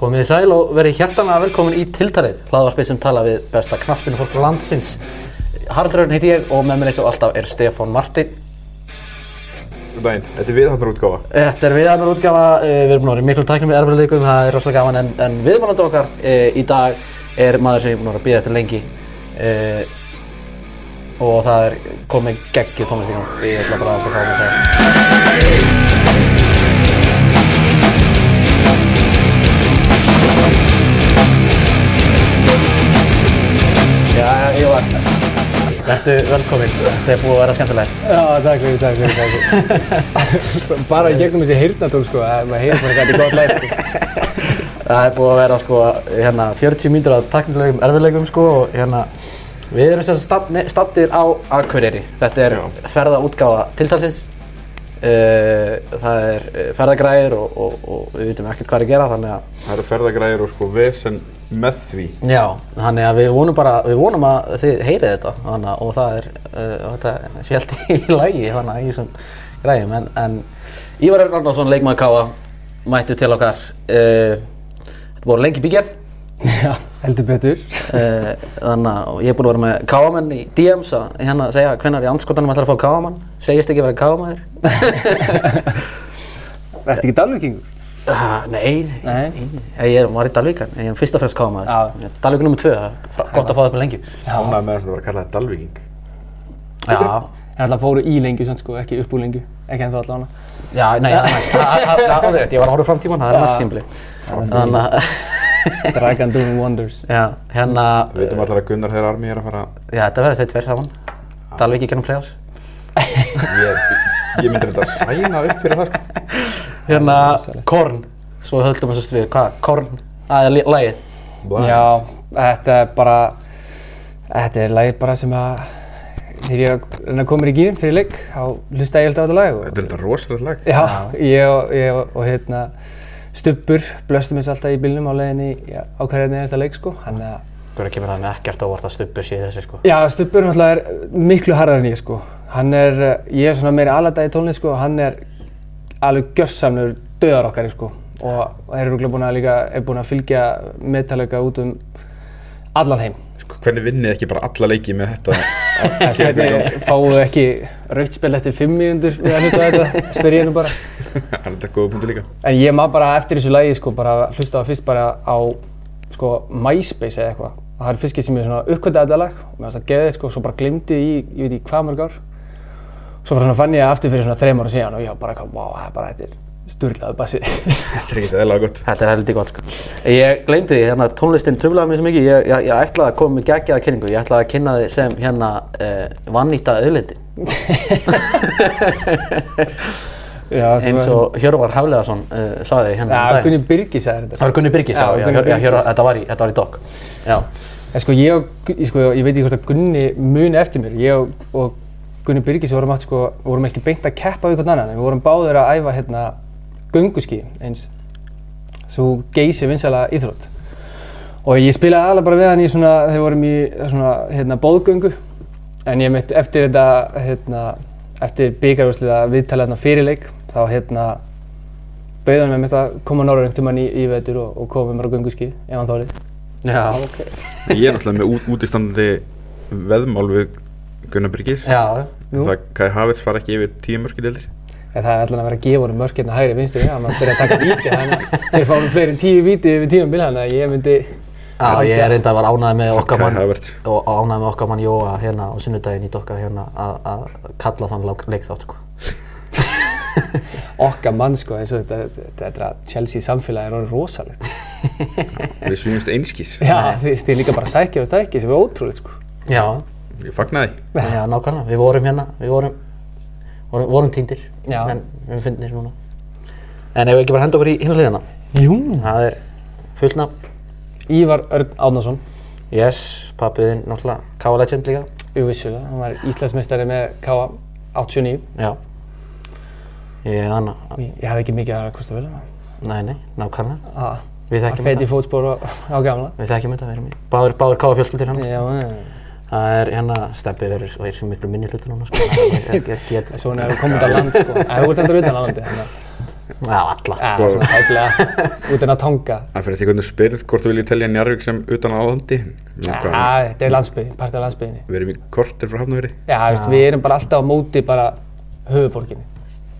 Komið þið sæl og verið hjertanlega velkomin í tiltalið, hlaðvarpið sem tala við besta knaspinu fólk landsins. Haraldur Örn heiti ég og með mér eins og alltaf er Stefán Martin. Daginn, þetta er viðháttur útgáfa. Þetta er viðanur útgafa, uh, við erum búin að vera í miklu tæknum við erfiðleikum, það er rosalega gaman en, en viðmannandur okkar uh, í dag er maður sem ég er búin að vera að býða eftir lengi uh, og það er komið geggju tónlistingar, ég ætla bara að það fá með verðu velkomin, þetta er búið að vera skemmtilegt. Já, takk fyrir, takk fyrir, takk fyrir. bara gegnum þessi heyrnatól, sko, að maður heyrir bara hvað þetta er gott lag, sko. Það er búið að vera sko, hérna, 40 mínútur af taknilegum erfiðleikum sko, og hérna, við erum sagt stattir á Akureyri. Þetta er Já. ferðaútgáfa tiltalsins. Uh, það er uh, ferðagræðir og, og, og við vitum ekkert hvað er að gera þannig að Það eru ferðagræðir og sko vesen með því. Já, þannig að við vonum bara, við vonum að þið heyrið þetta þannig, að- og það er, uh, sé allt í lagi þannig að í þessum græðum en, en Ívar Örn Arnarsson, leikmaður Káa, mættu til okkar uh, Þetta voru lengi bígerð Já, heldur betur. uh, þannig að ég er búin að vera með Káamenn í DMs að hérna segja hvenær í anskotanum ætlar að fá Káamann segist ekki að vera Káamæður Ertu ekki dalvíkingur? Uh, nei, Nei. Ég er, var í Dalvík en ég er fyrst og fremst Káamæður Já. Dalvík nummer 2, það er gott að fá það upp lengi Ánægð með þess að vera að kalla þetta dalvíking. Já, En alltaf fóru í lengju, sann, sko, ekki upp úr lengju. Ekki ennþá allavega. Já, nei, það er næst, það það- það er alveg rétt, ég var að horfa fram tíman, það er næst tímli. Að, Dragon Doing Wonders. já, hérna, Við veitum allar að Gunnar þeirra armi er að fara, já, þetta verður þeir tveir saman. Dalvík í gennum play-offs. ég, ég myndir þetta sæna upp fyrir það sko. Hérna, Korn, svo höldum við svo við, hvað, Korn, er lagið. Blæ. Já, þetta er bara, þetta er lagið bara sem að, þegar ég er að reyna að koma mér í gýrin fyrir leik, þá hlusta ég alltaf á þetta lag. og- Þetta er þetta rosalega lag. Já, ég og, ég og, og hérna, Stubbur blöstum þessu alltaf í bílnum á leiðinni í- á hverjarni er þetta leik, sko. Hann er að, Hvernig kemur það með ekkert óvart að stubbur sé í þessu, sko. Já, Stubbur náttúrulega er miklu harðar en ég sko. Hann er, eh, ég er svona meiri alada í tónlist sko, hann er alveg gjörsamlegur döðar okkar sko. Og og er rúglega búin að líka, búin að fylgja meðtalega út um allan heim. Sko, hvernig vinnið ekki bara alla leiki með þetta? Fáum við ekki rautspil eftir fimm mínútur við að hlusta á þetta, spyr ég nú bara. Það er góða punktu líka. En ég maður bara eftir þessu lagi sko, bara hlusta á fyrst bara á sko MySpace eða eitthvað. Og það er fyrst sem ég svona uppkvöldaði þetta lag og mér fannst það geðið sko, svo bara glimti í, ég veit ekki hvað mörg ár. Svo bara svona fann ég aftur fyrir svona þreim ára síðan og ég var bara eitthvað, wow, sturlaðu bassi. Þetta er ekki eðlaga gott. Þetta er heldur gott, sko. Ég gleymdi því, hérna, tónlistin tröflaði mig svo mikið, ég, ég, ég ætlaði að koma með geggjaða kynningu, ég ætlaði að kynna þið sem, hérna, uh, vannýtta auðlindi. Já, sem Eins var- og Hjörvar Hafleðarsson uh, sagði hérna um Já, daginn. Gunni Birgis sagði þetta. Það var Gunni Birgis, já, já, já, Birgis. þetta, var í, þetta var í dog. Já, En sko ég og, sko, ég veit ekki hvort að Gunni muni eftir mér. Ég og, og Gunni Birgis vorum, átt, sko, vorum ekki beint að keppa við hvern annan, en við vorum báðir að æfa hérna gönguski eins. Svo geysi vinsæla íþrótt. Og ég spilaði alveg bara við hann í svona, þegar við vorum í svona, hérna, bóðgöngu. En ég mitt eftir þetta, hérna, eftir byggarúsliða viðtala hérna fyrir leik, þá hérna, bauði hann með mitt að koma norður einhvern tímann í, í vetur og, og koma með mér á gönguski, ef hann þórið. já, ok. Ég er náttúrulega með út, útistandandi veðmál við Gunnar Bryggis. Já, Jú. Það Kai Havertz fara ekki yfir tíu mörki deildir. En það er allan að vera að gefa honum mörk hérna hægri vinstri, þannig að maður byrja að taka víti, þannig að þeir fá honum fleiri en tíu víti yfir tíum bíl, þannig að ég myndi... já ég er reynda að var ánægð með okkar mann og ánægð með okkar mann Jóa hérna á sunnudaginn í dokka hérna að- að kalla þann leik þátt, sko. Okkar mann, sko, eins og þetta, þetta, Chelsea samfélagi er orðið rosalegt. Við svínumst einskís. Já, er líka bara stækki og stækki, sem er ótrúlega, sko. Já, Ég fagnaði. já, nákvæmlega, við vorum hérna, við vorum, vorum, týndir, en við finnum þér núna. En ef við ekki bara henda okkur í hinn hliðina, Jú. það er fullt nafn, Ívar Örn Árnason, yes, pappiðinn náttúrulega, K.A. Legend líka, jú vissulega, hann var Íslandsmeistari með K.A. 89. já. Ég er þannig, Ég, ég hafði ekki mikið að kosta vel hana. nei, nei, nákvæmlega, Ah, við að þekkjum feti í þetta, fótspor á, á gamla. við þekkjum þetta, við erum í, báður, báður K.A. fjölskyldir hann. Já. Það er hérna, Steppi verður og er sem miklu minni hlutur núna, sko, það er ekki að geta. Svona er að koma út á land, sko. Það hefur út endur utan á landi, þannig að Já, alla. Já, Sko- svona hæflega, út en að tonga. Það fyrir því hvernig þú spyrð hvort þú viljið telja Njarvík sem utan áðandi Já, þetta er landsbyggðin, part af landsbyggðinni. Við erum í kortir frá hafnaveri Já, veist, við erum bara alltaf á móti bara höfuborginni.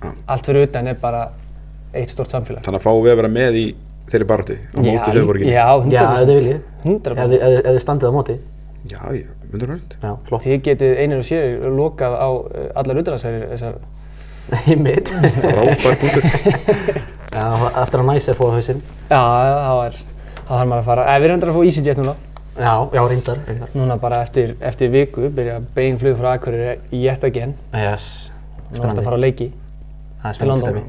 Já. Allt fyrir utan er bara eitt stort samfélag. Þannig að fáum við að vera með í þeirri baróttu á móti höfuborginni Já, 100%. Já, ef þið viljið. 100%. Ef þið- ef þið- ef þið standið á móti. Já, ég myndur hörnd Já, flott. Þið getið einir og sér lokað á uh, allar utanlandsferðir þessar. Í mitt. Ráðbær punktur Já, eftir að næs er fóða hausinn. Já, það var, það þarf maður að fara. Æ, við endur að fá EasyJet núna. Já, já, reyndar. reyndar. Núna bara eftir, eftir viku byrja bein flug frá Akureyri í yet again. Yes. Nú ertu að fara á leiki. Það er spennandi.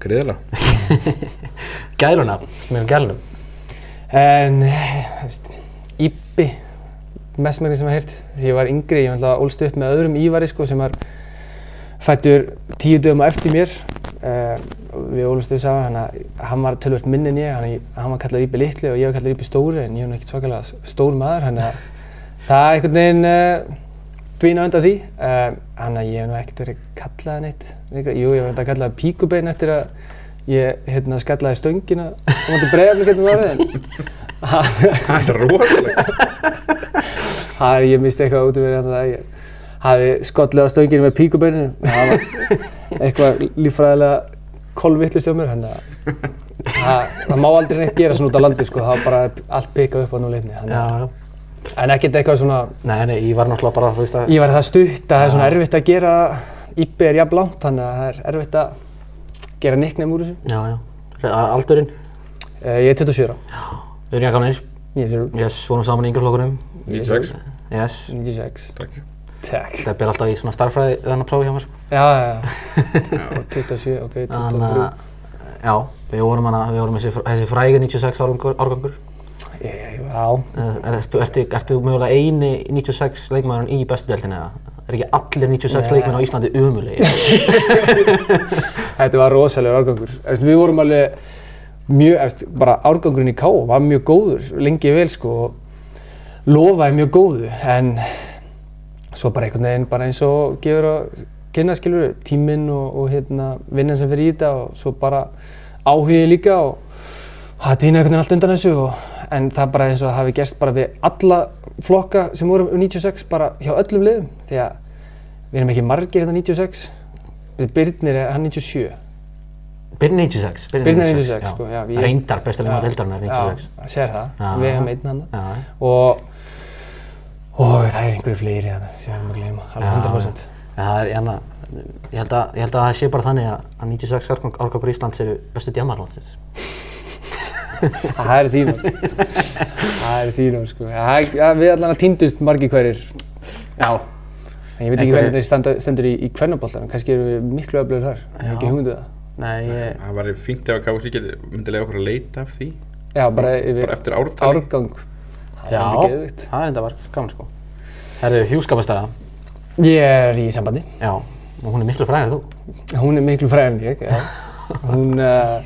Greiðilega Gæluna, með gælunum. En, veist, Íbbi, mest með því sem ég heyrt. Því ég var yngri, ég var ólst upp með öðrum Ívari sko sem var fættur tíu dögum á eftir mér. Uh, við ólust upp saman, að hann var tölvöld minn en ég, hann, hann var kallað Íbbi litli og ég var kallað Íbbi stóri en ég var ekkert svakalega stór maður, þannig að það er einhvern veginn uh, dvína undan því. Uh, þannig að ég hef nú ekkert verið kallað neitt. Jú, ég var enda kallað píkubein eftir að ég hérna, skallaði stöngina og mátti bregða mig getum varðið en Það er rosalega Það er, ég misti eitthvað út af verið að ég hafi skollið á stönginu með píkubeininu. Það var eitthvað líffræðilega kolvittlust hjá mér, þannig að það, það má aldrei neitt gera svona út á landi, sko. Það var bara allt pikkað upp á núleitni. Já, já. En ekkert eitthvað svona, Nei, nei, ég var náttúrulega bara, þú veist að... ég var það stutt að það er svona erfitt að gera, íbbi er jafn langt, þannig að það er erfitt að gera nickname úr þessu. Já, já. Aldurinn, Uh, ég er 27 ára. við erum jakamnir. Ég er Yes, vorum saman í yngjaflokkunum. 96 Yes. 96. Takk Takk. Það ber alltaf í svona starffræði þannig að prófi hjá mér, sko. Já, já, já. Og 27, ok, 23. Þannig að, já, við vorum hana, við vorum þessi, frægi 96 árgangur. Já, Eh, Ertu, ertu, ertu mögulega eini 96 leikmæðurinn í bestu deltinni eða? Er ekki allir 96 Nei. leikmenn á Íslandi umulegi? Þetta var rosalegur árgangur. Við vorum alveg mjög, bara árgangurinn í K var mjög góður, lengi vel sko lofaði mjög góðu en svo bara einhvern veginn bara eins og gefur að kynna skilur tíminn og, og hérna vinnan sem fyrir í þetta og svo bara áhugi líka og það dvínaði einhvern veginn allt undan þessu og, en það bara eins og það hafi gerst bara við alla flokka sem voru um 96 bara hjá öllum liðum því að við erum ekki margir hérna 96 við Birnir er hann 97 Byrni 96. Birnir er 96 sko, já. Reyndar bestu leikmæður Já, deildarinnar er 96. Já, sér það, Já. við hefum einn hann Já, og, og það er einhverju fleiri þarna sem við hefum að gleyma, alveg 100%. Já, það er, hérna, ég, held að, ég held að það sé bara þannig að, að 96 árgang- árgangur Íslands eru bestu djamarlandsins. Það er þín orð, sko. það er þín orð sko. Það er- ja, við allan að týndust margir hverjir, Já. en ég veit ekki hvernig þetta standa, stendur í, í kvennaboltanum, kannski eru við miklu öflugur þar, ég hef ekki hugmynduð það. Nei, ég, Það var fínt ef að KFC geti myndilega okkur að leita af því Já, bara Bara eftir ártali árgang, það er já, alveg geðvikt. það er enda var gaman sko. Herðu, hjúskapastæða. Ég er í sambandi, Já, og hún er miklu fræðir þú. hún er miklu fræðin en ég, já. Hún, uh,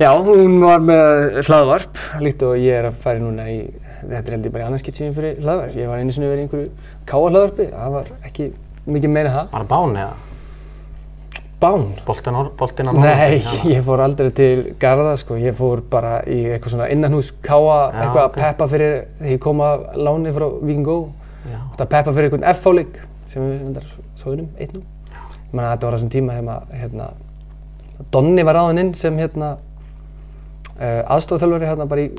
já, hún var með hlaðvarp, líkt og ég er að fara núna í, þetta er held ég bara í annars skitt sem ég fyrir hlaðvarp. Ég var einu sinni verið í einhverju káa hlaðvarpi, það var ekki mikið meira en það. Var það bán eða? Bán? Boltin á, á Nei, ég fór aldrei til Garða sko, ég fór bara í eitthvað svona innanhús káa, Já, eitthvað að peppa fyrir þegar ég kom að láni frá. Já. Þetta að peppa fyrir einhvern FH-leik sem við vendar svoðunum, einnum. Ég meina þetta var þessum tíma þegar maður, hérna, Donni var ráðinn inn sem hérna uh, aðstofþjálfari hérna bara í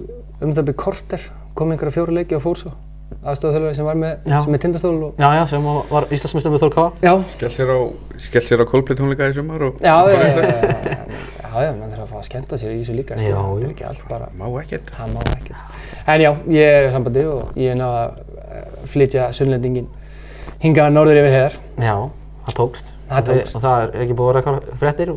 um það byrj korter, kom einhverja fjóra leiki og fór svo. Aðstofþjálfari sem var með, sem er tindastól og... Já, já, sem var Íslandsmeistar með Þór Káa. Já, Skell sér á, skell sér á Coldplay tónleika í sumar og já, já, já, já, já, mann þarf að fá að skemmta sér í þessu líka, sko. Já, já. er ekki allt bara, Má ekkert það má ekkert. En já, ég er í sambandi og ég er náða að eh, flytja sunnlendingin hingað norður yfir heiðar. Já, það tókst. Það tókst. Og það er ekki búið að vera eitthvað fréttir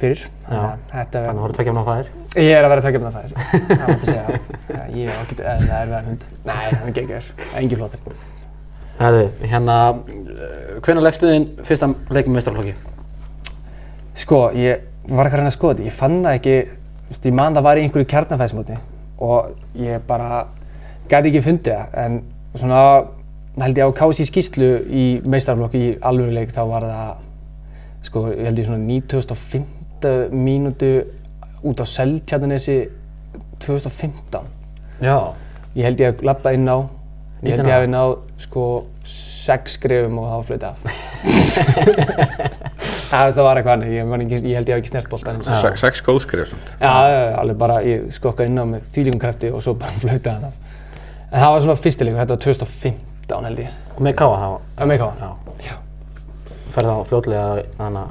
það. að það fyrir. Þannig að að það voru tvekja með fæðir. ég er að vera tveggjafna fæðir, það mátti segja það. Já, Ég er ágætt, eða það er verðan hund. Nei, hann er geggjör, engi flottir. Herðu, hérna, hvernig leggstu þinn fyrsta leik með meistarflokki? Sko, ég var ekki að reyna að skoða þetta, ég fann það ekki, þú veist, ég man það var í einhverju kjarnafæðsmóti og ég bara gæti ekki fundið það, en svona, held ég á KC skýslu í meistarflokk í alvöruleik þá var það, sko, ég held ég svona 9005 mínútu út á Seltjarnanesi 2015. Já, Ég held ég að lappa inn á, ég held 19 ég að náð sko sex skrifum og það var flöyti af. það veist, það var eitthvað annað, ég, ekki, ég held ég hef ekki snert boltan. Já, Se- Sex góðskrif svona já, já, alveg bara, ég skokka inn á með þvílíkum krafti og svo bara flöyti hann af. En það var svona fyrstileikur, þetta var 2015 held ég. og með káa þá. Það með hvað? Já. Já. Ferð þá fljótlega þannig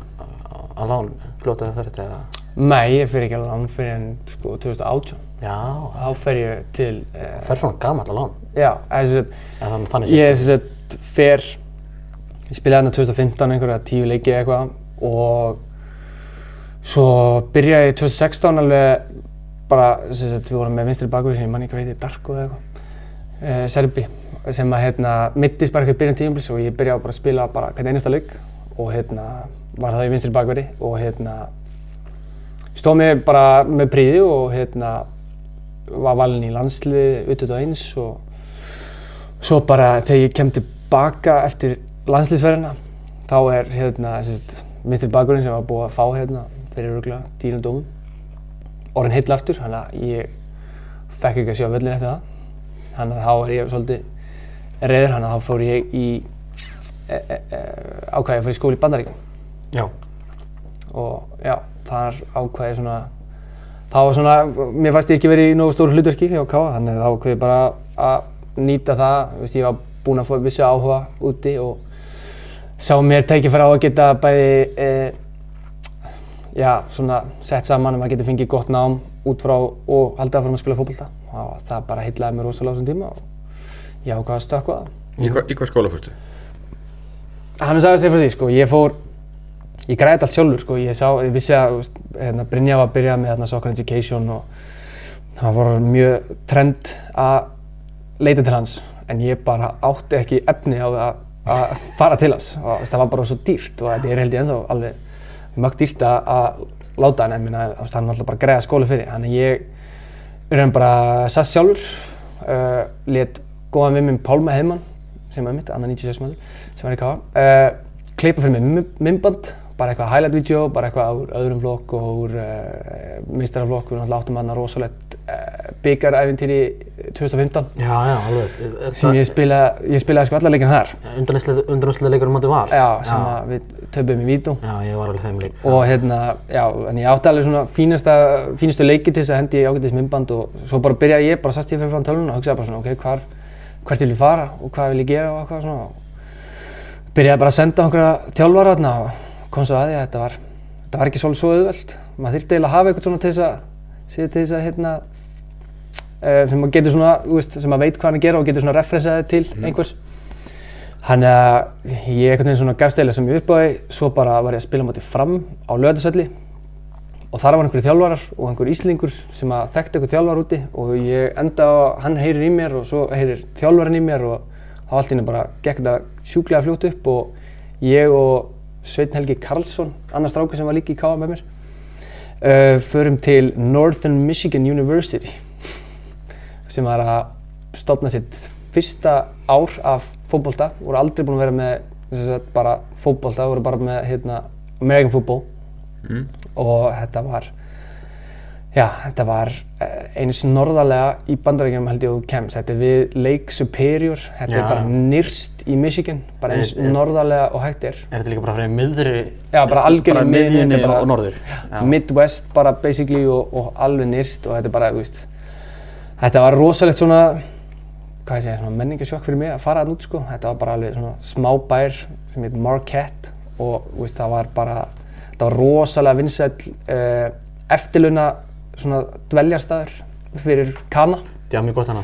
að lán fljótlega fyrir þetta? Nei, ég fer ekki alveg án fyrir en sko 2018. Já, Þá fer ég til, uh, ferð svona gamall að lán. já, að Eða þannig Ég þess að fer, ég spilaði hérna 2015 einhverja tíu leiki eitthvað og svo byrjaði ég 2016 alveg bara, þess að við vorum með vinstri bakur sem ég manni ekki heiti, Darko eða eitthvað, uh, Serbi, sem að hérna mittist bara eitthvað byrjun tíumlis og ég byrjaði bara að spila bara hvern einasta leik og hérna var það í vinstri bakveri og hérna stóð mig bara með príði og hérna var valinn í landslið utut og eins og svo bara þegar ég kem tilbaka eftir landsliðsverðina þá er hérna sérst, minstri bakurinn sem var búið að fá hérna fyrir röglega dýrum dómum orðin heill aftur, þannig að ég fekk ekki að sjá völlin eftir það. Þannig að þá er ég svolítið reyður, þannig að þá fór ég í e, e, e, ákvæði að fara í skóli í Bandaríkjum Já, og já, þar ákvæði svona þá var svona, mér fannst ég ekki verið í nógu stóru hlutverki hjá Káa, þannig að þá ákveði ég bara að nýta það, þú veist, ég var búinn að fá vissu áhuga úti og sá mér tækifæri á að geta bæði, e, já, svona sett saman um að geta fengið gott nám út frá og haldið áfram að spila fótbolta og það bara heillaði mér rosalega á þessum tíma og ég ákvað að stökkva það. Í, hva, í hvað skóla fórstu? Hann er sagði sér fyrir því, sko, ég fór, ég græði allt sjálfur, sko, ég sá, ég vissi að, hérna, Brynja var að byrja með hérna Soccer Education og það var mjög trend að leita til hans, en ég bara átti ekki efni á að, að fara til hans. Og það var bara svo dýrt og þetta er held ég ennþá alveg mjög dýrt að, láta hann, en minna, hann er alltaf bara greiða skóli fyrir, þannig ég er bara satt sjálfur, uh, let góðan við minn Pálma Heimann, sem er mitt, annar 96 maður, sem var í K.A. Uh, klippa fyrir mig myndband, bara eitthvað highlight video, bara eitthvað úr öðrum vlogg og úr uh, meistaraflokk, við náttúrulega áttum aðna rosalegt uh, byggaræfintýri 2015 já, já, alveg. Er sem ég spilaði, ég spilaði sko allar leikin þar. Undanúslega leikur um móti var? Já, sem að við töfum í vító. Já, ég var alveg þeim lík. Og hérna, já, en ég átti alveg svona fínasta, fínustu leiki til þess að hendi í ágætis myndband og svo bara byrjaði ég, bara sast ég fyrir fram tölvun og hugsaði bara svona, ok, hvar, hvert vil ég fara og hvað vil ég gera og eitthvað svona. Byrjaði bara að senda einhverja þjálfara þarna og kom svo að því að þetta var, þetta var ekki svolítið svo auðvelt. Maður þurfti eiginlega að hafa eitthvað svona til þess að, til þess að, hérna, uh, sem maður getur svona, veist, sem maður veit hvað hann er gera og getur svona referensaði til einhvers. Þannig að ég einhvern veginn svona gafst eiginlega sem ég upp á því, svo bara var ég að spila móti fram á lögðarsvelli og þar var einhverju þjálfarar og einhver íslingur sem að þekkti einhver þjálfar úti og ég enda á, hann heyrir í mér og svo heyrir þjálfarinn í mér og þá allt í henni bara gekk þetta sjúklega fljótt upp og ég og Sveinn Helgi Karlsson, annar strákur sem var líka í K.A. með mér, uh, förum til Northern Michigan University sem var að stopna sitt fyrsta ár af fótbolta, voru aldrei búin að vera með bara fótbolta, voru bara með hérna, American football Mm. og þetta var já, þetta var eh, eins norðarlega í bandarækjum held ég að þú kemst, þetta er við Lake Superior þetta Já. er bara nyrst í Michigan bara eins norðarlega og hægt er Er þetta líka bara fyrir miðri? Já, bara algjörlega Bara miðjunni, bara- og norður? Já. Midwest bara basically og, og alveg nyrst og þetta er bara, þú veist þetta var rosalegt svona hvað ég segja, svona menningasjokk fyrir mig að fara þarna út sko, þetta var bara alveg svona smá bær sem heit Marquette og þú veist, það var bara þetta var rosalega vinsæll uh, eftirlauna svona dveljarstaður fyrir kana. Mjög gott hana.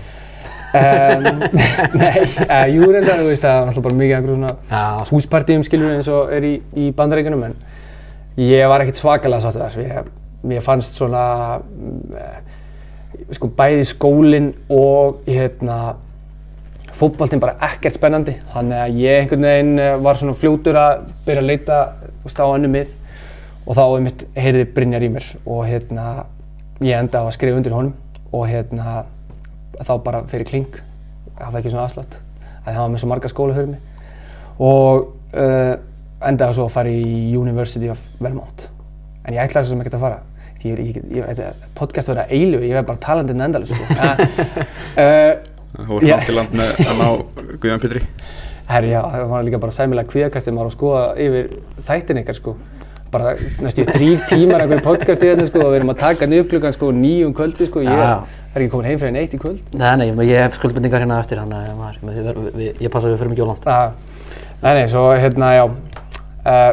um, Nei, uh, jú reyndar, þú veist, það var alltaf bara mikið einhverjum svona Já, húspartíum skilur eins og er í, í bandaríkunum en ég var ekkert svakalega sáttur þar ég, mér fannst svona eh, sko bæði skólinn og hérna fótboltinn bara ekkert spennandi. Þannig að ég einhvern veginn eh, var svona fljótur að byrja að leita þú veist, á önnu mið. Og þá einmitt heyrði Brynjar í mér og hérna ég enda á að skrifa undir honum og hérna þá bara fyrir kling hafa ekki svona afslátt að það var með svo marga skóla fyrir mig og uh, endaði svo að fara í University of Vermont en ég ætlaði svo sem ekkert að fara ég, ég, ég, podcast verið að eilu ég verði bara talandi en endalus sko. Þú var Já. samt í land með að ná Guðjón Pétri Herri, já, það var líka bara sæmilega kvíðakastið maður að skoða yfir þættin ykkar sko. Bara næstu í þrýr tímar einhverjum podcasti hérna sko og við erum að taka niður klukkan sko nýjum kvöldi sko. Ég er ekki komin heim fyrir neitt í kvöld. Nei, nei, ég hef skuldbindingar hérna eftir, þannig að ég passa að við fyrir mikið ólangt. Uh, nei, nei, svo hérna, já, uh,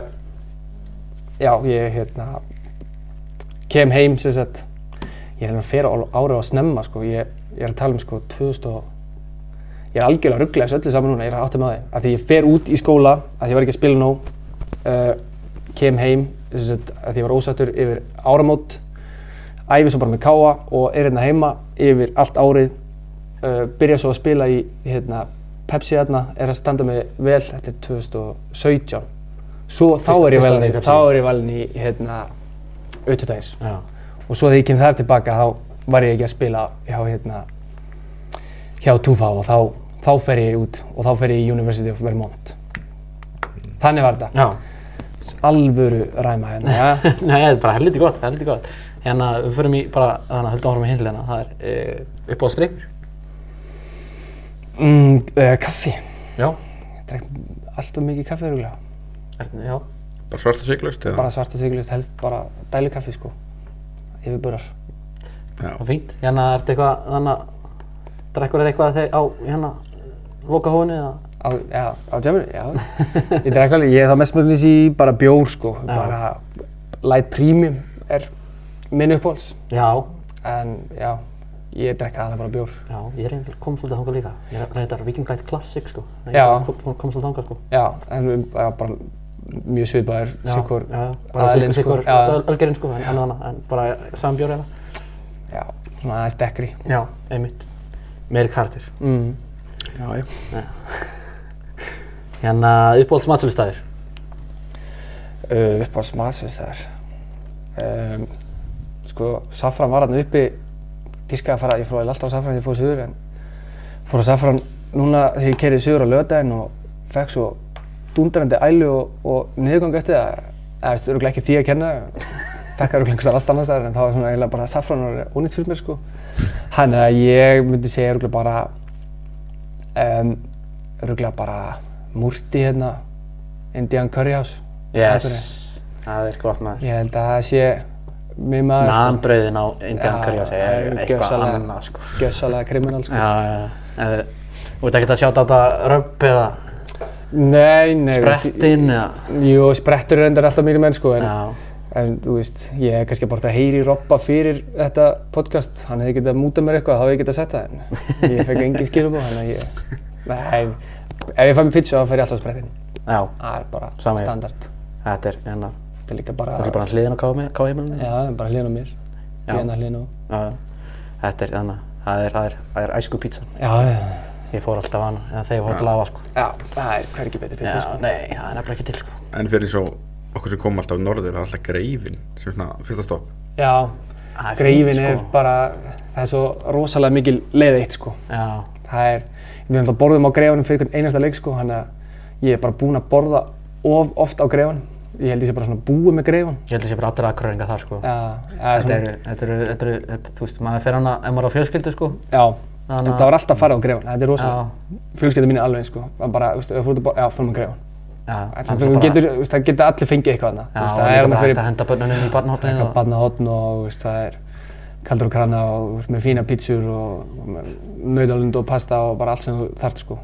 já, ég hérna kem heim sem sagt, ég er hérna fera árið að snemma sko. Ég, ég er að tala um sko 2000 og ég er algjörlega að ruggla þessu öllu saman núna, ég er að átta með það. Af því ég fer út í skóla, af því ég var ekki að spila nóg, uh, kem heim, sagt, því ég var ósattur yfir áramót, æfi svo bara með káa og er hérna heima yfir allt árið, uh, byrja svo að spila í hérna, Pepsi hérna, er að standa mig vel, er 2017. Svo þá Fyrsta- er ég árið í þá er ég valinn í hérna, auðvitaðis. Já. Og svo þegar ég kem þar tilbaka þá var ég ekki að spila hjá hérna, hjá Tufa og þá, þá fer ég út og þá fer ég í University of Vermont. Þannig var þetta. Alvöru ræma hérna, ja. Nei, það er bara helviti gott, helviti gott. Hérna, við förum í bara, þannig að höldum áfram í hinleina, það er uh, uppáðs drikkur. mm, uh, kaffi. Já. Ég drekk alltaf mikið kaffi öruglega. Er, já. Bara svart og siglust eða? Bara svart og sigurlust, helst bara dælu kaffi sko. Yfirbúrar. Já. Er fínt. Hérna, ertu eitthvað, þannig að, drekkur þið eitthvað þegar á, hérna, loka hóðinu eða? Á, já, á djaminu, já. Ég drekk alveg, ég er þá mest með í bara bjór sko. Já. Bara light premium er minn uppáhalds. Já. En já, ég drekk aðalega bara bjór. Já, ég er einhvern kom svolítið þangað líka. Ég er reyndar Viking Light Classic, sko. Nei, Já. Ég kom, kom, svolítið þangað, sko. Já, en við- já, bara mjög svipaðir, Já, sikkur já, bara aðilinn, sikkur, ölgerinn, sko, en, þannig, en bara saman bjór hérna. já, svona aðeins dekkri. Já, einmitt. Meiri karakter. Mm. Já, já. Hérna, uppáhalds matsölustæðir. Uh, upp á smaðsins þar. Um, sko, Safran var hann uppi, dýrkaði að fara, ég eiginlega alltaf á Safran þegar ég fór suður, en fór á Safran núna þegar ég keiriði suður á lögadaginn og fekk svo dundrandi ælu og, og niðurgang eftir það. Það veist, örgulega ekki því að kenna, fekk það örgulega einhvers allt annars staðar, en það var svona eiginlega bara Safran og ónýtt fyrir mér, sko. Þannig að ég myndi segja örgulega bara, um, örgulega bara Múrti hérna, Indian Curry House. Akureyri. Það er gott maður. Ég held að það sé mjög maður sko. Nanbrauðin á Indian Já, Curry House er eitthvað annað, sko. Gjössalega kriminal sko. Já, já, já. Eh, Þú veit ekki að sjáta á þetta röbb eða Nei, nei. veist, brettinn eða? Jú, sprettur er endur alltaf mínir menn sko. En, Já. en þú veist, ég hef kannski bara það heyri Robba fyrir þetta podcast. Hann hefði getað mútað mér eitthvað, þá hefði ég getað sett það. En ég fekk engin skilum á, þannig að ég... Nei, ef ég fæ mér pizza þá fer ég alltaf á sprettin. Já, Það er bara Sama hér. standard. þetta er hérna, Þetta er líka bara... það er bara hliðin á káheimilinu. Já, það er bara hliðin á mér. Hliðin á hliðin á. Já. Þetta er, þannig, það er, það er, það er æsku pítsan. Já, já. Ég fór alltaf á hana, eða þegar ég fór til afa, sko. Já, það er hvergi betri pizza Já, sko. nei, það er nefnilega ekki til, sko. En fyrir svo okkur sem kom alltaf norður, það er alltaf greifin sem svona fyrsta stopp. Já, er greifin er sko. bara, það er svo rosalega mikil leið eitt sko. Já, Það er, við erum alltaf borðum á greifanum fyrir hvern einasta leik sko, þannig að ég er bara búinn að borða of oft á greifanum. Ég held ég sé bara svona búið með greifan. ég held að sé bara allir aðkröringa þar, sko. Já, það Þetta eru, þetta eru, þetta eru, þetta, þú veist, maður fer hana, ef maður er á fjölskyldu, sko. já, Þannig en að- það var alltaf farið á greifan, þetta er rosalega. Fjölskylda mín er alveg sko, það bara, þú veist, ef þú út að borða, já, fyrir með greifan. já. Þú getur, þú veist, það geta allir fengið eitthvað þarna. Já, og það er bara fyrir hægt að henda börnunum í og... barnahotn og þú veist, það er kaldur og krana og með fína pítsur og nauðalund og pasta og bara allt sem þú þarft sko.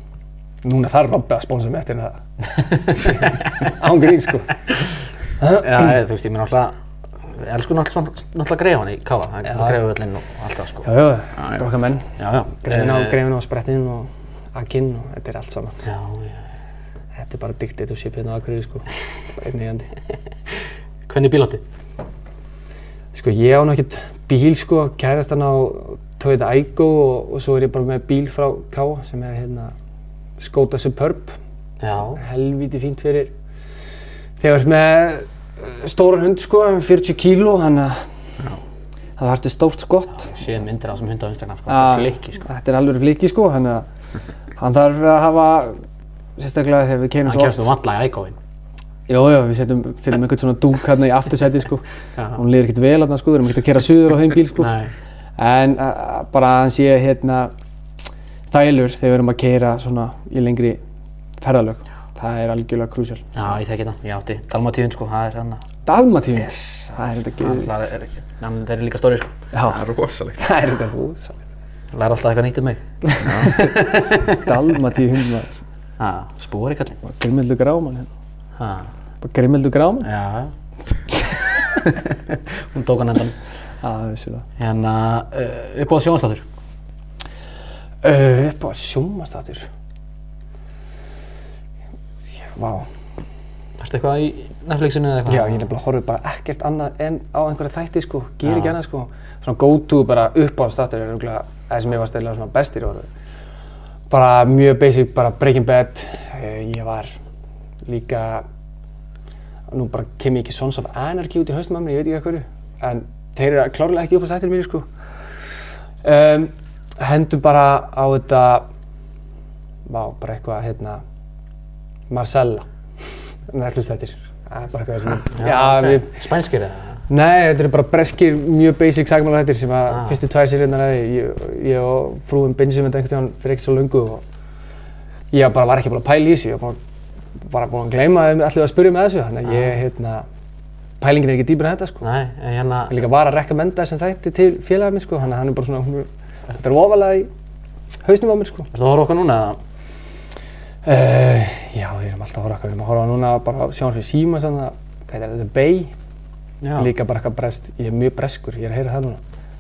Núna þarf Robby að spónsa mig eftir það. Án grín sko. Já, ég, þú veist, ég mér náttúrulega, ég elsku náttúrulega, greifan í káa, það er greifavöllinn og allt það, sko. Já, já, já. okkar menn. Já, já. Greifin á, Eh, á sprettinn og akinn og þetta er allt saman. Já, já. Þetta er bara dictatorship hérna á Akureyri sko. Bara einn eigandi. Hvernig bílótti? Sko ég á náttúrulega bíl sko, kærastan á Toyota Aygo og, og svo er ég bara með bíl frá Káa sem er hérna Skoda Superb. Já, Helvíti fínt fyrir þegar þú ert með uh, stóran hund sko, 40 kíló, þannig að það vartu stórt skott. séð myndir á þessum hunda á Instagram, sko. Þetta er flikki, sko. Þetta er alveg flikki sko, þannig að hann þarf að hafa sérstaklega þegar við Hann svo kemst þú vantlega í ægóin. Jó, já, við setjum, setjum einhvern svona dúk hérna í aftursæti sko. Hún liður ekkert vel hérna sko, við erum ekkert að kera suður á þeim bíl sko. Nei. En uh, bara að hann sé hérna þælur þegar við erum að keira svona í lengri ferðalög. Það er algjörlega krúsjál. Já, ég þekki það. Ég átti Dalmatíun sko, það er hann að... Dalmatíu, það er þetta Það ekki. er, er, hann, þeir eru líka stóri sko. Já, Það er rosalegt það er þetta rosalegt. Læra alltaf eitthvað nýtt um mig. Dalmatíu hundmaður. Já, spóri kallinn. Grimmeldu gráman hérna. Grimmeldu gráman? já. Hún tók hann endan. Hérna, uh, upp á sjónastáttur. Uh, upp á sjómastatur. Vá. Ertu eitthvað í Netflixinu eða eitthvað? Já, ég nefnilega horfði bara ekkert annað en á einhverja þætti sko, ger ekki annað sko. Svona go-to bara upp á statur er örugglega það sem ég var stæðilega svona bestir orðu. Bara mjög basic, bara Breaking Bad. Eh, Ég var líka, nú bara kem ég ekki Sons of Anarchy út í haustum að mér, ég veit ekki hvað hverju. Þeir eru klárlega ekki upp á stættir mínu sko. Um, hendum bara á þetta, vá, bara eitthvað, hérna, Marcella. Netflix þettir. Það er bara eitthvað sem, já, ok. við, Spænskir eða? Nei, þetta eru bara breskir, mjög basic sagmála sem að Ah. fyrstu tvær hefði, ég, ég og frúin tímann fyrir ekki svo lungu og ég bara var ekki búinn að pæla í þessu, ég var bara, búinn að gleyma að allir að spyrja með þessu, þannig að ég, hérna, pælingin er ekki dýpur en þetta, sko. Nei, en hérna, Ég líka var að rekommenda þessum þætti til félagar minn, sko, þannig að hann er bara svona, hún- þetta er ofalega í hausnum á mér, sko. ertu að horfa okkar núna eða? Uh, já, við erum alltaf að horfa okkar, við erum að horfa núna bara sjónarfið síma, svona, hvað er þetta, Bay, Já. líka bara eitthvað brest, ég er mjög breskur, ég er að heyra það núna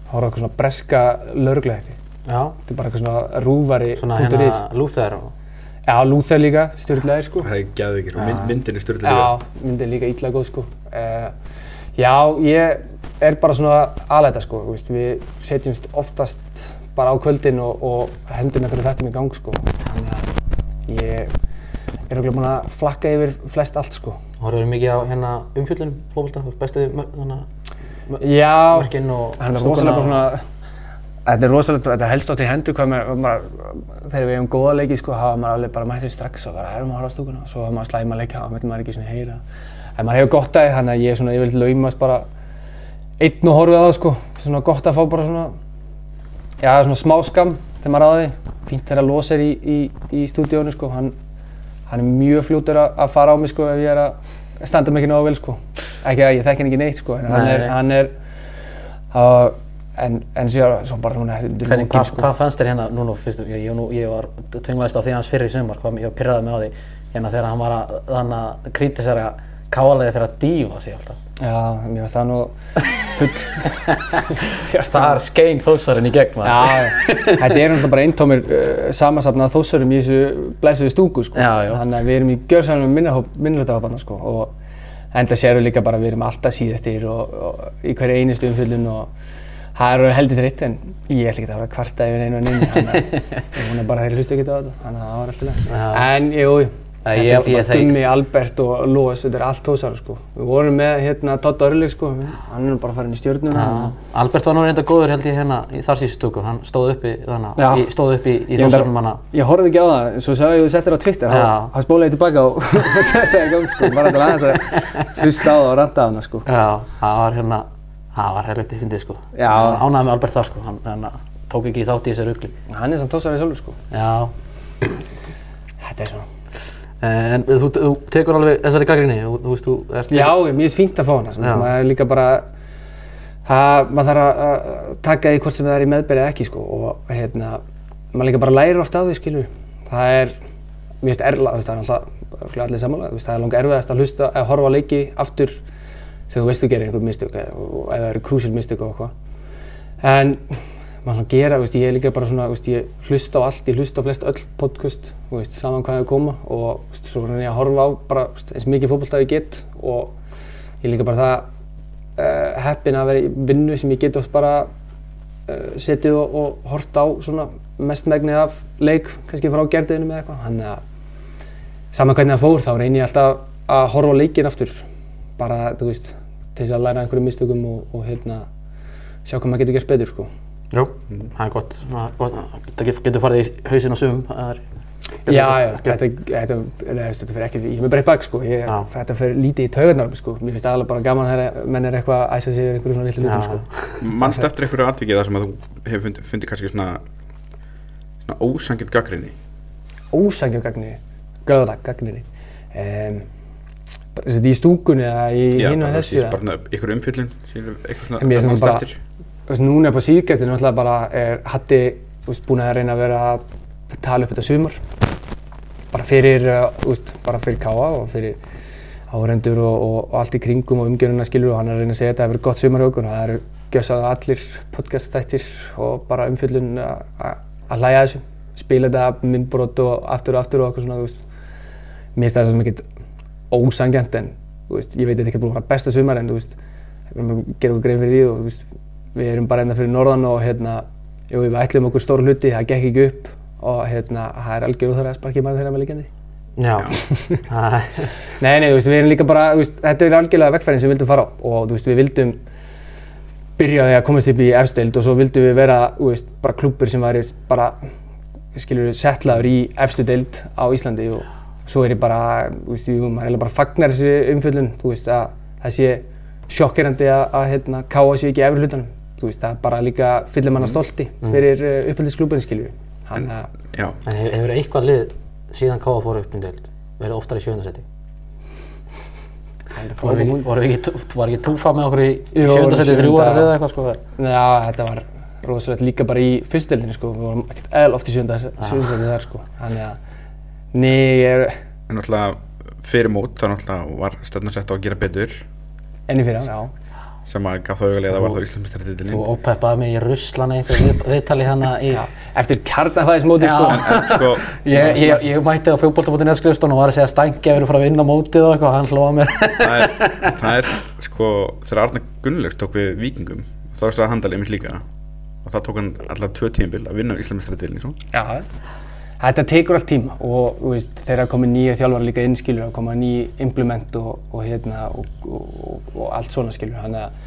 horfa eitthvað svona breska lögreglætti Já. þetta er bara eitthvað svona rúvari Svona punktur is. hérna Luther og... já, Lúþer líka, styrlaðir sko Það er mynd, myndin er styrla já, myndið líka illa góð sko uh, já, ég er bara svona aðlæta sko, þú veist, við setjumst oftast bara á kvöldin og, og hendum einhverju þættum í gang sko. Þannig að ég er okkur búinn að flakka yfir flest allt sko. Horfður mikið á hérna umfjöllunum, fókbalta, bestu þannig já, mörkin og er stúkuna Þetta er rosalega, þetta helst átt í hendur hvað maður, maður, þegar við hefum góða leiki sko, hafa maður alveg bara mættið strax og bara erum að horfa á stúkuna. Og svo hafa maður slæma leika og myndi maður ekki svona heyra. En maður hefur gott að því, þannig að ég er svona yfirleitt laumast bara einn og horfið á það sko, svona gott að fá bara svona, já svona smá skam þegar maður því. Fínt þegar að losa er í, í, í stúdíónu sko, hann, hann er mjög fljótur að, að fara á mig sko ef ég er að standa ekki nógu vel sko. Ekki að ég þekki hann ekki neitt sko, en hann er, hann er, uh, en, en síðan svo bara núna Hvernig, lokin hvað, sko. hvað fannst þér hérna núna, fyrst, ég, ég, ég var tvinglaðist á því hans fyrir í sumar, hvað ég var pyrraði með á því, hérna þegar hann var að, þannig að kritisera káalega fyrir að dífa sig alltaf. Já, mér finnst það nú full Þar skein þósarinn í gegn, maður. Já, þetta er náttúrulega bara eintómir uh, samansafnað þóssurum í þessu blæsuðu stúku sko. Já, já. Þannig að við erum í gjörsamlega minnulöftahopana sko. og enda séru líka bara að við erum alltaf síðastir og, og í hverju einustu umfjöldun og það er heldur þreytt en ég ætla ekki að vera að kvarta yfir einu og nynni þannig að hún er bara þeirri hlustu ekki á þetta þannig að það var alltaf leið En jú, þetta ég- er bara Gummi, Albert og Lóas, þetta er allt þósar sko. Við vorum með hérna Todd Örlig sko, hann er bara farin í stjórnuna Já, Albert var nú reynda góður held ég hérna í þar síðustu stúku, hann stóð uppi þannig, í, stóð uppi í, þósarnum hana. Ég horfði ekki á það, svo sá ég að þú settir á Twitter, þá þá spólaði ég tilbaka og setti það í gang sko, bara til aðeins að hlusta á það og ranta á hana sko. Já, það var hérna, það var helviti fyndið sko. Já. Ánæði með Albert þar sko, hann, hann tók ekki þátt í þessu rugli. Hann er samt tósarið sjálfur sko. Já, Þetta er svona. En þú, þú tekur alveg þessari gaggrinni, þú, þú veist, þú ert... Já, mér finnst fínt að fá hana, svona, maður er líka bara, það, maður þarf að taka því hvort sem það er í meðbyrði eða ekki sko og hérna, maður líka bara lærir oft á því skilur. Það er, mér finnst erla, það er alltaf, allir veist, það er langa erfiðast að hlusta, að horfa leiki aftur þegar þú veist þú gerir einhver mistök eða eða það eru krúsil mistök og eitthvað. En maður svona gera, veist, ég er líka bara svona, veist, ég hlusta á allt, ég hlusta á flest öll podcast, veist, saman hvað það koma og veist, svo er ég að horfa á bara veist, eins mikið fótbolta ég get og ég er líka bara það uh, heppin að vera í vinnu sem ég get oft bara uh, setið og, og hort á svona mestmegnið af leik, kannski frá gerðinu með eitthvað, þannig að saman hvernig það fór þá reyni ég alltaf að horfa á leikin aftur bara, þú veist, til þess að læra einhverjum mistökum og, og hérna, sjá hvað maður getur gert betur, sko. Jú, það er gott. Þetta get- getur farið í hausinn á sumum. Það er... Já, já, þetta, þetta, þetta, þetta fyrir ekki, ég er með bara eitt bak sko, ég, Já. þetta fyrir lítið í taugarnar sko, mér finnst aðalega bara gaman þegar menn er eitthvað að æsa sig yfir einhverjum svona litlu hlutum sko. Manst eftir einhverju atvikið þar sem að þú hefur fundið, kannski svona, svona ósangjöld gaggrinni Ósækjum gagninni, göða gagninni, um, bara þetta í stúkunni eða í Já, hinn og bara, þessu eða? bara svona einhverju umfyllin eitthvað svona bara- eftir veist, núna upp á síðgættinu náttúrulega bara er Hatti veist, búinn að reyna að vera að tala upp þetta sumar. Bara fyrir, þú veist, bara fyrir Káa og fyrir áhrendur og, og, og allt í kringum og umgjöruna skilur og hann er að reyna að segja að þetta hefur gott sumar hjá okkur og það eru gjössað allir podcaststættir og bara umfjöllun að að hlæja að þessu. Spila þetta myndbrot og aftur og aftur og eitthvað svona, þú veist. Mér finnst það svo mikið ósangjant en þú veist, ég veit að þetta ekki búið að vera besta sumar en þú veist, við erum að gera okkur grein fyrir því og þú veist, við erum bara hérna fyrir norðan og hérna, jú, við ætlum okkur stór hluti, það gekk ekki upp og hérna, það er algjör úr það að sparki maður þeirra með líkjandi. Já. Nei, nei, veist, við erum líka bara, veist, þetta er algjörlega vekkferðin sem við vildum fara á og veist, við vildum byrja að komast upp í efsteild og svo vildum við vera, bara klúppur sem væri bara, skilur við, settlaður í efstu deild á Íslandi og svo er ég bara, þú veist, jú, maður er bara fagnar þessi umfjöllun, þú veist, að það sé sjokkerandi að, að hérna, káa sig ekki í efri hlutunum, þú veist, það er bara líka fyllir manna stolti fyrir uh, uppeldisklúbin, skilur við. Þannig að, Já, En hefur, eitthvað lið síðan Káa fór upp um deild verið oftar í ekki, var ekki túfa með okkur í Jú, sjöðundarsæti þrjú sjöunda. ára eða eitthvað sko? Já, þetta var rosalegt líka bara í fyrstdeldinni sko, við vorum ekkert eðl oft í sjönda sjöndarsæti þar sko, þannig að Nei, ég er en náttúrulega fyrir mót þá náttúrulega var stefna sett á að gera betur. Enni fyrir já sem að gaf það auðvitað að var þá Íslandsmeistaratitilin Þú ópeppaði mig í Russland eitthvað við, viðtali hana í... Eftir kjarnafæðismóti Já. sko en sko Ég, ég, ég mætti á fjókbólta.net skrifstofn og var að segja að Stænki hefur farið að vinna mótið og eitthvað, hann hlóða mér. það er, það er sko þegar Arna Gunnlaugs tók við vikingum þá sagði Handal einmitt líka og það tók hann alltaf tvö tímabil að vinna Íslandsmeistaratitilin svo. Já, þetta tekur allt tíma og veist, þegar það komið nýja þjálfar líka inn skilur, það komið ný implement og, og hérna og, og, og, og allt svona skilur, þannig að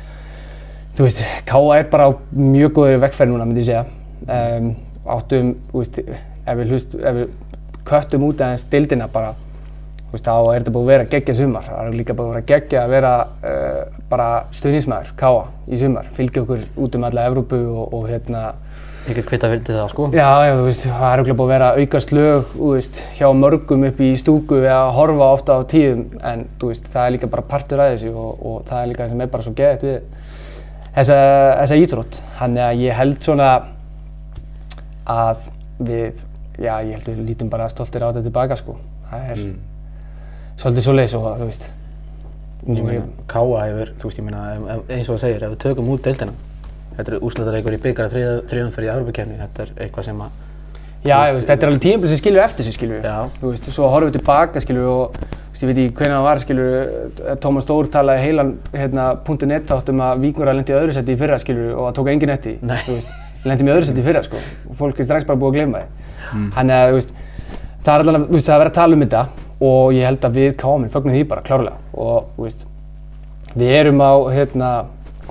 þú veist, K.A. er bara á mjög góður vekkferð núna, myndi ég segja. Um, áttum, veist, ef við, við köttum út aðeins dildina bara, þú veist, þá er þetta búið að vera geggja sumar. Það er líka búið að vera geggja að vera uh, bara stuðnismæður, K.A. í sumar, fylgja okkur út um alla Evrópu og, og hérna, Ég get hvita fyrir það sko. Já, já, þú veist, það er auðvitað búið að vera aukast lög, þú veist, hjá mörgum upp í stúku við að horfa ofta á tíðum, en þú veist, það er líka bara partur af þessu og, og það er líka sem er bara svo geðið við þessa, þessa íþrótt. Þannig að ég held svona að við, já, ég held við lítum bara stoltir á þetta tilbaka, sko. Það er svolítið svo leiðis og þú veist, Ég meina, Káa hefur, þú veist, ég meina, eins og það segir, ef við tökum út deildina, þetta er úrslutaleikur í byggara þriðumferð í Európa-kefni, þetta er eitthvað sem að, Já, veist, þetta er alveg tímabil sem skilur eftir sig, skilur Já. Þú veist, svo horfum við tilbaka, skilur og þú veist, ég veit ekki hvernig það var, skilur Tómas Stór talaði heilan, hérna, .net þátt um að Víknur að lendi í öðru seti í fyrra, skilur og það tók enginn eftir. Nei. Þú veist, lendi í öðru seti í fyrra, sko og fólk er strax bara búið að gleyma því Þannig að,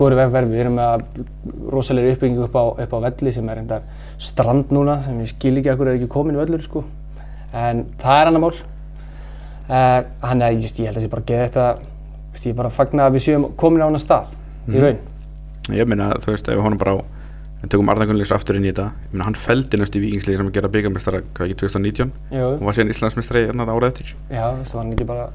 að held að við erum hérna, með rosalegri uppbyggingu upp á, upp á velli sem er endar strand núna sem ég skil ekki að hverju er ekki komin völlur sko. en það er annar mál. Uh, hann er, just, ég held að ég bara geði þetta just, ég bara fagna að við séum komin á annar stað í raun. Ég meina þú veist ef honum bara á við tökum Arna Gunnlaugs aftur inn í þetta ég meina hann feldi næstu í vikingslegi sem að gera byggamestara hvað ekki 2019 Jú, og var síðan Íslandsmeistari annað árið eftir. Já, þú veist, hann ekki bara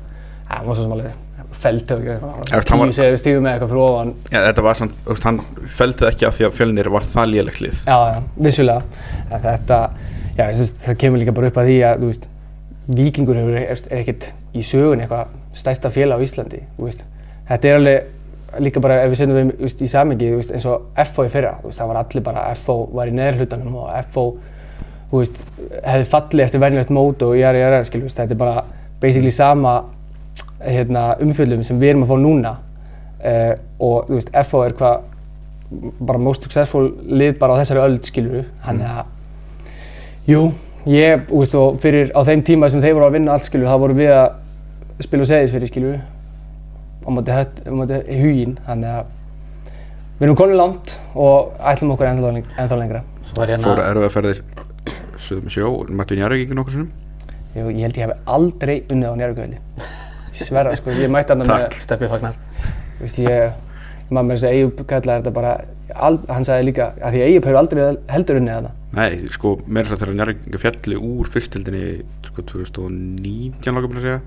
ja, hann var svo sem alveg felt og Já, ekki veist, hann var- tíu segið stífum með eitthvað fyrir ofan Já, þetta var veist, hann feldi það ekki af því að fjölnir var það lélegt lið Já, já, vissulega. En þetta, já, það kemur líka bara upp að því að, þú veist, Víkingur hefur, er er ekkert í sögun eitthvað stærsta félag á Íslandi, þú veist. Þetta er alveg líka bara, ef við setjum við í samingi, þú veist, eins og FO í fyrra, þú veist, það var allir bara, FO var í neðri hlutanum og FO, þú veist, hefði fallið eftir venjulegt mót og jæra, jæra, þetta er bara basically sama hérna, umfjöldum sem við erum að fá núna uh, og, þú veist, FO er hvað bara most successful lið bara á þessari öld skilur við, hann er að jú, ég, þú veist, og fyrir á þeim tíma sem þeir voru að vinna allt skilur þá voru við að spila og segðis fyrir skilur við á móti, hött- á móti huginn, þannig að við erum komin langt og ætlum okkur ennþá, leng ennþá lengra. Svo var Fóru hérna, erfið að ferðir Suðum sjó, mættu í Njarvík nokkur sinnum Ég, ég held ég hef aldrei unnið á njárvíkuvelli. Ég sverða, sko, ég mætti hann með, Steppi fagnar. veist, ég, maður með þess að Eyjup kallaði þetta bara, al, hann sagði líka, að því Eyjup hefur aldrei heldur unnið þarna. Nei, sko, meira svo þegar Njarvík fjalli úr fyrstildinni sko 2019 lóka að segja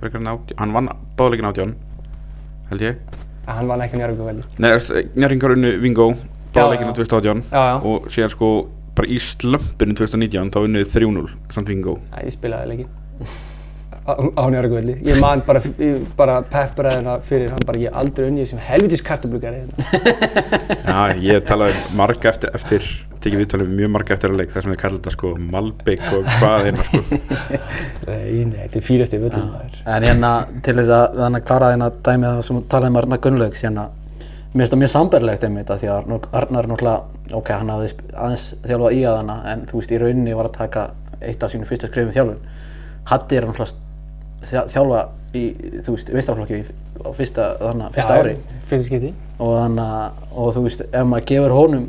frekar en átján, hann vann báðleikin átján held ég Að hann vann ekki á njárvíkuvelli. Nei, Njarvík var unnu Vingó báðleikin á já. 2018 Já, já. og síðan sko bara í slömpinu 2019 þá unnuð 3-0 samt Vingó Æ, ég spilaði leikinn á, á njárvíkuvelli. Ég man bara, bara peppræðina fyrir hann bara, ég aldrei unnið sem helvitis kartablugari hérna. Já, ég talaði marga eftir, eftir tekið viðtalið við mjög marga eftir að leik þar sem þið kallar þetta sko Malbygg og hvað eina sko Nei, nei, þetta er fýrasti maður. En hérna, til þess að þannig að klára hérna dæmið það sem talaði um Arnar Gunnlaugs hérna, mér finnst það mjög sambarlegt einmitt að því að Arnar náttúrulega, ok, hann hafði aðeins þjálfað í að hana en þú veist, í rauninni var að taka eitt af sínum fyrsta skrifum þjálfun. Hatti er náttúrulega þjálfa í, þú veist, veistarflokki á fyrsta, þannig, fyrsta ári. Fyrsta skipti. og þannig að, og þú veist, ef maður gefur honum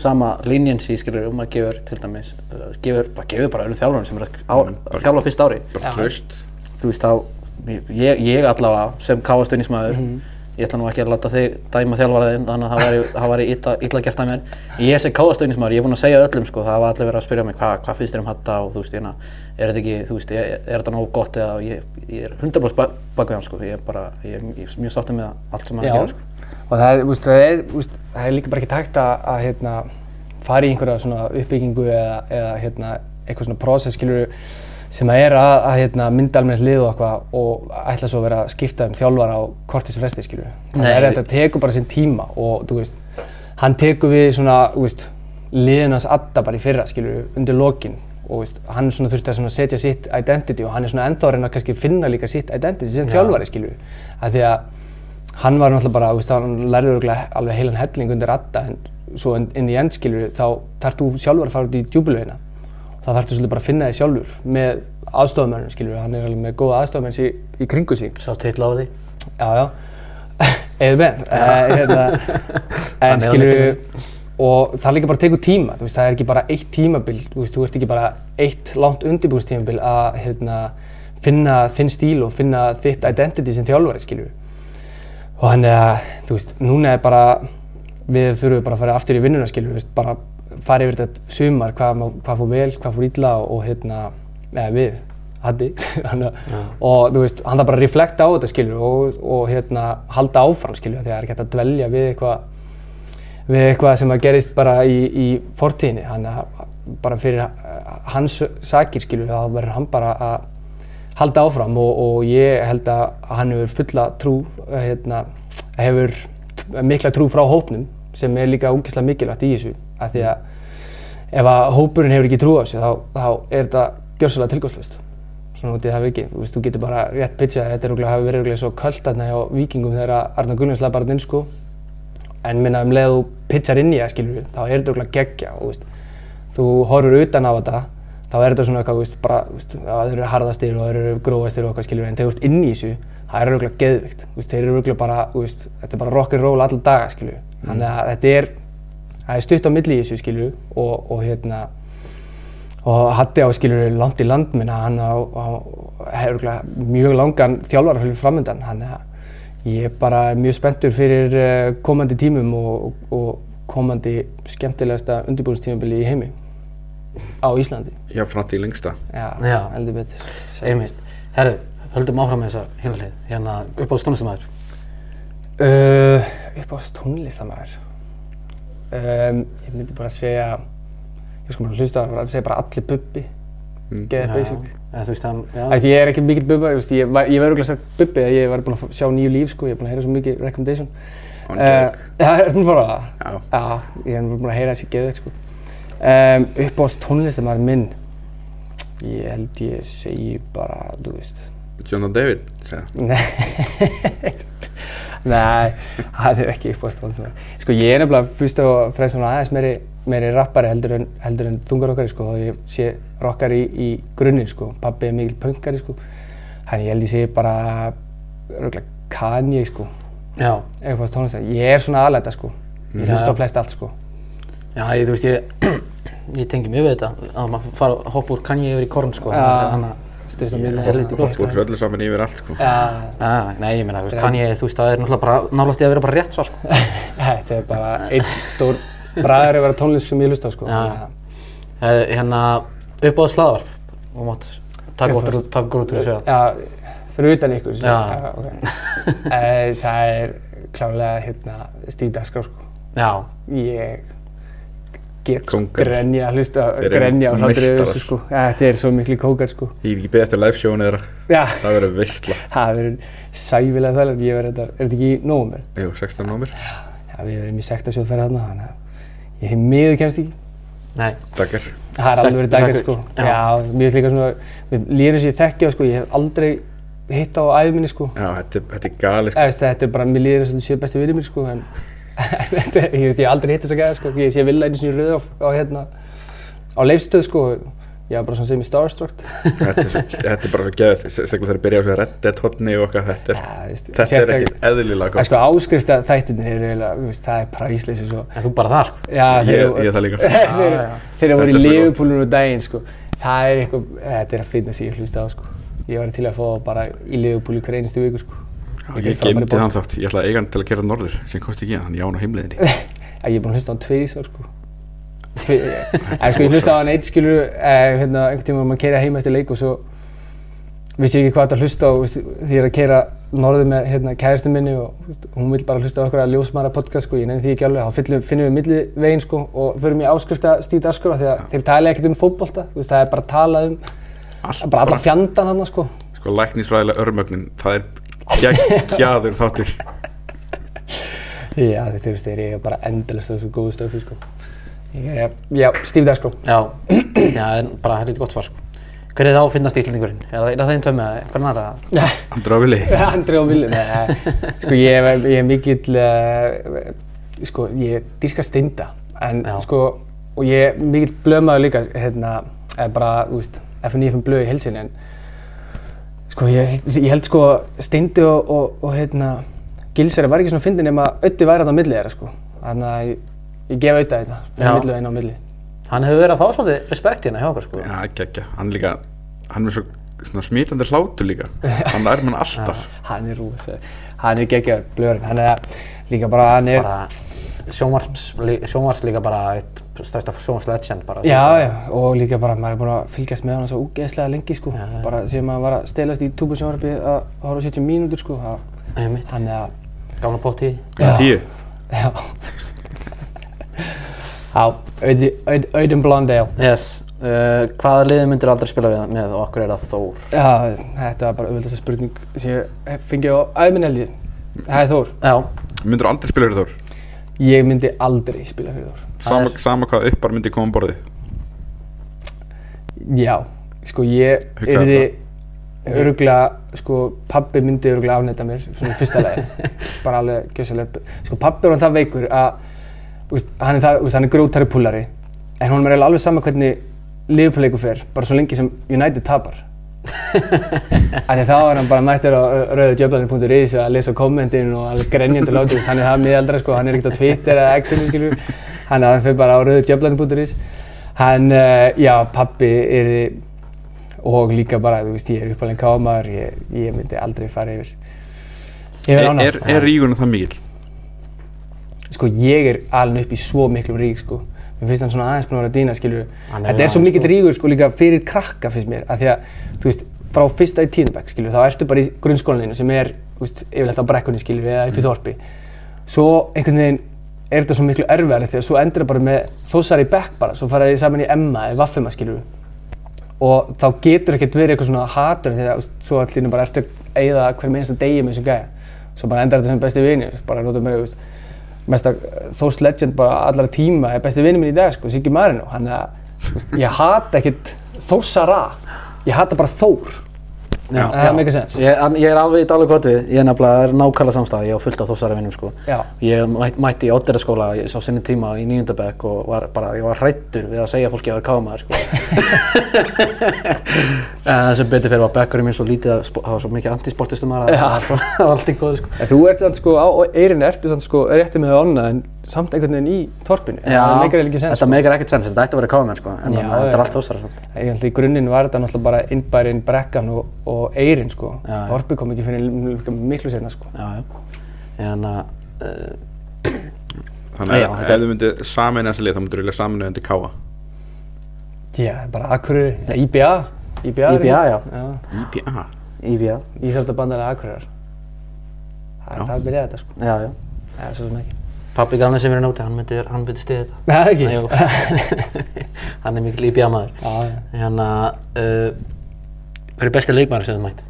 sama leniency, skilur, ef maður gefur til dæmis, uh, gefur, bara gefur bara öllum þjálfunum sem er að, á, að þjálfa fyrsta ári. bara traust. Þú veist þá ég, ég allavega sem káastunnismæður ég ætla nú ekki að láta þig dæma þjálfaraðinn þannig að það væri, illa, illa gert að mér. Ég sem káastunnismæður, ég er búinn að segja öllum sko, það var allir verið að spyrja mig hvað hva finnst þér um hatta og þú veist, hérna, er þetta ekki, þú veist, er, er þetta nógu gott? Eða ég, ég er 100% bak bak við hann sko, ég er bara, ég er mjög, sáttið með allt sem hann gerir sko. og það úst, það, er, úst, það er líka bara ekki takt að, að hérna, fara í einhverja svona uppbyggingu eða, eða hérna, eitthvað svona prósess skilur sem að er að, að hérna, mynda almennt lið og eitthvað og ætla svo að vera að skipta um þjálfara á kortis fresti skilur. Það Nei. er þetta tekur bara sinn tíma og þú veist, hann tekur við svona, þú veist, liðinans adda bara í fyrra skilur, undir lokin og veist, hann svona þurfti að svona setja sitt identity og hann er svona ennþá að reyna að kannski finna líka sitt identity sem þjálfari skilur. Að því að hann var náttúrulega bara, veist, hann lærði örugglega alveg heilan helling undir adda en svo inn, í end skilur þá þarf þú sjálfur að fara út í djúbulögina og þá þarf þú svolítið bara að finna þig sjálfur með aðstofamönnum skilur hann er alveg með góða aðstofamenn í, í kringu sín sá titla á því. Já já. Eða ben uh, hérna, en alveg og það líka bara tekur tíma þú veist, það er ekki bara eitt tímabil þú veist, þú ert ekki bara eitt langt undirbúrstímabil að hérna, finna þinn stíl og finna þitt identity sem þjálfari skilur og þannig að þú veist, núna er bara við þurfum bara að fara aftur í vinnuna skilur við, bara fara yfir þetta sumar hvað, hvað fór vel, hvað fór illa og, og hérna, eða við Þannig að- og þú veist, hann þarf bara að reflekta á þetta skilur og, og hérna halda áfram skilur því að það er ekki hægt að dvelja við eitthvað við eitthvað sem að gerist bara í, í fortíðinni, hann bara fyrir hans sakir skilur þá verður hann bara að halda áfram og, og ég held að hann hefur fulla trú hérna, hefur mikla trú frá hópnum sem er líka ógeðslega mikilvægt í þessu af því að ef að hópurinn hefur ekki trú á þessu þá, þá er þetta gjörsalega tilgangslust svona út í það ekki, þú, þú getur bara rétt pitchað þetta hafi verið örugglega svo köld þarna hjá vikingum þegar að Arnar Gunnars laði bara inn sko. En minna um leið þú pitchar inn í það skilur þá er þetta örugglega geggja og veist, þú horfur utan á þetta þá er þetta svona eitthvað, veist, bara, veist, að þeir eru harðastir og þeir eru grófastir og eitthvað skilur en þegar þú ert inn í þessu, það er örugglega geðvikt, þeir eru örugglega bara, þetta er bara rock'n'roll alla daga skilur, þannig að þetta er, það er stutt á milli í þessu skilur og, og hérna, og Hatti á skilur langt í land minna, hann á, á hefur mjög langan þjálfarafylg framöndan, hann er ég er bara mjög spenntur fyrir eh, komandi tímum og, og komandi skemmtilegasta undirbúinstímabili í heimi á Íslandi. Já, frætt í lengsta Já, Já. heldur betur. einmitt, herru, höldum áfram með þessa hinlið, hérna upp á stónlistamæður Uh, upp á tónlistamæður. Um, ég myndi bara segja, ég sko bara hlusta að segja bara allir bubbi, Mm. geða basic. eða veist hann, Ætli, ég er ekki mikill bubbar, ég, ég, var- ég verður örugglega sagt bubbi að ég var búinn að sjá nýju líf sko, ég er búinn að heyra svo mikið recommendation. On Uh, joke. Já, er að fara það? Já. Já, ég er búinn að heyra þessi geðveikt sko. Um, upp á tónlistamæður minn, ég held ég segi bara, þú veist, Jonathan David segja. Nei, Nei, hann er ekki upp á stónlistamæður. Sko ég er nefnilega fyrst og fremst svona aðeins meiri, meiri rappari heldur en, heldur en þungarokkari sko og ég sé rockari í, í grunninn sko. Pabbi er mikill punkari sko. Þannig ég held ég segi bara, örgulega Kanye sko, já, eitthvað tónlistamæður. Ég er svona aðlæta sko. Ég hlusta á flest allt sko. Já, ég, þú veist, ég, ég tengi mjög við þetta að maður fara að hoppa úr Kanye yfir í korn, sko. Já. Þannig að, Stuðst á Ég milli. er lítið gott, Þú svo öllu saman yfir allt sko Já, já, nei, ég meina, veist, Kanye, þú veist, það er náttúrulega bara í að vera bara rétt svar, sko. þetta er bara einn stór bræður að vera tónlist sem ég hlusta á sko. Já. Eh, Hérna, uppáðið slaðvarp, og mátt taka út úr, þessu. Já, fyrir utan ykkur. Já. ok. Eh, Það er klárlega hérna Stíð Dagskrá sko. Já, Ég get Kóngar. grenja hlusta, grenja og meistarar. þessu sko. Ja, þetta er svo miklu kókar sko. Ég er ekki beðið eftir live-sjónu þeirra Já, Það verður veistla það verður sæfilega þærlega. Ég verður þetta, er þetta ekki í nógumver? Jú, 16 nómur Já, við verðum í sektasjóðferð þarna, þannig að ég hef miður kemst ekki. nei, Takkar Það er Sek- alveg verið dagar sekkur, sko. já. Já, mér finnst líka svona, við lýðir þekki á sko, ég hef aldrei hitt á æfuminni sko. Já, þetta, er- þetta er gali sko Eða, er ég veist, ég hef aldrei hitt þess að gæða sko. Ég sé vilja einu sinni rauð á, á hérna, á leifstöð sko. Ég var bara svona sem ég starstruck. Þetta er, svo, þetta er bara svo geðið Sérstaklega þegar byrja á þessu Red Dead hotni og okkar Þetta er, Já, veist, þetta er ekkert eðlilega er sko áskrifta þættirnir eru eiginlega, það er præsleysi svo. en þú bara þar. Já, Ég, ég það líka já. þeir voru í er svo gott. Liverpoolun og daginn sko. það er eitthvað, þetta er að finna sig að hlusta á sko. ég var til að fá bara í Liverpool í hver einustu viku sko. Ég gemdi þann þátt Ég ætlaði að eiga hann til að gera norður sem kosti ekki Þannig ég án á heimleiðinni. Að ég er búinn að hlusta á hann tveisar sko. Tve- en sko ég hlusta á hann eitt skilur eh, hérna, einhvern tíma maður keira heim eftir leik og svo vissi ég ekki hvað að hlusta á því ég er að keira norður með hérna, kæristun minni og hún vil bara hlusta á okkur að ljósmara podcast sko, ég nefnir því ekki alveg, þá finnum við millivegin sko og förum í áskrifta dagskrá því að þeir tala ekkert um fótbolta, er að um hann sko. Sko Það er geggjaður þáttur Já, þú veist, þeir eru bara endalist á þessu góðu stöfi sko. Ég er, já, stíð dagskrá. já, já, en bara helviti gott svar, sko. Hver er þá að finnast Íslandingurinn? Er það þeim tveim eða hvern annar? Andra á villi Andri og Villi, nei, sko ég er, ég er mikill, uh, sko ég dyrka steinda, en Já. sko, og ég er mikill blömaður líka, hérna, eða bara, þú veist, FNIFM blöð í helsinni, en sko ég, ég held sko steindi og, og, og hérna, Gilsari var ekki svona fyndin nema Öddi væri þarna á milli þeirra, sko, þannig að ég, ég gef Ödda þetta, spila milli og einn á milli. Hann hefur verið að fá svolítið respekt hérna hjá okkur, sko. Já, geggja. Hann er líka Hann er svo svona smítandi hlátur líka. Hann er mann alltaf. Hann er rúð, hann er geggjaður, blöðurinn, hann er líka bara, hann er, Bara sjónvars, sjónvars líka bara eitt stærsta sjónvarslegend bara. Já, já, og líka bara maður er búin að fylgjast með hann svo úgeðslega lengi sko, bara síðan maður var að stelast í túbusjónvarpi að horfa á 70 mínútur sko, það, Einmitt, hann er að, gamla bótt í. Já. Tíu. Já, já, Auði- Auð- Auðun Blondale, Yes, uh, hvaða liði myndir aldrei spila við? Með og okkur er það Þór? já, þetta var bara auðvitað spurning sem ég fengi á ég, það er Þór, Já, Myndur aldrei spila fyrir Þór? Ég myndi aldrei spila fyrir Þór, Sama, sama hvað uppar myndi koma um borðið. Já, sko ég Hugsaðu yrði öruglega, sko pabbi myndi öruglega afnæta mér, svona fyrsta lagi, bara alveg gjössalega, sko pabbi er hann það veikur að, veist, hann er það, veist, hann er grótari púlari, en honum er alveg sama hvernig liðupleiku fer, bara svo lengi sem United tapar. Því að þá er hann bara mættur á rauðudjöflanir.is að lesa kommentin og alveg grenjandi látur, hann er það miðaldra sko, hann er ekkert á Twitter eða X-inu skilur, hann, hann fyrir bara á rauðudjöflanir.is. Hann, uh, já, pabbi er og líka bara, þú veist, ég er uppalinn kámaður, ég, ég myndi aldrei fara yfir. Yfir Er, ána. er, er rígunum það mikill? Sko, ég er alveg upp í svo miklum rík, sko. Mér finnst hann svona aðeins búinn að vera að dýna, er Þetta er svo mikill sko. ríkur, sko, líka fyrir krakka, finnst mér. Af því að, þú veist, frá fyrsta í tíðanbæk, skilur, þá ertu bara í grunnskólaninu sem er, þú veist, yfirleitt á brekkunni, skilur, eða upp í þorpi. Svo einhvern veginn er þetta svo miklu erfiðar því að svo endur það bara með þósar í bekk bara, svo fara þið saman í Emma eða Vaffema, skilur og þá getur ekkert verið eitthvað svona hatur því að svo allir bara ertu að eyða hver minnsta degi með þessum gæja. Svo bara endar þetta sem besti vini bara með, þú veist, mesta Thors Legend bara allara tíma er besti vini minn í dag sko, Siggi Marino hann að, ég hata ekkert Þórsara ég hata bara Þór Já, það er mega sens Ég, ég er alveg í dálu gott við, ég er nefnilega er nákvæmlega samstæð, ég á fullt af þósara vinnum sko. Já. Ég mæt, mætti í Odderaskóla sá sinni tíma í nýjöndabæk og var bara, ég var hrættur við að segja fólki að vera kámaður sko. en sem betur fyrir var bekkurinn minn svo lítið að það var svo mikið antisportistum að það var- var allt í góðu sko. En þú ert sann sko á eyrin ertu sann sko rétti með það onna en samt einhvern veginn í þorpinu. það meikar ekki sens. þetta meikar ekkert sens, þetta ætti að vera káðamenn sko, en Já, að þetta er já. allt ósara samt. Sko. Í grunninn var þetta náttúrulega bara innbærin, brekkan og, og eirin sko. Já, já. Þorpið kom ekki fyrir miklu sérna sko. Já, já. En að, uh, Þannig að Já, ef þú myndir sameina þessi lið þá myndir þú vilja sameina undir káa Já, bara Akureyri, ja, IBA. IBA, IBA, já. já. IPA IBA, Íþróttabandalega Akureyrar. Það Já. er það að byrja þetta sko. já, já. Pappi gaf mér sem er náti, hann myndi, hann myndi stiða þetta. Nei, það ekki. Jú. hann er mikil IBA maður. Já, já. En að, uh, hver er besti leikmaður sem þið mætt?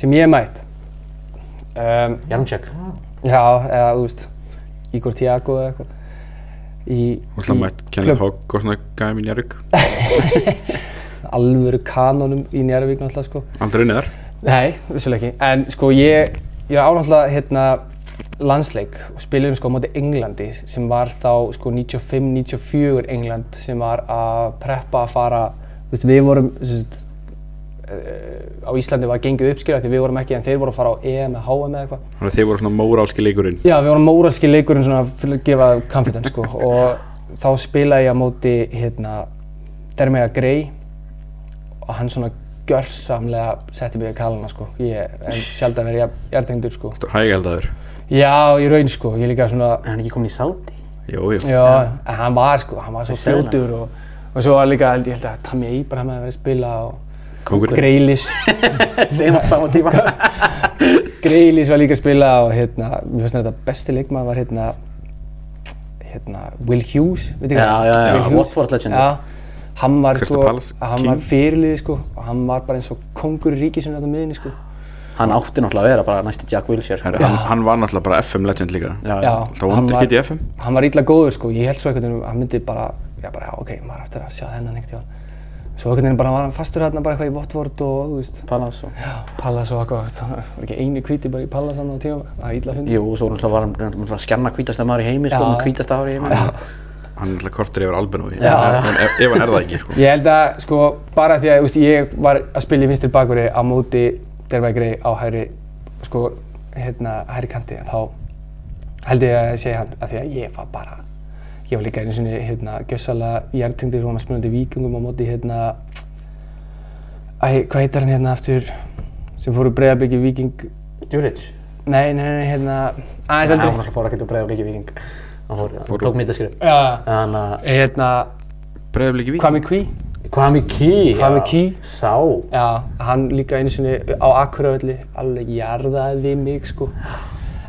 Sem ég mætt. Um, Jarmček. já, eða þú veist, Igor Tiago eða eitthvað. Í, og hlað mætt Kenneth Hogg og svona gæði mín Jærvík alvöru kanonum í Njarðvík náttúrulega sko. aldrei unnið þar Nei, vissulega ekki. En sko ég, ég er ánáttúrulega hérna landsleik og spiliðum sko á móti Englandi sem var þá sko 95-94 England sem var að preppa að fara, veist, við vorum, veist, á Íslandi var gengið uppskýra því við vorum ekki en þeir voru að fara á EM eða HM eða eitthvað. þannig að þið voru svona mórálski leikurinn Já, við vorum móralski leikurinn svona fyrir að gefa confidence sko og þá spilaði ég á móti hérna Dermega Grey og hann svona gjörsamlega setti mig í kalana sko. Ég en sjaldan verið hjartengdur sko. hægældaður Já, í raun sko, ég líka svona, Er hann ekki komin í Sáti? jú, jú. já, en hann var sko, hann var svo Ég fljótur og, og svo var líka, held ég held að Tammy Abraham hefði verið að spila og. Greilis, Sem á sama tíma. Greilis var líka að spila og hérna, mér finnst þetta besti leikmaður var hérna, hérna, Will Hughes, veit ekki Já, já, já, Will Hughes. Watford legend. Já, hann var sko, Palace hann var fyrirliði sko og hann var bara eins og kongur í ríkisinu þetta miðinni sko. Hann átti náttúrulega að vera bara næsti Jack Wilshere. Herri, hann, hann var náttúrulega bara FM legend líka Já, Já, Það hann vondur var- ekki í FM hann var illa góður sko, ég held svo einhvern veginn, hann myndi bara, já bara, já, ok, maður eftir að sjá þennan einhvern tímann. Svo einhvern veginn bara var hann fastur hérna bara eitthvað í Watford og, þú veist, Pallas og... já, Pallas og eitthvað, það var ekki einu hvíti bara í Pallas hann á tíma, það er illa að finna. Jú, og svo náttúrulega var hann náttúrulega að skjanna hvítasta maður í heimi, sko, í heimi. Hann er alltaf kortur yfir já. ef, hann er það ekki sko. Ég held að, sko, bara því að, þú veist, ég var að spila í vinstri bakveri á móti Dermæk Grey á hægri, sko, hérna, hægri kanti, þá held ég að segja hann, að því að ég var bara, ég var líka einu sinni, hérna, gjössalega hjartengdur og maður spilandi vikingum á móti, hérna, æ, hvað heitir hann hérna aftur, sem fór úr breyðarbyggi viking, Djuric. nei, nei, nei, hérna, aðeins Nei, hann fór að breiða blikið viking. Hann fór, hann tók mítaskrif. Já, Þannig að, hérna, í vík Kwame Kví, Kwame Key. Kwame. Key. Sá. Já, hann líka einu sinni á Akureyri alveg jarðaði mig sko.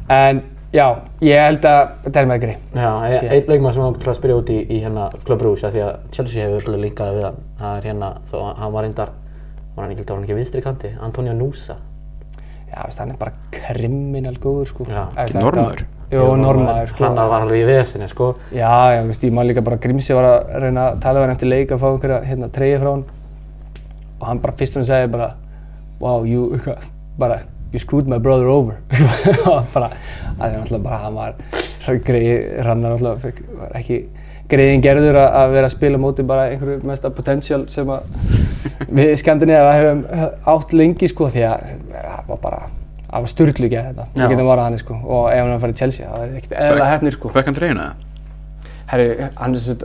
En já, ég held að þetta er með grei. Já, Sé. einn leikmann sem var til að spyrja út í, í hérna Club Brugge, af því að Chelsea hefur alltaf linkaði við hann. Það er hérna, þó að hann var reyndar, var hann ekki, var hann ekki vinstri kanti, Antonio Nusa. Já, veist, hann er bara kriminal góður sko. Já. Ekki þetta- Jú, normaður sko. Hann var alveg í vesinni, sko. Já, já, veist, ég man líka bara Grímsi var að reyna að tala við hann eftir leik að fá einhverja hérna treyja frá hann. Og hann bara fyrst hann segi bara, wow, you, bara, you screwed my brother over. Og bara, það er náttúrulega bara, hann var, greið, rannar náttúrulega, fekk, var ekki greiðin gerður að, að vera að spila móti bara einhverju mesta potential sem að við Skandinavíu hefum átt lengi sko því að það var bara, það var sturglu ekki þetta, Já. við getum varað hann sko og ef hann farið í Chelsea, það var ekkert eðla hefnir sko. Fekk hann treyjuna það? Herru, hann er svo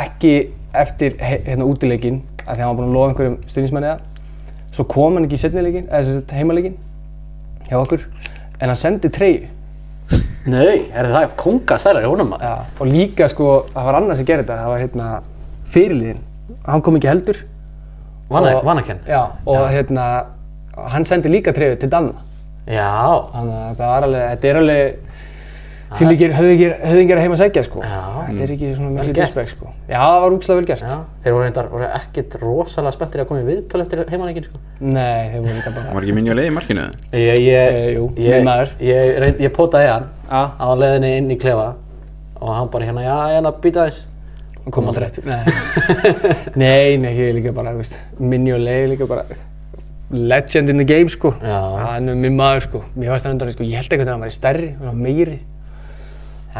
ekki eftir hérna útileikinn af því að hann var búinn að lofa einhverjum stuðnismanni það. Svo kom hann ekki í setnileikin, eða sagt heimaleikin hjá okkur, en hann sendi treyju. Nei, er það kongastælar í honum maður? Ja, og líka sko, það var annað sem gerði þetta, það var hérna fyrirliðin. Hann kom ekki heldur. Vana- Og- Vanaken? Já, og hérna, hann sendi líka treyju til Danna. Já. Þannig að þetta var alveg, þetta er alveg því líkir höfðingir, að heima að segja sko. Já. Þetta er ekki svona mikið gert. disrespect sko. Já, það var úkslega vel gert. Já, þeir voru reyndar, voru ekkert rosalega spenntir að koma í viðtal eftir heimanleikin, sko. Nei, þeir voru líka bara... Var ekki minni að leiði í markinu það? Ég, ég, Eh, jú, ég, maður. ég, reynd, ég potaði hann Já. á leiðinni inn í klefa og hann bara hérna, já, hérna, býta þess. Hann kom aldrei eftir. Nei. nei, nei, ég líka bara, þú veist, Minni og Leigh er líka bara legend in the game, sko. Hann er minn maður, sko. Mér varst það undan, sko, ég held eitthvað að hann væri stærri, hann var meiri.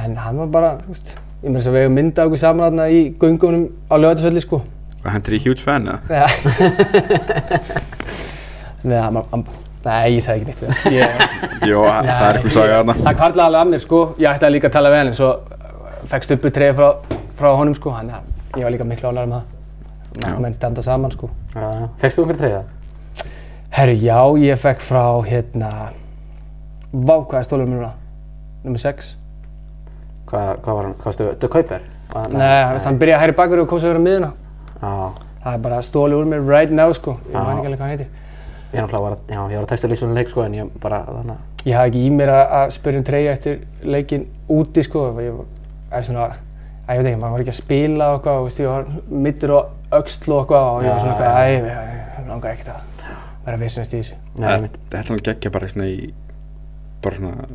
En hann var bara, veist, ég með þess að við hefum myndað okkur saman þarna í göngunum á lögatarsvelli, sko. Hvað hendur í huge fan eða? Já. Nei, hann, hann, Nei, ég sagði ekki neitt við hann. Ég, Jó, það er eitthvað saga þarna það kvarlaði alveg að mér sko, ég ætti að líka að tala við hann en svo fekk stuppu treyja frá, frá honum sko, hann ég var líka miklu ánægður með það. Já. Menn standa saman sko. Fekst þú einhver treyða? Herru, já, ég fekk frá hérna, vá hvað er stólum núna, nummer 6. Hvað, hvað var hann? Hvað varstu? Du Kauper? Var- Nei, hann, hann byrjaði að hæri bakur og kom svo verið á miðuna. Já, Það er bara stólið úr mér right now sko, ég man ekki alveg hvað hann heitir. ég náttúrulega var, að- já, ég var að texta lýsunum leik sko en ég bara þannig að Ég hafði ekki í mér að, að spyrja um treyja eftir leikinn úti sko, ég eða svona, að ég veit ekki, maður var ekki að spila og eitthvað, og veist, ég var mittur og öxl og eitthvað og ég var svona eitthvað, æ, ég, ég langar ekkert að vera vissinast í þessu. Þetta er hann geggja bara svona í bara svona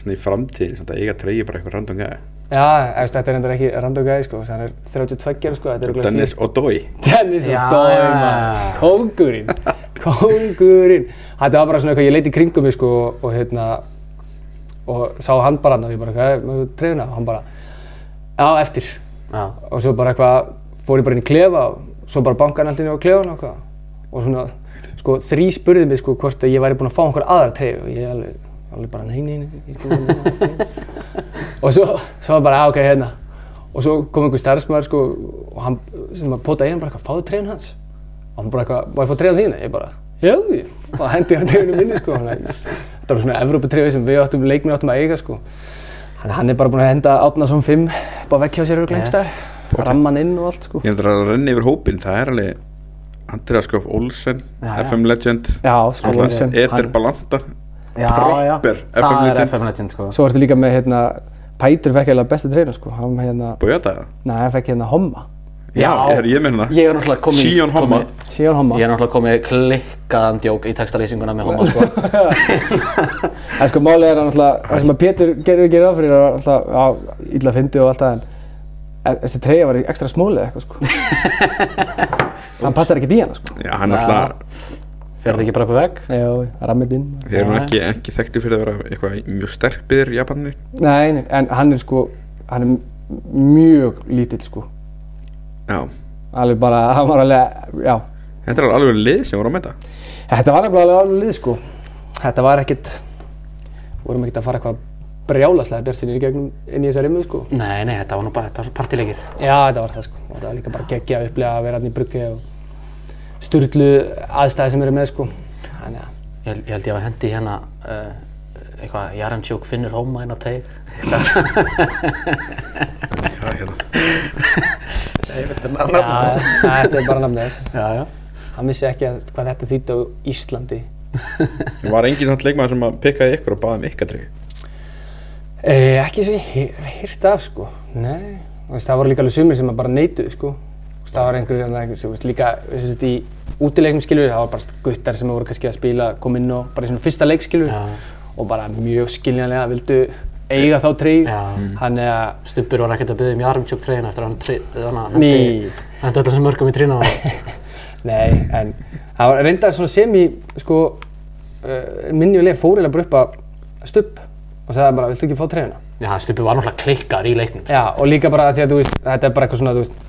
svona í framtíð, svona að eiga treyja bara eitthvað random gæði Já, veist, þetta er endur ekki random gæði sko, hann er 32 sko, er Dennis O'Doy Dennis já, maður, já. kóngurinn, kóngurinn. Þetta var bara svona eitthvað, ég leiti kringum mig sko og, og hérna, og sá hann bara hann og ég bara, hvað er treyðuna? Og hann bara, já, eftir. Já, Og svo bara eitthvað, fór ég bara inn í klefa og svo bara bankaði hann alltaf inn á klefan og eitthvað. Og svona, sko, þrý spurði mig sko hvort að ég væri búinn að fá einhver aðra treyju og ég alveg, alveg bara, nei, nei, nei, er. Og svo, svo var bara, já, ok, hérna. Og svo kom einhver starfsmæður sko og hann, sem að potaði í hann bara eitthvað, fáðu treyjun hans. Og hann bara eitthvað, má ég fá treyjan þína? Ég bara, já. Og hendi hann treyjunum minni sko. Þetta var svona Evróputreyju sem við áttum, leikminn áttum að eiga sko. Að hann er bara búinn að henda Átnason 5 upp á vekk hjá sér og glemst það. Ramman inn og allt sko. Ég heldur að renna yfir hópinn, það er alveg Andreas Skoff Olsen, Já, já. FM Legend Já, sko, Eter Balanta já, já. Það FM Legend. FM Legend sko. Svo ertu líka með hérna, Pætur fekk eiginlega bestu treyjuna sko. Hérna, það? nei, hann fekk hérna Homma. Já, ég er ég með hérna Ég er náttúrulega komið í- Sion Homma. Ég er náttúrulega komið klikkaðan djók í textalýsinguna með Homma sko. Það er sko málið er að náttúrulega, það sem að Pétur gerir gerir á fyrir er að já, illa fyndi og allt það en en þessi treyja var ekstra smólið eitthvað sko. Hann passar ekkert í hana sko. Já, hann alltaf Fer þetta ekki bara upp á vegg? Já, rammið inn. Þeir eru ekki, ekki þekkti fyrir að vera eitthvað mjög sterk byggðir Japanir Nei, nei, en hann er sko, hann er mjög lítill sko. Já, Alveg bara, hann var alveg, já. þetta er alveg lið sem voru að metta Þetta var alveg alveg lið sko. Þetta var ekkert, vorum ekkert að fara eitthvað brjálaslega bjart sinni í gegnum inn í þessa rimmu sko. Nei, nei, þetta var nú bara, þetta var partileikir. Já, þetta var það sko. Og þetta var líka bara geggja að upplega að vera hann í bruggi og sturlu aðstæði sem eru með sko. Þannig að, Ég, held- ég held ég að hendi hérna uh, eitthvað Jarantjók finnur Homma inn á teig. Já, hérna Nei, þetta er já, þetta er bara nafnið þess. Já, já. Hann vissi ekki að, hvað þetta þýtti á Íslandi. Það var engin samt leikmaður sem að pikkaði ykkur og baði um ykkar trygg E, ekki sem ég hef hýrt af sko. Nei, það voru líka alveg sumir sem að bara neituðu sko. Það var einhverjir hérna, einhver, þú veist, líka þú veist, í útileiknum skilur, það var bara guttar sem voru kannski að spila, kom inn og bara í svona fyrsta leik skilur Já. og bara mjög skiljanlega vildu eiga þá treyju. Þannig að, Stubbur var ekkert að byggja um Jarantjók treyina eftir að hann tre- þannig að hendi öll þessum mörgum í trína á hann. nei, en það var reyndar svona sem í, sko, uh, minnilega fórilega bara upp að stubb og sagði bara, viltu ekki fá treyjuna? Já, Stubbur var náttúrulega klikkar í leiknum. sko. Já, og líka bara því að þú veist, þetta er bara eitthvað svona, þú veist,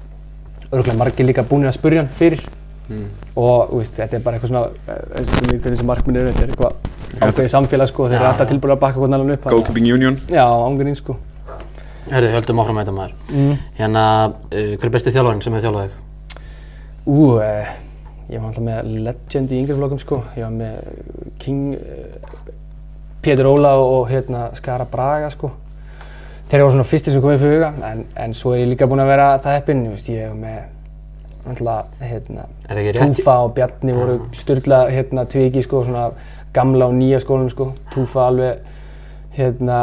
örgulega margir líka búinir að spurja hann fyrir og þú veist, þetta er bara eitthvað svona, eh, eins og þú veit hvernig þessi markminn eru, þetta er eitthvað ákveðið samfélag sko, þeir eru alltaf já. tilbúin að bakka hvernig alveg upp. Goalkeeping Union Já, ángrinn sko. Hörðu, höldum áfram með þetta maður. Mm. Hérna, uh, hver er besti þjálfarinn sem hefur þjálfað þig? Ú, eh, ég var alltaf með legend í yngri flokkum sko, ég var með King, eh, Pétur Óla og hérna Skara Braga sko. Þeir eru svona fyrstir sem komið upp í huga, en, en svo er ég líka búinn að vera það heppinn, ég hef með alltaf, hérna? Túfa og Bjarni voru styrla hérna tviki sko, svona gamla og nýja skólanum sko, Túfa alveg hérna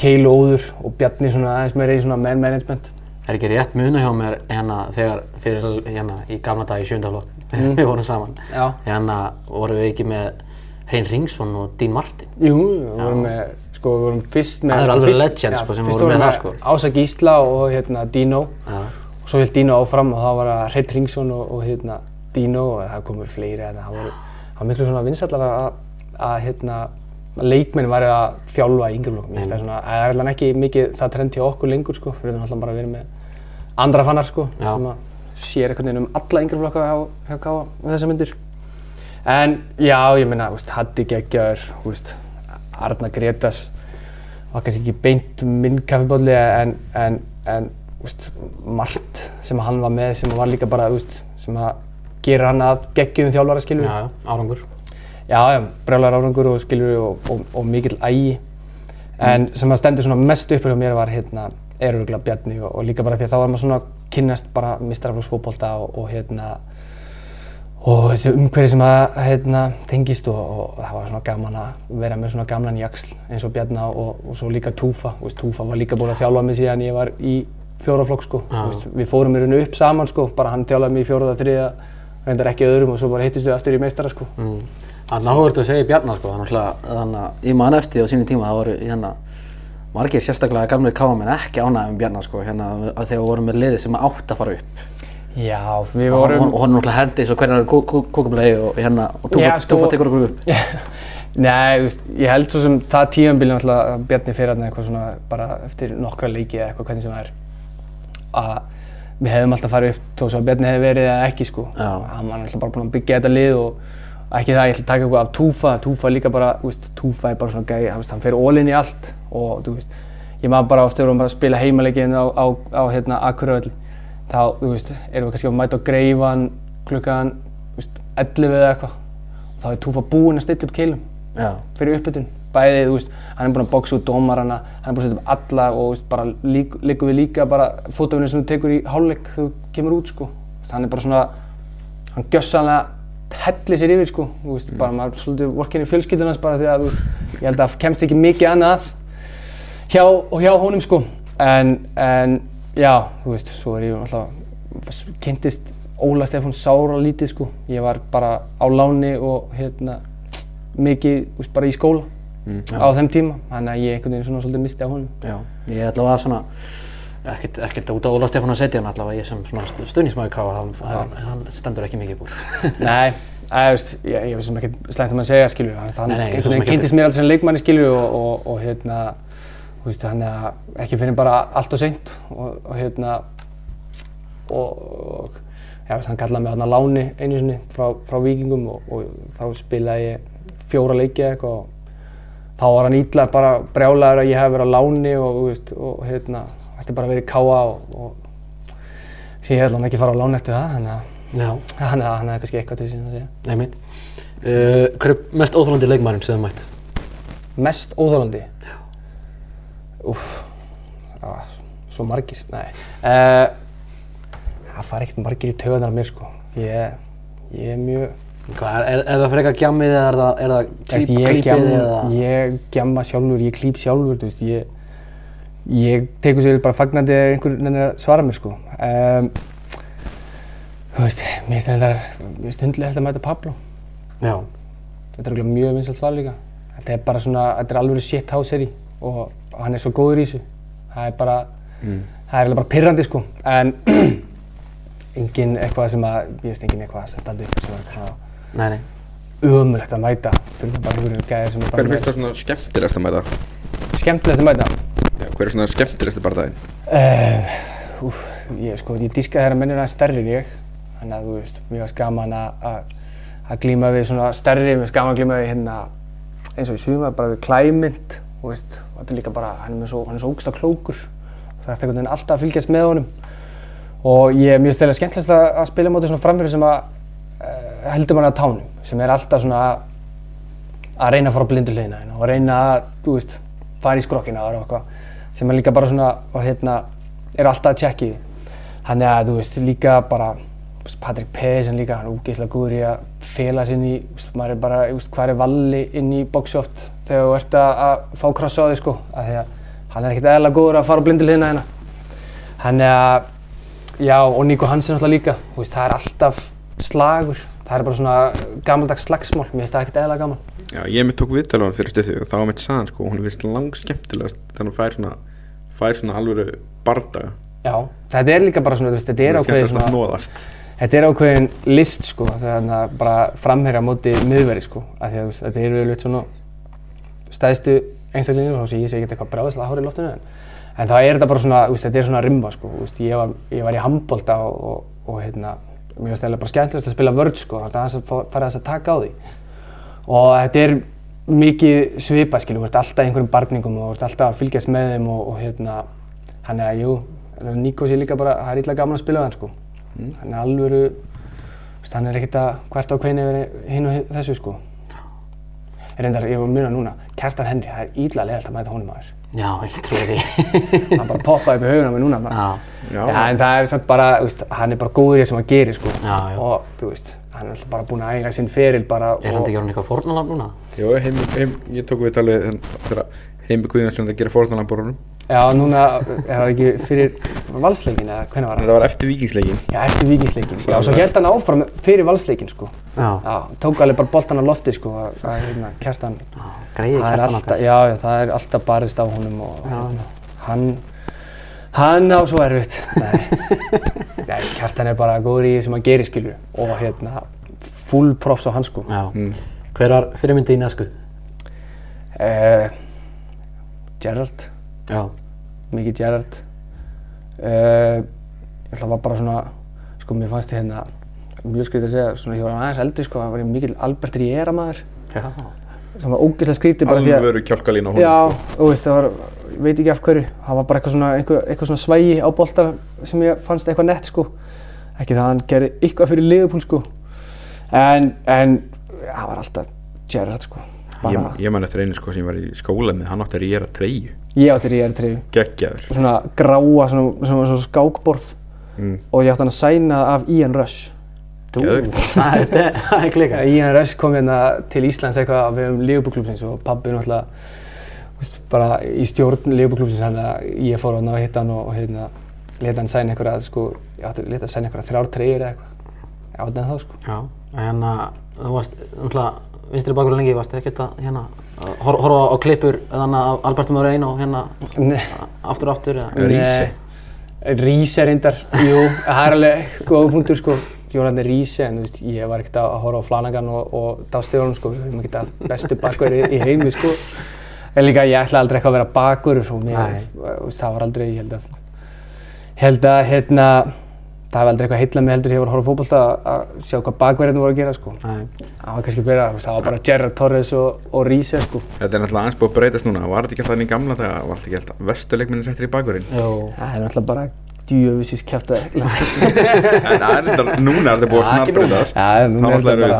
Keilu óður og Bjarni svona aðeins meira í svona man management. Er ekki rétt muna hjá mér hérna þegar fyrir hérna í gamla dag í sjöndaflokk Mm. við vorum saman Já. hérna vorum við ekki með Hrein Ringsson og Dean Martin Jú, við vorum með, sko, við vorum fyrst með Það eru alveg legends, sko, sem voru með það, sko. Ása Gísla og hérna Dino Já. og svo held Dino áfram og þá var það Hreitt Ringsson og, og hérna Dino og það komur fleiri hérna, það voru, það var miklu svona vinsallar að, að hérna að leikmenn væri að þjálfa í veist það er svona, það er allan ekki mikið það trend hjá okkur lengur sko, við erum alltaf bara að vera með andra fannar sko, Já. sem að sér einhvern veginn um alla yngri flokka hjá, hjá Káa um þessar myndir. En já, ég meina, Haddi geggjaður, þú veist, Arna Gretas var kannski ekki beint minn kaffibólli en, en, en veist, margt sem hann var með sem var líka bara, veist, sem að gera hann að geggjum þjálfara skilur. Já, árangur. Já, já, brjálar árangur og skilur og, og, og mikill ægi. En sem að stendur svona mest upp hjá mér var hérna, er örgulega Bjarni og, og líka bara því að þá var maður svona kynnast bara mistaraflóksfótbolta og, og hérna og þessi umhverfi sem að hérna, tengist og, og það var svona gaman að vera með svona gamlan jaksl eins og Bjarna og, og svo líka Túfa. Þú Veist, Túfa var líka búinn að þjálfa mig síðan ég var í fjóraflokk sko. Þú við fórum í rauninu upp saman sko, bara hann þjálfaði mig í fjóraða, þriða, reyndar ekki öðrum og svo bara hittist við aftur í meistara sko. Mm. Það er náhugurt að segja Bjarnar sko, þannig að þannig að ég man eftir á sínum tíma það voru hérna margir sérstaklega gamlir káamenn ekki ánægði um Bjarnar sko, hérna að þegar við vorum með liði sem átt að fara upp. Já, við vorum... hann og hann er náttúrulega hendi eins og hvernig er kókumlegi og hérna og Túfa sko- tekur okkur upp. Nei, ég held svo sem það tíðanbíli náttúrulega Bjarni fyrir hérna eitthvað svona bara eftir nokkra leiki eða eitthvað hvernig sem það er að við hefðum alltaf farið upp þó að Bjarni hefði verið eða ekki sko. Já. Hann var náttúrulega bara búinn að byggja þetta lið og ekki það, ég ætla að taka eitthvað af Túfa, Túfa líka bara, veist, Túfa er bara svona gæi, hann, hann fer all-in í allt og þú veist, ég maður bara ofta verið að spila heimaleiki hérna á, á, á hérna Akureyri þá, þú veist, erum við kannski að mæta á greifan klukkan, þú veist, 11 eða eitthvað. Og þá er Túfa búinn að stilla upp keilum Já, fyrir uppbytun bæði, þú veist, hann er búinn að boxa út dómarana hann er búinn að setja upp alla og þú veist, bara lík, líku við líka bara fótafinu sem þú tekur í hálfleik þegar þú kemur út, sko. Hann er bara svona, hann gjössanlega hellir sér yfir, sko, þú veist, bara maður svolítið vorkinni fjölskyldunans bara því að, þú veist, ég held að að en, en, já, þú veist, svo er ég alltaf kynntist Óla Stefán sára lítið, sko. Ég var bara á láni og, hérna mikið, þú veist, bara í skóla á þeim tíma, þannig að ég einhvern veginn svona svolítið misti á honum. já, ég ætla að svona ekkert, ekkert út á Óla Stefán að setja hann allavega ég sem svona stöðnismæður káa hann, hann, hann stendur ekki mikið búr. Nei, að, veist, ég, ég veist sem ekki slæmt um að segja, skilju, hann sem veginn ekki kynntist mér alltaf sem leikmanni, skilju, og, og, og hérna, veist, hann er ekki fyrir bara allt og seint og, og hérna, og, og já, veist, hann kallaði mig hann að láni einu sinni frá, frá Víkingum og, og þá spilaði ég fjóra leiki eða eitthvað og þá var hann ítla bara brjálaður að ég hef verið á láni og, veist, og hérna, ætti bara að vera í káa og, og síðan held hann ekki fara á láni eftir það, þannig að Já, hann er kannski eitthvað til síðan að segja. nei mitt. Uh, hver er mest óþólandi leikmærin sem þið mætt? Mest óþólandi? Úff, já, svo margir, nei. Uh, það fara ekkert margir í taugarnar á mér sko. Ég, ég er mjög, Hvað, er, er, það frekar gjammið eða er það, er það klíp, ég, klípið gjam, eða? ég gjamma sjálfur, ég klíp sjálfur, þú veist, ég, ég tekur sér bara fagnandi ef einhver nennir að svara mér sko. Um, þú veist, mér finnst þetta, mér finnst hundlega að mæta Pablo. Já, Þetta er mjög vinsalt svar líka. Þetta er bara svona, þetta er alveg shit house seri og, hann er svo góður í þessu. Það er bara, það er bara pirrandi sko. En engin eitthvað sem að, ég veist engin eitthvað að setja aldrei upp sem er eitthvað svona nei, nei. ömulegt að mæta. Fyrir það bara einhverju gæðir sem er bara Hver finnst það svona skemmtilegast að mæta? skemmtilegast að mæta. Já, hver er svona skemmtilegast bardaginn? Uh, úf, ég sko, ég dýrka þeirra mennir aðeins stærri en ég. Þannig að þú veist, mér varst gaman að, að, að glíma við svona stærri, mér varst gaman að glíma við hérna eins og í suma, bara við klæmynd, og þetta er líka bara, hann er, svo, ógst klókur. Það er einhvern veginn alltaf að fylgjast með honum. Og ég er mjög stæðilega skemmtilegast að, að spila mótið svona framfyrir sem að uh, heldur manni á tánum, sem er alltaf svona að, að reyna að fara á blindu hliðina hérna og reyna að, þú veist, fara í skrokkina og eitthvað, sem er líka bara svona, og hérna, er alltaf að því. Þannig að, þú veist, líka bara, Patrik Pedersen líka, hann er úgeðslega góður í að fela sig inn í, veist, maður er bara, veist, hvað er valli inn í boxi oft þegar þú ert að, að fá krossa á þig, sko, af því að hann er ekkert eðla góður að fara á blindu hliðina hérna. Þannig að, já, og Nico Hansen alltaf líka, veist, það er alltaf slagur, það er bara svona gamaldags slagsmál, mér finnst það ekkert eðla gaman. Já, ég mitt tók viðtal á hann fyrir stöðu og þá mitt saðan sko, hún finnst lang skemmtilegast þegar hún fær svona, fær svona alvöru bardaga. Já, þetta er líka bara svona, þetta er ákveðin skemmtilegast að svona, nóðast. Þetta er ákveðin list, sko, þegar það bara framherja á móti miðveri, sko, af því að þetta eru auðvitað svona stæðstu einstaklingur, þá sé ég sé ekki eitthvað bráðislega að hára í loftinu, en, en það er þetta bara svona, veist, þetta er svona rimma, sko, veist, ég var, ég var í handbolta og, og, og hérna, mér finnst það bara skemmtilegast að spila vörð sko, það aðeins að fá- fara þess að taka á því. Og þetta er mikið svipa skilur, þú ert alltaf einhverjum barningum og þú ert alltaf að fylgjast með þeim og, og hérna, hann er að jú Nikos er líka bara, það er illa gaman að spila við hann sko hann er alvöru þú veist, hann er ekkert að hvert á kveinu yfir hinn og þessu sko er reyndar, ég var að muna núna Kjartan Henry, það er illa leðalt að mæta honum aður Já, ég trúi því. hann bara poppaði upp í haugunum með núna bara. Já, Já, Já, en það er samt bara, veist, hann er bara góður í það sem hann gerir, sko. Já, já. Og, þú veist, hann er alltaf bara búinn að eiga sinn feril bara er hann ekki orðin eitthvað fórnalamb núna? Jó, heim, heim, ég tók við talið þegar Heimi Guðnarsson að gera fórnalamborunum Já, núna er það ekki fyrir valsleikin eða hvernig var hann? Þetta var eftir vikingsleikin Já, eftir vikingsleikin. Já, svo held hann áfram fyrir valsleikin, sko. Já, Já, tók alveg bara boltan á lofti, sko, að, að hérna, Kjartan, greiði það er kjartan alltaf, já, já, það er alltaf barist á honum og Já. hann, hann á svo erfitt. Nei, Nei, Kjartan er bara góður í því sem hann gerir, skilju, og hérna, full props á hann, sko. Já. Mm. Hver var fyrirmyndi í Nesku? Uh, Gerrard, Já. mikið Gerrard. Uh, ég ætla að var bara svona, sko mér fannst ég hérna, mjög skrítið að segja, svona ég var aðeins eldri sko, það var ég mikill Albert Riera maður, Já. sem var ógeðslega skrítið bara því að, Alvöru kjálkalín á honum já, sko. þú veist, það var, ég veit ekki af hverju, það var bara eitthvað svona, eitthvað, eitthvað svona svægi á boltar sem ég fannst eitthvað nett sko, ekki það að hann gerði eitthvað fyrir liðupúl sko, en, en, það var alltaf Gerrard sko, bara, Ég, ég man eftir einu sko sem ég var í skóla með Hann átti að ég er að treyju ég átti Riera treyju. Geggjaður svona gráa svona, svona, svona skákborð mm. og ég átti hann að sæna af Ian Rush Geðveikt. það er- það er klika. Ian Rush kom hérna til Íslands eitthvað við um Liverpool-klubsins og pabbi náttúrulega bara í stjórn Liverpool-klubsins hann að ég fór að ná að hitta hann og, og hérna leta hann sæna einhverja sko, ég átti að leta hann sæna einhverja þrjár treyjur eða eitthvað ég átti hann þá sko Já, en uh, þú varst, náttúrulega, vinstri bakur lengi, varst ekkert að hérna, að hor horfa á klippur þannig af Alberto Morein og hérna aftur og aftur, eða? Ríse. Ríse reyndar, jú, það er alveg góð punktur sko. Jónarni Ríse, en þú veist, ég var ekkert að að horfa á Flanagan og, og Dástegurinn sko, við höfum ekkert að bestu bakverði í heimi sko. En líka ég ætla aldrei eitthvað að vera bakverður og mér, þú veist, það var aldrei, ég held að held að, hérna, það var aldrei eitthvað heillað mig heldur þegar ég var að horfa á fótbolta að- að sjá hvað bakverðinu voru að gera sko. Nei, Það var kannski þú veist, það var bara Gerrard Torres og, og Ríse sko. Þetta er náttúrulega aðeins búið að breytast núna. Var þetta ekki alltaf þannig í gamla daga? Var þetta ekki alltaf vestuleikminni settir í bakverðin jú, Það er náttúrulega bara djöfisins kæftæði En það er þetta, núna er þetta búið að snarbreytast. Þá er náttúrulega vil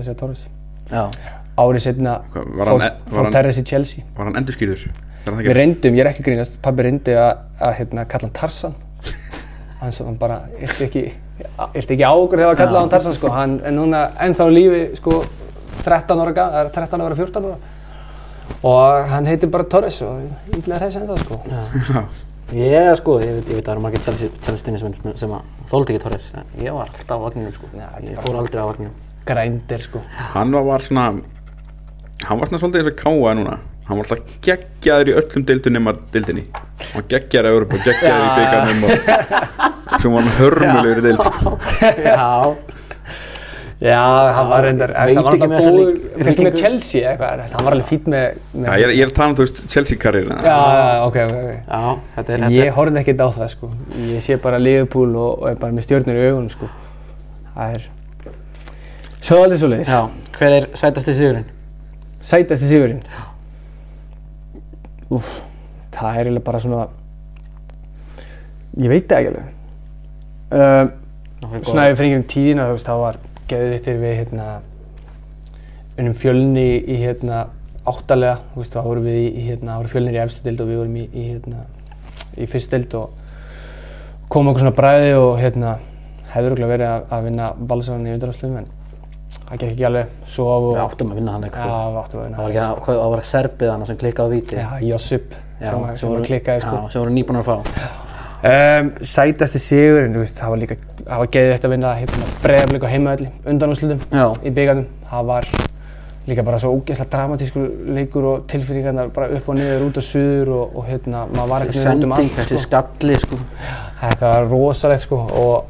að Þannig að að Árið setna fór, hann- Torres í Chelsea. Var hann endurskýrður? Er það Við reyndum, ég er ekki að grínast, pappi reyndi að, að hérna, kalla hann Tarsan. Hann svo hann bara, yrti ekki, ekki á okkur þegar að kalla hann Tarsan, sko. Hann er núna ennþá á lífi, sko, 13 ára, það er 13 ára, 14 ára. Og hann heitir bara Torres og ég vil að reysa ennþá, sko. Já. ég sko, ég veit, ég veit að það eru margir Chelsea, Chelsea tennismenn sem að þóldi ekki Torres, ég var alltaf á vagninum sko, Já, ég fór aldrei á vagninum. Grændir, sko. Hann var, var svona Hann var svona svolítið eins og káa núna Hann var alltaf geggjaður í öllum deildum nema deildinni Hann var geggjaður í Európa, geggjaður í byggarnum og Svo var hann hörmulegur í deild sko. já, Já, hann var reyndar, það var alltaf með þessa góður, lík- kannski með. Chelsea eða eitthvað, hann var alveg fýtt með, með Já, ég er, ég er að tala um þú veist Chelsea-karriérina já, já, ok, ok, ok. já, þetta er, þetta Ég horfði ekkert á það, sko. Ég sé bara Liverpool og, og er bara með stjórnir í augunum, sko. Það er svolítið svo leiðis. já, hver er sætasti sigurinn? Sætasti sigurinn. Úf, það er eiginlega bara svona, ég veit það ekki alveg. Um, Svona ef við fyrir tíðina, þú veist, þá var geðvittir við hérna unnum fjölni í hérna áttalega, þú veist, þá vorum við í, hérna, þá voru fjölnir í efstu deild og við vorum í, í hérna í fyrstu deild og kom okkur svona bræði og hérna hefur örugglega verið að, að vinna valsaðan í undanháslum en það gekk ekki alveg svo og Við áttum að vinna hann Já, eitthvað. við áttum að vinna var ekki að, hvað- það var serbið hann sem klikkaði á víti. Já, Josip Já, sem, var- sem var klikkaði sko Já, sem voru nýbúin að fá. Um, sætasti sigurinn, þú veist, það var líka, það var geðið að vinna hérna, breiðaflik á heimaðalli, undanúslutum Já. í byggarnum. Það var líka bara svo ógeðslega dramatískur leikur og tilfinningarnar bara upp og niður, út og suður og, og hérna, maður var ekki út um Sending, allt, þessi sko. skalli, sko. Þetta var rosalegt, sko, og,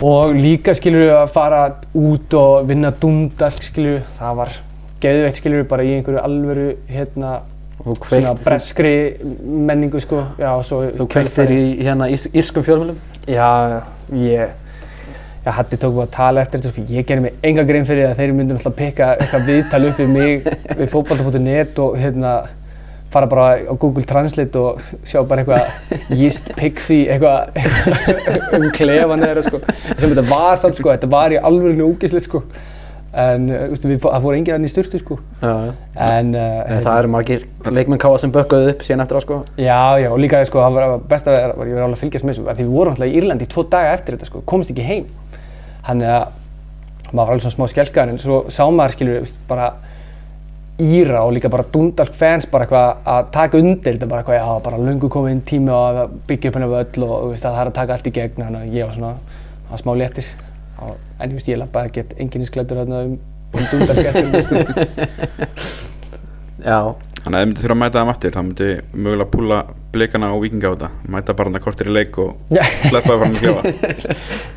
og líka, skilur við, að fara út og vinna Dundalk, skilur við, það var geðveitt skilur bara í einhverju alvöru hérna svona breskri menningu sko. Já, þú kveiktir í hérna írskum fjölmjölum Já, ég Já, Hatti tók bara að tala eftir þetta, sko, ég gerði mig enga grein fyrir að þeir myndu náttúrulega pikka eitthvað viðtal upp við mig við fótbolta.net og hérna fara bara á Google Translate og sjá bara eitthvað yeast pixie eitthvað um klefan eða sko sem þetta var samt sko, þetta var í alveg ógislegt sko en veistu, við, það fór enginn hann í styrtu sko Já, já. en uh, En það eru margir leikmenn káa sem bökkuðu upp síðan eftir á sko Já, já, og líka sko, það var best að vera, ég var alveg að fylgjast með þessu, af því við vorum alltaf í Írlandi í tvo daga eftir þetta sko, komist ekki heim. Þannig að maður var alveg svona smá skelkaður, en svo sá maður, skilur, bara Íra og líka bara Dundalk fans bara eitthvað að taka undir þetta bara eitthvað, já, bara löngu komið inn tími á að byggja upp hennar völl og að það er að taka allt í gegn, þannig að ég var svona, var smá léttir. Og, en ég veist, ég lappaði ekkert enginnisklættur þarna um, um Dundalk eftir þetta sko. Já, Þannig að ef þið myndir þurfa að mæta það aftur þá myndi mögulega púla blikana og vikinga á þetta mæta bara hann kortir í leik og sleppa það að klefa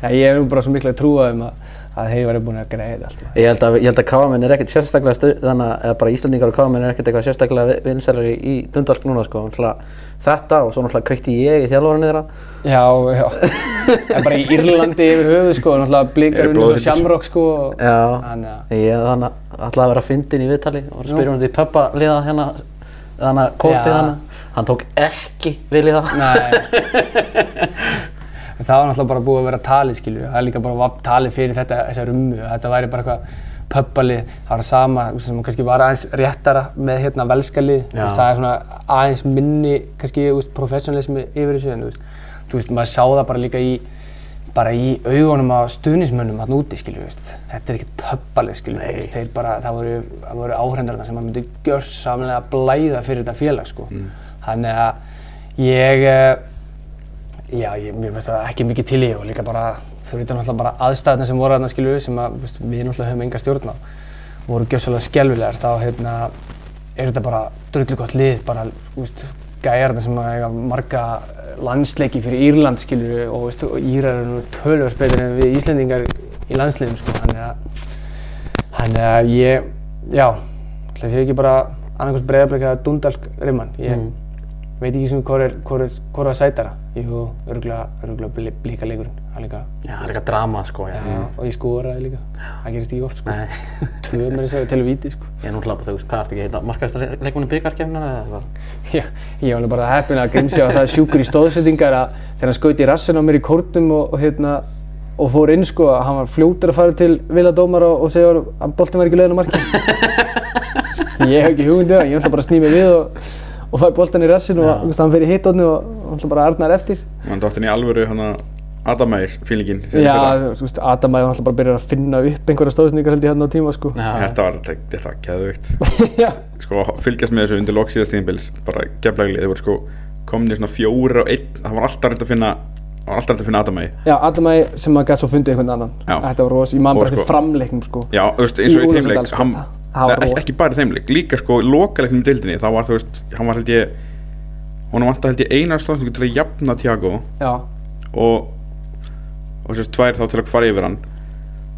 Já, ég hef nú bara svo miklu að trúa um að, að þeir væri búin að greiða þetta allt. ég held að, ég held að káamenn er ekkert sérstaklega stuð, þannig að eða bara Íslandingar og káamenn er ekkert eitthvað sérstaklega vinsælar í, í Dundalk núna sko Þetta og svo náttúrulega kveikti ég í þjálfvarni þeirra Já, já. En bara í Írlandi yfir höfuð sko, náttúrulega blikar Eru undir svo shamrock sko. Já, ég þannig að ætlaði að vera fyndin í viðtali og var að spyrja Nú. hún því Peppa liða hérna þannig að kótið Já. hann hann tók ekki við liða nei. En það var náttúrulega bara búið að vera talið skilju. Það er líka bara var talið fyrir þetta, þessa rummu. Þetta væri bara eitthvað pöppalið, það var sama þú veist, sem kannski var aðeins réttara með hérna velskalið. Þú veist, Það er svona aðeins minni kannski þú veist, professionalismi yfir þessu. En, þú veist, þú veist, maður sá það bara líka í bara í augunum á stuðnismönnum hann úti, skilju, veist. þetta er ekkert pöppalið, skilju, veist. þeir bara, það voru, það voru áhrendarna sem maður myndi gjörsamlega blæða fyrir þetta félag, sko. Þannig að ég, eh, já, ég, mér finnst það ekki mikið til í og líka bara, fyrir utan náttúrulega bara aðstæðna sem voru þarna, skilju, sem að, veist, við náttúrulega höfum enga stjórn á, voru gjörsamlega skelvilegar, þá, hérna, er þetta bara drullu gott lið, bara, veist, gæjarna sem að eiga marga landsleiki fyrir Írland skilur og, veist, Írar eru nú tölvöld betur en við Íslendingar í landsliðum sko, að þannig að ég, já ætla að sé ekki bara annarkvæmst breyðarbleik eða Dundalk rimman, ég Mm. Veit ekki sem hvor er, hvor er, hvor er sætara. Jú, örgulega, blíka leikurinn. Það er líka, Já, það er eitthvað drama sko já. já, og ég skoraði líka. Það gerist ekki oft sko, Nei, tvö þess að til víti sko. Ég er náttúrulega bara, þú veist, hvað ertu ekki heita markaðist leikmanni byggarkefnina eða eitthvað? Já, ég var alveg bara heppinn að grimsja að það sjúkur í stóðsettingar að þegar hann skaut í rassin á mér í kórnum og, og hérna og fór inn sko að hann var fljótur að fara til viladómar og, og segja að boltin var ekki leiðin á marki. ég hef ekki hugmyndið það, ég ætla bara að snýja mig við og, og fæ boltan í rassin og hann í hitotni og hann bara arnar eftir. mann dótt inn í alvöru hann að Adamægir fílingin Já, þú veist, Adam að hann bara að byrja að finna upp einhverja stóðsetningar held ég hérna á tíma sko. Já, þetta var, þetta var keðvögt Já, sko fylgjast með þessu undir lok síðast tíðinbils bara geflægli, þeir voru sko komin í svona fjórir og einn, það var alltaf reynd að finna það var alltaf reynd að finna Adamægi já Adam að sem að gæti svo fundið einhvern annan. Já. Þetta var ros, ég man Og bara sko- eftir framleiknum sko. já, þú veist, eins og Í í þeim Úlfarsdal, leik sko, hann, Nei, ekki bara í þeim leik, líka sko í deildinni, þá var þú veist, hann var held ég honum vant held ég eina stóðstöku til að jafna Tiago Já, og og þess tvær þá til að fara yfir hann.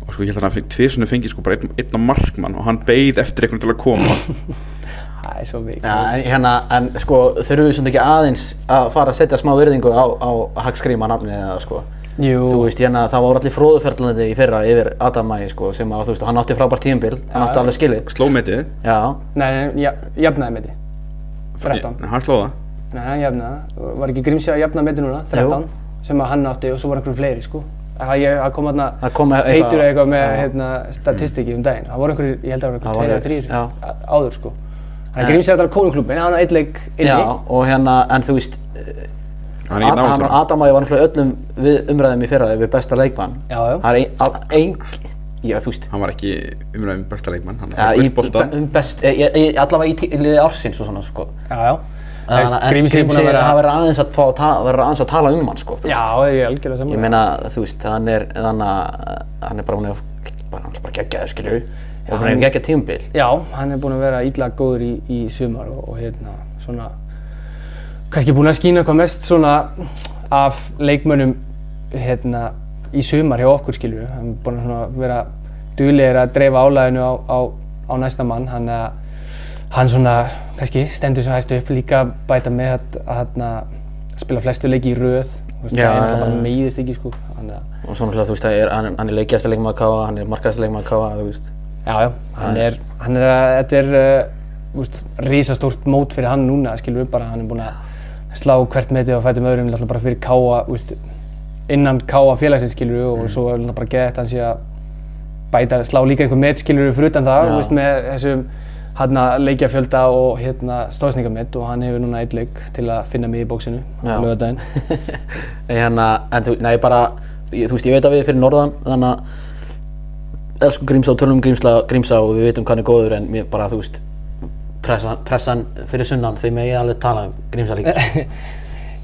Og sko ég held að hann tvisunni fengi sko bara einn, á markmann og hann beið eftir einhvern til að koma. Það er svo mikið. En, hérna, en sko þurfum við svona ekki aðeins að fara að setja smá virðingu á, á Hagsgríma nafni eða sko Jú, Þú veist, hérna, það voru allir fróðuferðlandi í fyrra yfir Adam Mægi sko sem að, þú veist, hann átti frábært tímabil, hann átti alveg skilið slómetið, Já, Nei, nei, ja, jafnaði með því. 13. hann slóða Nei, hann jafnaði. Var ekki Grímsja að jafna með því núna? 13. Sem að hann átti og svo var einhverjum fleiri, sko. Það kom þarna Það kom eitthvað- teitur eitthvað með hérna, statistíki um daginn. Það voru einhverjir, ég held að það voru voru- tveir eða þrýr já. áður, sko. Þannig að Grímsja er alltaf konungklubin, hann á eitt leik inni. já, og hérna, en þú veist hann er ekki Ad- hann náttúrulega Adam Mægi var náttúrulega öllum við umræðum í fyrra yfir besta leikmann Já, já. Það er ein, al- ein, já, þú veist hann var ekki umræðum besta leikmann hann ja, var í, uppbólta um e, e, e, allavega í liði ársins og svona sko Já, já. Þannig að Grímsja er búin að vera... það verður aðeins að, fá að að tala um hann sko, þú Já, ég er algjörlega saman. Ég meina, þú veist, hann er, þannig að, hann er bara, hún er, bara, hann er bara geggjaður, skilju. Og hann er geggjað tímabil. Já, hann er búinn að vera illa góður í, í sumar og, og hérna svona kannski búinn að skýna hvað mest svona af leikmönnum hérna í sumar hjá okkur skilju hann er búinn að svona vera duglegir að dreifa álæðinu á, á á næsta mann. Hann, uh, hann svona kannski stendur sér hægst upp líka bæta með að, að, að spila flestu leiki í þú veist, Já, það er náttúrulega bara meiðist ekki sko. Hann, uh, og svona hljóð, þú veist, það er, hann, hann er leikjasta leikmaður káa, hann er markaðasta leikmaður káa, þú veist. já, já, hann er, hann er að, þetta er uh, úst, risastórt mót fyrir hann núna skilur við bara, hann er búinn að slá hvert metið á fætum öðrum bara fyrir káa úst, innan káa félagsins skilur og svo er hann bara gett hann sé að bæta, slá líka einhver met skilur fyrir utan það, úst, með þessum hérna leikjafjölda og hérna stóðsningamett og hann hefur núna eitt leik til að finna mig í bóksinu á Já. laugardaginn. Nei, hérna, en þú, nei, bara, ég, þú veist, ég veit að við fyrir norðan, þannig að elsku Grímsá, tölum um Grímsla, Grímsá og við veitum hvað hann er góður en mér bara, þú veist, pressan, pressan fyrir sunnan, þeim megi alveg tala um Grímsá líka.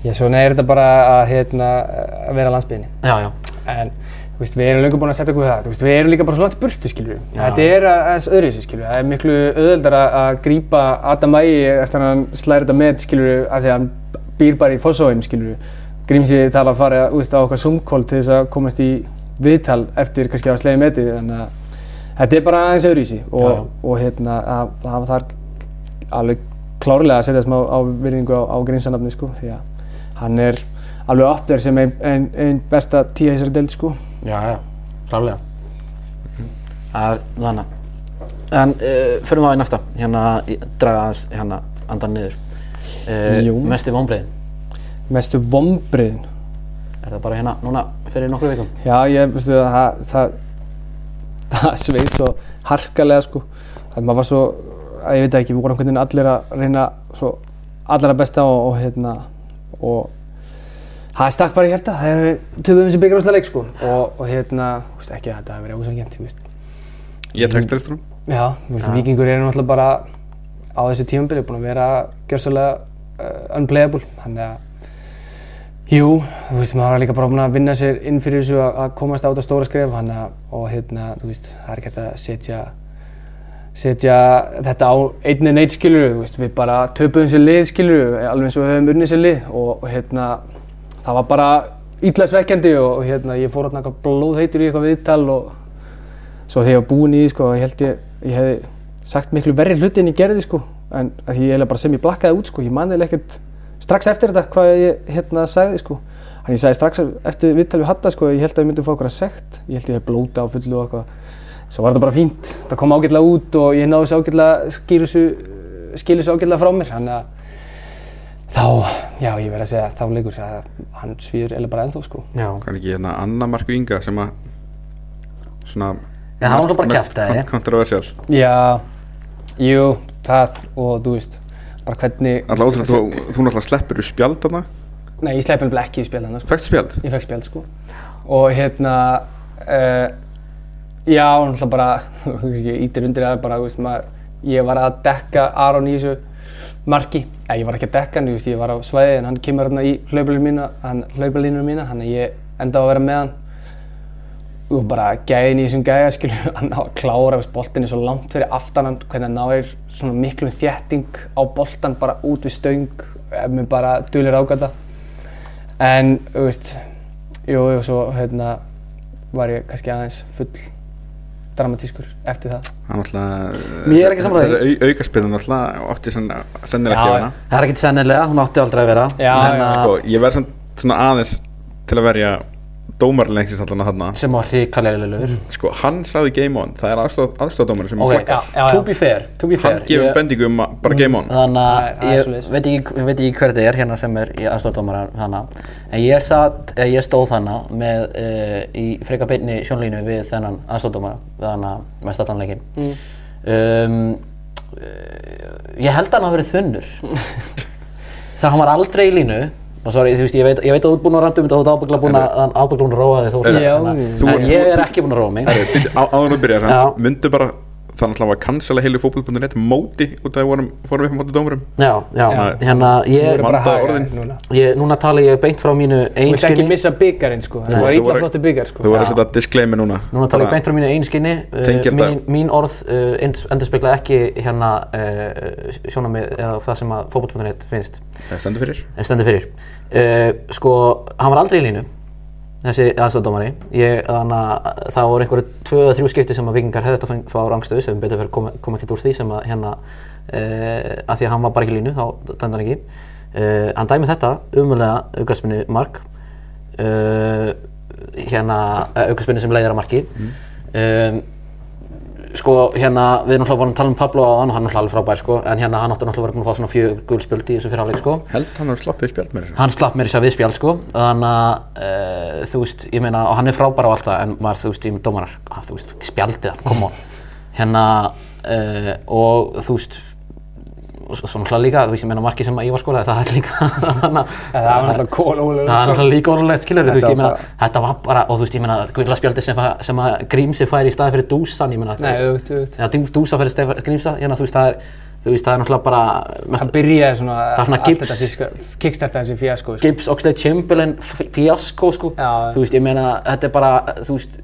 Já, svona er þetta bara að, hérna, að vera á landsbyðinni. já, já, En veist, við erum lengur búin að setja okkur það. Veist, við erum líka bara svo langt burtu. Já. Þetta er aðeins öðruvísi, skilur við. Það er miklu auðveldar að, að grípa Adam Ægi eftir að hann slæri þetta með, skilur við, af því að hann býr bara í Fossóin, skilur við. Grímsi tala að fara veist, á okkar Zoom-call til þess að komast í viðtal eftir kannski að hafa slegið metið. Þannig að þetta er bara aðeins öðruvísi. Og, og hérna, það, það þarf alveg klárlega að setja smá á virðingu á, á Grímsanafni, sko, því að hann er alveg þér sem einn ein, ein besta tíu í þessari deild, sko. já, já, klálega. Það er þannig. En uh, fyrir maður í næsta, hérna, draga aðeins, hérna, andan niður. Uh, Jú. mesti vonbreiðin, mestu vombriðin. er það bara hérna, núna, fyrir nokkru vikum? Já, ég veistu að það, það, það sveit svo harkalega sko. Það maður var svo, að ég veit ekki, við vorum einhvern veginn allir að reyna svo allra besta og, og hérna, og það stakk bara í hjarta, það er við töfum þessi byggjum leik sko. Og, og hérna, þú veist ekki að þetta hafi verið ósangjant, þú veist. Ég tekst þessum Já, þú veist, vikingur eru náttúrulega bara á þessu tímabili búin að vera gjörsalega uh, unplayable, þannig að Jú, þú veist, maður var líka bara búin að vinna sér inn fyrir þessu að, að komast át á stóra skref. Hana, og hérna, þú veist, það er ekki hægt að setja, setja þetta á einn en eitt skilur, veist, við bara töpuðum sér lið skilur, alveg eins og við höfum unnið sér lið og, og hérna, það var bara illa svekkjandi og, og hérna, ég fór hérna blóðheitur í eitthvað viðtal og svo þegar ég var búinn í því, sko, ég held ég, ég hefði sagt miklu verri hluti en ég gerði, sko, en að því ég eiginlega bara sem ég blakkaði út, sko, ég man eiginlega ekkert strax eftir þetta hvað ég hérna sagði sko. Þannig ég sagði strax eftir viðtal við Hatta sko ég held að við myndum fá okkur að sekt ég held ég hef blóta á fullu og eitthvað svo var þetta bara fínt, það kom ágætlega út og ég náði þessu ágætlega þessu skilu þessu ágætlega frá mér þannig að þá, já ég verð að segja að þá leikur að hann svíður eða bara ennþá sko Já. Hvað er ekki hérna Anna Mark Inga sem að svona Já, hann var nú bara kjaftaði. kontroversial Já, jú, það og þú veist bara hvernig Alltaf ótrúlega, þú, þú náttúrulega sleppur úr spjald þarna Nei, ég slepp alveg ekki í spjallana sko. Fækstu spjald? Ég fekk spjald sko og hérna uh, já, náttúrulega bara þú veist ekki, ítir undir það bara, veist, maður, ég var að dekka Aron í þessu marki. Eða ég var ekki að dekka hann, ég, ég var á svæði en hann kemur hérna í hlaubalínuna mína hann hlaubalínuna mína, hann að ég enda á að vera með hann. Og bara gæðin í þessum gæða skilju hann á að klára veist, boltinni svo langt fyrir aftan hann hvernig hann náir svona miklu þétting á boltan bara út við stöng ef mér bara dulir ágæta. En veist jú, og svo hérna var ég kannski aðeins full dramatískur eftir það Hann náttúrulega Ég er ekki sammála því. Þessi au, aukaspilun náttúrulega átti Já, gefið já. hana Það er ekkert sennilega, hún átti aldrei að vera. Já, já. að- Sko, ég verð svona, svona aðeins til að verja dómarlengsins allan að þarna Sem var hrikalega leilur. Sko, hann sagði game on, það er aðstof, aðstofdómar sem Ok, flakkar já, já. to be fair, to be fair. Hann gefur Ég- bendingu um að bara game on Þannig Það er- að ég veit ekki, ekki hver þetta er hérna sem er í aðstofdómara þannig en ég, satt, eh, ég stóð þannig með uh, í freka beinni sjónlínu við þennan aðstofdómara þannig að með statanleikin mm. um, uh, ég held að hann hafi verið þunnur það hann var aldrei í línu sorry, þú veist, ég veit, ég veit að þú ert búinn að randa um þetta og þú ert ábyggla búinn að, róa þig þú Já, en, ég er ekki búinn að róa mig. Herru, bíddu, á- áður að byrja myndu bara þannig að var cancela heilu fótboll.net móti út af að við vorum, fórum upp á móti dómurum. Já, já, Já. hérna ég, að núna. Ég núna tala ég beint frá mínu Þú vilt ekki einskinni. missa byggarinn sko, það var voru- flottu byggar sko. Þú verður að setja disclaimer núna. Núna tala ég beint frá mínu einskynni uh, mín, mín orð uh, endur spekla ekki hérna uh, sjónamið eða það sem að fótboll.net finnst. Það stendur fyrir. En stendur fyrir. Uh, Sko, hann var aldrei í línu þessi aðstofdómari það voru einhverju tvö eða þrjú skipti sem að vikingar hefði þetta að fá rangstöðu sem betur fyrir kom, kom ekkert úr því sem að hérna uh, að því að hann var bara ekki línu þá dæmdi hann ekki. Uh, hann dæmi þetta umulega aukarsminni mark uh, hérna aukarsminni sem leiðir að marki. Um, sko hérna við erum náttúrulega búin að tala um Pablo á hann og hann er náttúrulega alveg frábær sko. En hérna hann átti náttúrulega verið að fá svona fjögur gulspjöld í þessu fyrirháleik sko. Held hann að slappið spjald með þessu hann slapp mér í þess að viðspjald sko. Þannig að uh, þú veist, ég meina og hann er frábær á allt það en maður þú veist, með dómarar ah, þú veist, spjaldið hann, come on. Hérna uh, og þú veist og svo svo náttúrulega líka, þú veist, ég meina markið sem að ég var skólaði það er líka að- Það var náttúrulega kólólega. það er náttúrulega líka orðulegt skilur þú veist, ég meina, var þetta var bara og þú veist, ég meina, guðla spjaldið sem, að- sem að Grímsi fær í staði fyrir Dúsan, ég meina Nei, auðvitað, auðvitað. Já, Dú- Dúsa fyrir Stefán Grímsa, hérna, þú veist, það er þú veist, það er náttúrulega bara mest, Það byrjaði svona, Það er svona allt gips. þetta kickstarta þessi fíasko. Sko. Gibbs, Oxlade Chamberlain f- fíasko, sko þú veist, ég meina, þetta er bara, þú veist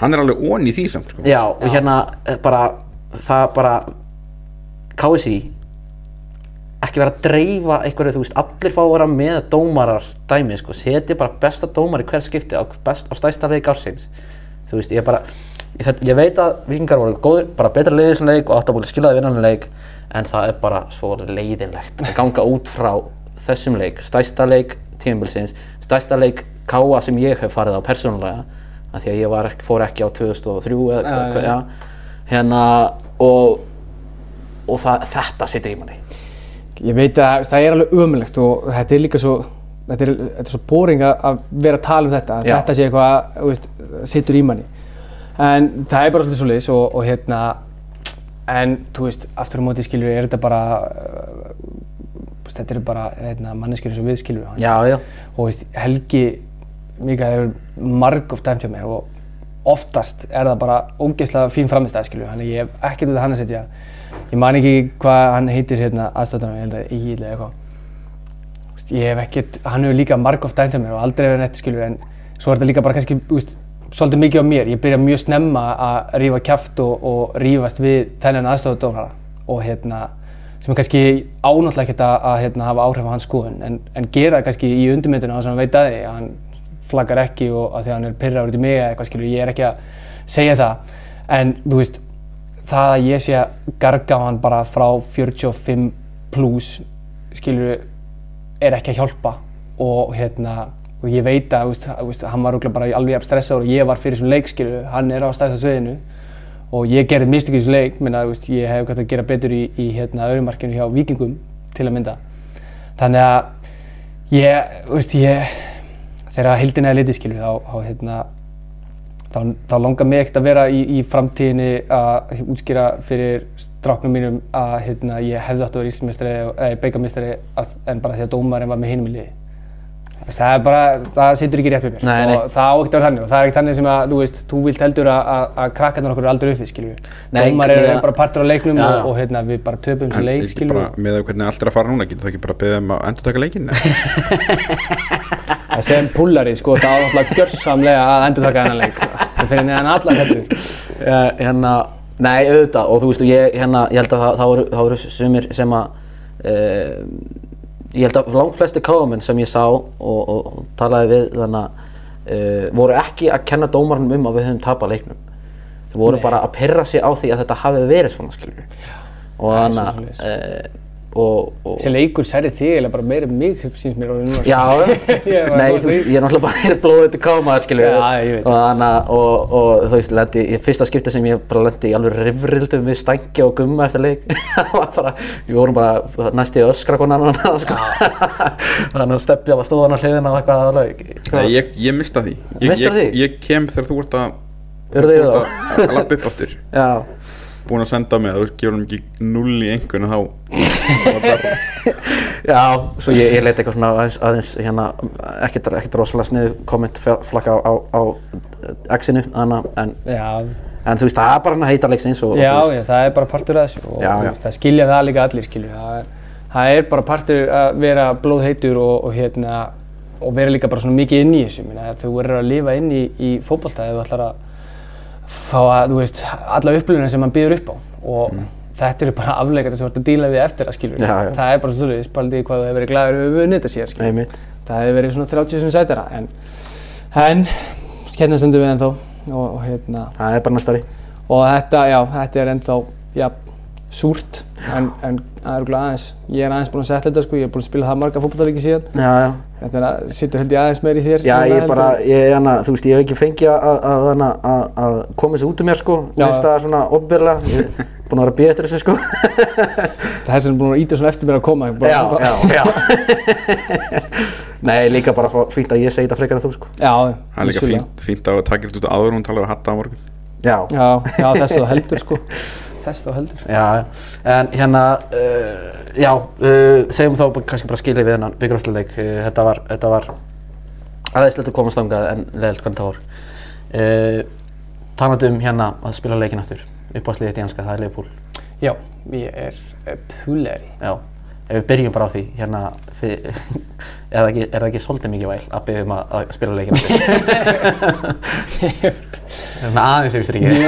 Hann er alveg ón í því samt sko Já, og hérna eh, bara, það bara KSI ekki vera að dreifa einhverju, þú veist, allir fá að vera með dómarar dæmi, sko, seti bara besta dómar í hver skipti á, best, á stæsta leik ársins. Þú veist, ég bara ég, þetta- ég veit að vikingar voru góðir, bara betra leiðið sem leik og átt að búin skilaði vinnan leik en það er bara svo leiðinlegt að ganga út frá þessum leik stæsta leik tímabilsins stæsta leik káa sem ég hef farið á persónulega af því að ég var ekki, fór ekki á 2003 eða Já, hvað, já. já, hérna og, og það, þetta situr í manni Ég veit að það er alveg ömulegt og þetta er líka svo, þetta er, þetta er svo boring að vera að tala um þetta, að þetta sé eitthvað, veist, situr í manni. En það er bara svolítið svoleiðis og, og hérna, en þú veist, aftur á móti skilur er þetta bara, uh, þetta eru bara hérna, manneskjur eins og við skilur hann. já, já, og veist, Helgi Mikael hefur marg of dæmt hjá mér og oftast er það bara ógeðslega fín framistæð skilju, þannig ég hef ekkert við hann að setja ég man ekki hvað hann heitir hérna aðstöðunum, ég held að Egil eða eitthvað. Ég hef ekkert, hann hefur líka marg of dæmt hjá mér og aldrei hefur neitt skilju en svo er þetta líka bara kannski, þú veist, svolítið mikið á mér, ég byrja mjög snemma að rífa kjaft og, og rífast við þennan aðstöðudónara og hérna sem er kannski ánáttúrulega ekkert að, hérna, hafa áhrif á hans skoðun en, en gera það kannski í undirmyndinu á þess að hann veit að að hann flaggar ekki og að því að hann er pyrraður út í mig eða eitthvað skilur, ég er ekki að segja það. En þú veist, það að ég sé að garga á hann bara frá 45 plus skilur, er ekki að hjálpa. Og hérna og ég veit að, þú veist, hann var bara alveg jafn stressaður og ég var fyrir þessum leik skilur, hann er á stæðsta sviðinu. Og ég gerði mistök í þessu leik, minna, veist, ég hef gætt að gera betur í, í hérna, öðrumarkinu hjá Víkingum til að mynda. Þannig að ég, ég, þegar hildina er litið skilur, þá, hérna, þá, þá langar mig ekkert að vera í, í framtíðinni að útskýra fyrir stráknum mínum að hérna, ég hefði átt að vera íslensmestari eða beigamestari en bara því að dómarinn var með hinum í liði. Það er bara, það situr ekki rétt með mér Nei, nei. og það á ekkert að vera þannig og það er ekkert þannig sem að, þú veist, þú vilt heldur að, að, að krakkarnar okkur eru aldrei uppið, skiljum við. Dómar eru ja. bara partur á leiknum Já, og, og hérna, við bara töpum þessu leik, skiljum bara við. með hvernig allt er að fara núna getur það ekki bara beðið um að endur taka leikinn Það sem pullari, sko, það á náttúrulega gjörsamlega að endur taka þennan leik. Það fyrir neðan allar hellur. uh, hérna, nei, auðvitað og þú veist, ég, hérna, ég held að það, það það voru sumir sem að uh, ég held að langt flesti káðamenn sem ég sá og, og, og talaði við þannig að uh, voru ekki að kenna dómarnum um að við höfum tapað leiknum. Þau voru bara að pyrra sig á því að þetta hafi verið svona skilur og þannig að Þessi leikur særði þig eða bara meira mig, síns mér orðið núna. Já, Ég nei, þú veist, ég er náttúrulega bara er blóðið til kámaður, skilur Já, ég veit. og, hana, og, og þú veist, lendi, í fyrsta skipti sem ég bara lendi í alveg rifrildum við stængi og gumma eftir leik. Það var bara, við vorum bara næst í öskra konan annan, sko. Þannig að steppja var stóðan á hliðina og eitthvað alveg Nei, ég, ég mista því. Ég, ég, því? ég kem þegar þú ert að Urðu þú ert að lappa upp aftur. Já, búin að senda mig að þú gefur hann ekki null í einhvern þá já, svo ég, ég leiti eitthvað svona aðeins, aðeins hérna, ekkert, ekkert rosalega sniðu komment flakka á, á, á X-inu, þannig að- en, Já, en þú veist, það er bara hann að heita leiksins og, já, og veist, það er bara partur af þessu og Já, þú já. það skilja það líka allir, skilju. Það er, það er bara partur að vera blóðheitur og, og hérna, og vera líka bara svona mikið inn í þessu. Minna, þú verður að lifa inn í, í fótbolta ef þú ætlar að fá að, þú veist, alla upplifuna sem mann býður upp á og þetta eru bara afleikandi sem þú ert að díla við eftir að skilju. Mm. Já, já. Það er bara svona, spaldið hvað þú hefur verið glæður við unnið þetta síðan, skilju. einmitt það hefði verið svona 30 sem sætara en, En hérna stundum við ennþá og, og hérna Það er bara næstari og þetta, já, þetta er ennþá já, súrt en, en það er aðeins ég er aðeins búinn að setja þetta sko, ég er búinn að spila það marga fótballtalíki síðan. Já, já. Þetta er að, situr held ég aðeins meir í þér Já, ég heldur bara, ég, hana, þú veist, ég hef ekki fengið að, að, að, að, að koma þessu út um mér, sko, Já. veist það svona ofnbyrlega, ég er búinn að vera að býja eftir þessu, sko. þess er búinn að íta svona eftir mér að koma ég bara, já, já, já. Nei, líka bara fínt að ég segi þetta frekar en þú, sko. já, Það er líka fínt að þess þá heldur já. En hérna, uh, já, uh, segjum þá kannski bara skilja við hennan byggjurvæsleik. Uh, þetta var, þetta var aðeinslegt að komast þangað en leðilt hvernig það var. Uh, Talandi um hérna að spila leikin aftur, uppáðsliðið í enska, það er Leopold. já, ég er eh, Puleri Já, ef við byrjum bara á því, hérna, fyr, er, það ekki, er það ekki svolítið mikið væl að byrjum að, að spila aftur? Það er með aðeins yfir strikið. Jú,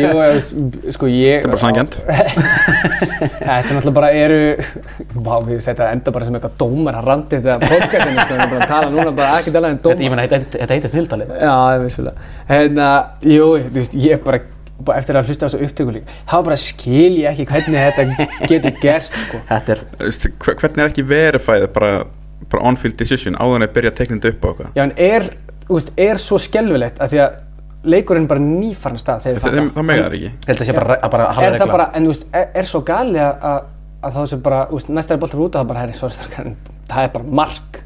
jú, jú, sko ég... Þetta er bara sanngjarnt. Þetta er náttúrulega bara eru, vá, við setja það enda bara sem eitthvað dómar að randi þetta podcastinu, sko, við erum bara að tala núna bara ekkert alveg en Þetta, ég dómar. meina, þetta, þetta heitir þildalið. Já, það er vissulega. Hérna, jú, þú veist, ég bara, bara eftir að hlusta á þessu upptöku líka, þá bara skil ég ekki hvernig þetta getur gerst, sko. Þetta er, Hvernig er ekki verifæð bara, bara on-field decision áður en að byrja að tekna þetta upp á eitthvað? Já, en er, veist, er svo skelfilegt að því að leikurinn bara nýfarn stað þegar Það, það, það mega það ekki. Sé bara, bara er það bara, en þú veist, er, er svo gali að, að, þá sem bara, þú veist, næsta er boltar út og það bara, herri, svo strákar, en það er bara mark. og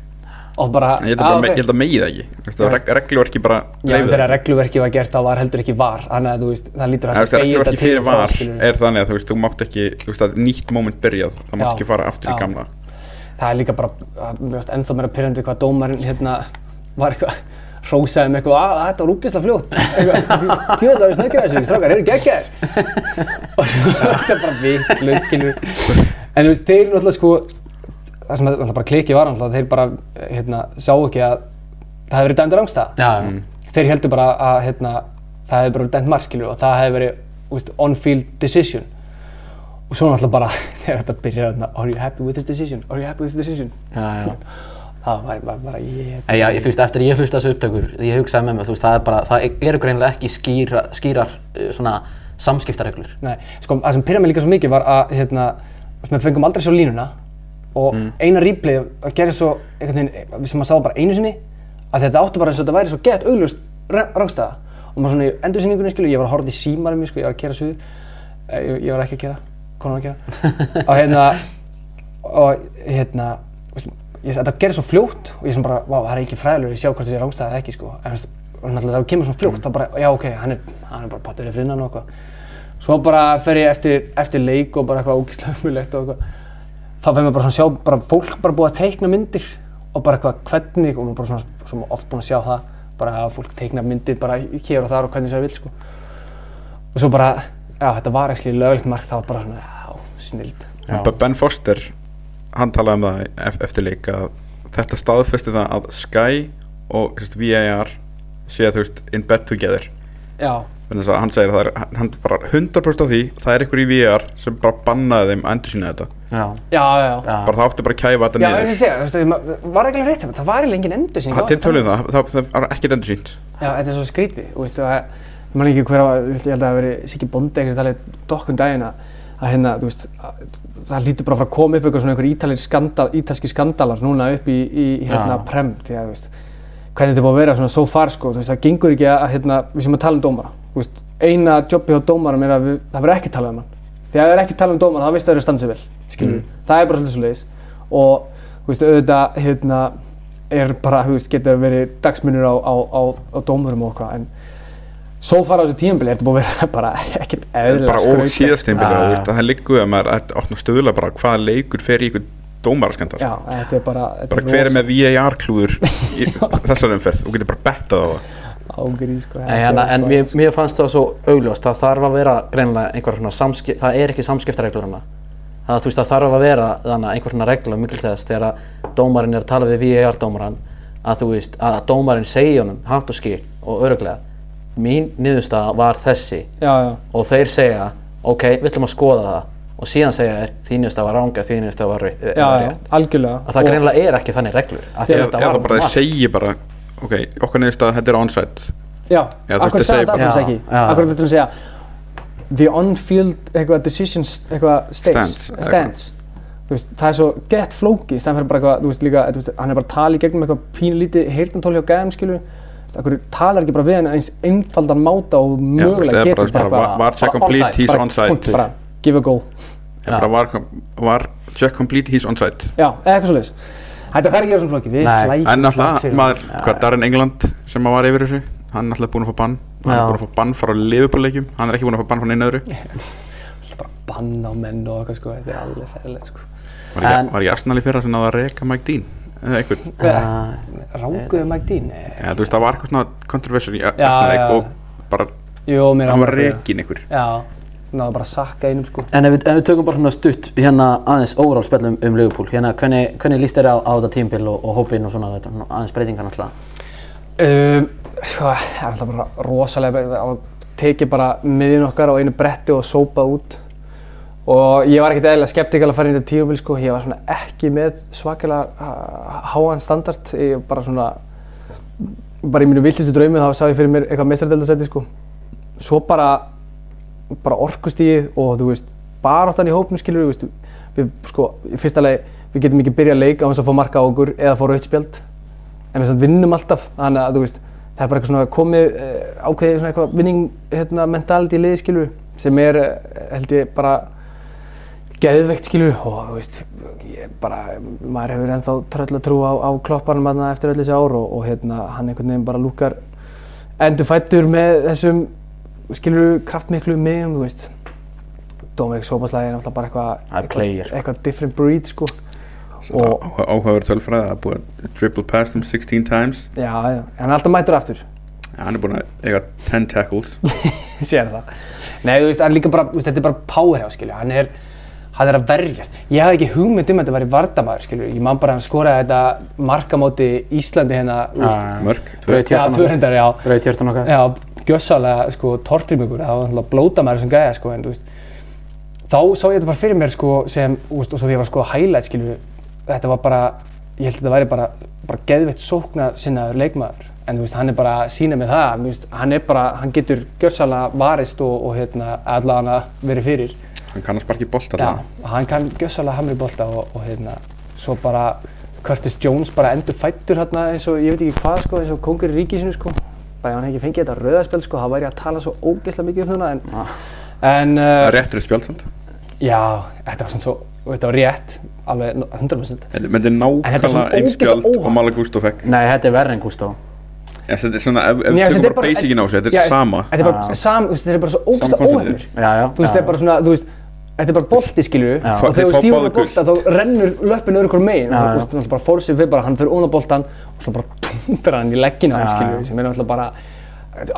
bara, Ég held að, á, bara, ok. ég held að megi það ekki. Veist, að reg, Regluverki bara Já, þegar það. regluverkið var gert þá var heldur ekki var. Þannig að þú veist, það lítur veist, beygja Regluverki fyrir var er þannig að þú veist, þú mátt ekki Þú veist, að nýtt moment byrjað Það mátt ekki fara aftur í Já. gamla. Það er líka bara, að- mér finnst ennþá meira pyrrandi hvað dómarinn hérna var eitthvað hrósaði með eitthvað, að þetta var úkislega fljótt. Tjóða það er snöggir þessu, strákar, eru geggjaðir. Og þetta er bara skilur en þú veist, þeir náttúrulega sko það sem náttúrulega bara klikið var náttúrulega, þeir bara hérna, sá ekki að það hefði verið dæmdur ángstæða Já, Mm. þeir heldur bara að hérna, það hefði bara verið dæmt mark, skilur og það hefði verið on-field decision og svo náttúrulega bara þegar þetta byrjar þarna, are you happy with this decision, are you happy with this decision já, já. það var bara, bara ég En já, ég, þú veist, eftir ég hlusta þessu upptökur, ég hugsaði með mig, þú veist, það er bara, það eru greinilega ekki skýra, skýrar uh, svona samskiptareglur. Nei, sko, það sem pyrra mig líka svo mikið var að, hérna, við fengum aldrei svo línuna og eina replay að gera svo, einhvern veginn, sem maður sá bara einu sinni, að þetta áttu bara eins og þetta væri svo gett auglust rangstæða. Og maður svona í endursynningunni, skilu, ég var að horfa í símarum, sko, ég var að kera suður, ég, ég var ekki að kera, konan var að kera, og hérna, og hérna, ég, þetta gerir svo fljótt og ég sem bara, vá, það er ekki fræðilegur, ég sjá hvort þessi rángstæða eða ekki, sko, en náttúrulega það kemur svona fljótt, þá bara, já, ok, hann er, hann er bara pattur í frinnan og eitthvað. Svo bara fer ég eftir, eftir leik og bara eitthvað ógíslega umulegt og eitthvað. Þá fer mér bara svona að sjá bara fólk bara búið að teikna myndir og bara eitthvað hvernig og maður bara svona, svona oft búinn að sjá það bara að fólk teikna myndir bara hér og þar og hvernig það vil sko. Og svo bara, já þetta var ekki löglegt mark þá var bara svona, já, snild. B- Ben Foster hann talaði um það ef- eftir leik að þetta staðfesti það að Sky og VAR sé að þú veist in bed together Já, þannig að hann segir að það er hann bara 100% á því það er ykkur í VAR sem bara bannaði þeim að endur sína þetta. Já, já, já. bara það átti bara að kæfa þetta Já, ég niður segja, þú veist, ma- var það ekki rétt hjá mér? það var eiginlega engin endur það til tölum það, það, það var ekkert endur sínt Já, þetta er svo skrítið, að, ég man ekki hver að, ég held að það hafi verið Siggi Bondi eitthvað talið dokkun daginn að, hérna, þú veist, að, það lítur bara að fara að koma upp eitthvað svona einhver ítalir skandal, ítalski skandalar núna upp í, í hérna prem, því að, þú veist, hvernig þetta búið að vera svona so far, sko, þú veist, það gengur ekki að, hérna, við sem að tala um dómara, veist, eina jobbi hjá dómarum er að við, það verður ekki talað um hann, því að það er ekki talað um dómara, þá veist það eru stansið vel, skiljum það er bara svolítið svo leiðis og, veist, auðvitað, hérna, er bara, þú veist, getur verið dagsmunur á, á, á, á dómurum og eitthvað, en svo fara á þessu tímabili er þetta búið að vera bara ekkert eðlilega bara og síðast að það liggur að maður opna stöðulega bara hvaða leikur fer í þetta er bara bara hver er með VAR klúður í þessar umferð? Og getur bara bettað á það ágrið, sko En, hérna, en mér, mér fannst það svo augljóst, það þarf að vera greinilega einhver svona samskipt, það er ekki samskiptareglur hana. Það, þú veist, það þarf að vera þannig einhver svona regla mikil þess þegar að dómarinn er að tala við VAR dómarann að þú veist, að dómarinn segi honum hátt og skil og öruglega mín niðurstaða var þessi Já, já, og þeir segja, ok, við ætlum að skoða það og síðan segja þeir, þín niðurstaða var ranga, þín niðurstaða var, rauð- já, rétt. algjörlega Að það greinilega er ekki þannig reglur. af því að eða þetta eða var bara segi bara ok, okkar niðurstað, þetta er onside Já, Já, akkur að segja þetta alltaf bara- ekki. Já, já. Akkur þetta að segja The on-field eitthvað decisions eitthvað Stands, stands. Þú veist, það er svo gett flókið þannig fyrir bara eitthvað, þú veist líka þú veist, hann er bara að tala í gegnum eitthvað pínu lítið heyrnantól hjá gæðum skilur Akkur talar ekki bara við hann eins einfaldan máta og Já, mögulega getur bara, bara, var, check complete, he's punkt, bara give a goal Já, bara var, check complete, he's onside Já, eða eitthvað svo Þetta þarf ekki svona flókið, við Nei. flækjum En allt náttúrulega, fyrir maður, hvað, Darren England sem var yfir þessu Hann er náttúrulega búinn að fá bann. Hann er búinn að fá bann frá liðbúrleikjum Hann er ekki búinn að fá bann frá neina öðru. Bara banna á menn og eitthvað sko, þetta er alveg ferðilegt sko. Var ekki, En- var ekki Arsenal í fyrra sem náða að reka Mike Dean? Eða einhver Uh, Ránguðu Mike Dean? Já, þú veist, það var eitthvað svona controversial í Já, Arsenal já. og bara, Jú, mér hann var einhver. Já, náðu bara að sakka einum sko. En ef við, ef við tökum bara svona stutt hérna aðeins overall spjallum um Liverpool hérna hvernig, hvernig líst þér á, á þetta tímbil og, og hópinn og svona þetta, aðeins breytingar náttúrulega? Um, sko, það er alltaf bara rosalega að teki bara miðjun okkar á einu bretti og sópa út. Og ég var ekkert eðlilega skeptikal að fara inn í þetta tíumbil sko, ég var svona ekki með svakalega háan standard, ég bara svona bara í mínu viltustu draumi þá sá ég fyrir mér eitthvað meistradöldasæti sko. Svo bara bara orkustíð og þú veist baráttan í hópnum skilur við, við sko, í fyrsta lagi við getum ekki byrjað að leika á þess að fá marka á okkur eða fá rautspjald en við vinnum alltaf þannig að þú veist það er bara eitthvað svona komið uh, ákveðið svona eitthvað winning hérna, mentality í liði skilur sem er uh, held ég bara geðveikt skilur og þú veist ég bara, maður hefur ennþá tröll að trú á, á kloppanum þarna eftir öll þessi ár og, og hérna hann einhvern veginn bara lúkar endur fættur með þessum skilur kraftmiklu miðjum þú veist? Dómerik Sópaslæði er náttúrulega bara eitthvað eitthvað, sko. eitthvað different breed sko. Og Áhugaður tölfræði, er búið að triple pass them 16 times. Já, já, hann er alltaf mættur aftur. Hann er búinn að eiga 10 tackles. Sér það. Nei, þú veist, hann er líka bara, þú veist, þetta er bara powerhouse, skilju, hann er, hann er að verjast. Ég hafði ekki hugmynd um að þetta væri vardamaður, skilju, ég man bara að hann skoraði þetta markamóti Íslandi hérna, þú veist, Mörk, tvö. Braut já, Já, já, gjössalega, sko, tortrymingur, það var náttúrulega blótamaður sem gæja, sko, en þú veist, þá sá ég þetta bara fyrir mér, sko, sem, veist, og svo því ég var að skoða highlight, skilju, þetta var bara, ég held að þetta væri bara, bara geðveitt sókna sinnaður leikmaður, en þú veist, hann er bara að sína með það, veist, hann er bara, hann getur gjörsalega varist og, og hérna, allavega verið fyrir. Hann kann að sparki bolt Já, alltaf hann kann gjörsalega hamri bolta og, og hérna, svo bara Curtis Jones bara endur fættur hérna eins og ég veit ekki hvað sko, eins og kongur í ríkisinu sko. Bara ef hann ekki fengið þetta rauðarspjald sko, þá væri ég að tala svo ógeðslega mikið um hérna en, Ah. en Það uh, er réttur spjald samt já, þetta var svona svo, og þetta var rétt, alveg 100%. Þetta menn þetta er En þetta er svona nákvæmlega spjald óvænt. og Mala Gusto fekk Nei, þetta er verri en Gustaf Já, Þetta er svona, ef við tökum þetta bara basicin á þessu, þetta er sama Þetta er bara, svo Sama ógeðslega óhefnir. Já, já Þú veist, þetta er bara svona, þú veist, þetta er bara bolti skilju og þegar þú báðir með bolta þá rennur löppin öðru hvort megin. Og þú veist, náttúrulega bara fórsið fyrir bara, hann fyrir ón á boltan og svo bara tundrar hann í leggina á hann skilju sem er náttúrulega bara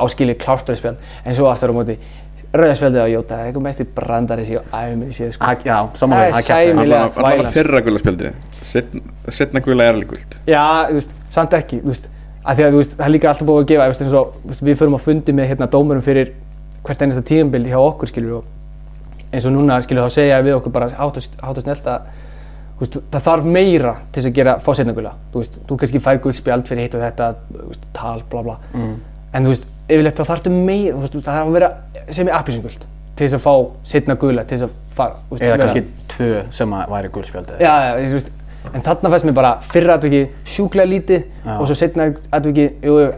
áskilið klártöðspjald en svo aftur á móti rauðarspjaldið á Jóta, það er eitthvað mest í brandari síðan og æfum í síðan sko. Ha- Já, samanlega, Það er sæmilega. Allan allan þvælan. að fyrra gula spjaldið. Setna gula er alveg guld Já, þú veist, samt ekki, þú veist, að því að þú veist, það er líka alltaf búið að gefa, þú veist, eins og, þú veist, við förum á fundi með hérna dómurum fyrir hvert einasta tíðanbild hjá okkur, skilur, og eins og núna, skilur, þá segja við okkur bara og snellt að, veist, það þarf meira til þess að gera fósitnagula, þú veist, þú kannski fær guldspjald fyrir hitt og þetta, veist, tal, bla bla, Mm. en þú veist, yfirleitt þá þarftu meira, veist, það þarf að vera sem er appisingult til þess að fá setna gula, til þess að fara, Eða kannski tvö sem að væri guldspjaldið Já, já, þú veist, en þarna fæst mér bara fyrra atviki sjúklega lítið og svo setna atviki, jú, jú,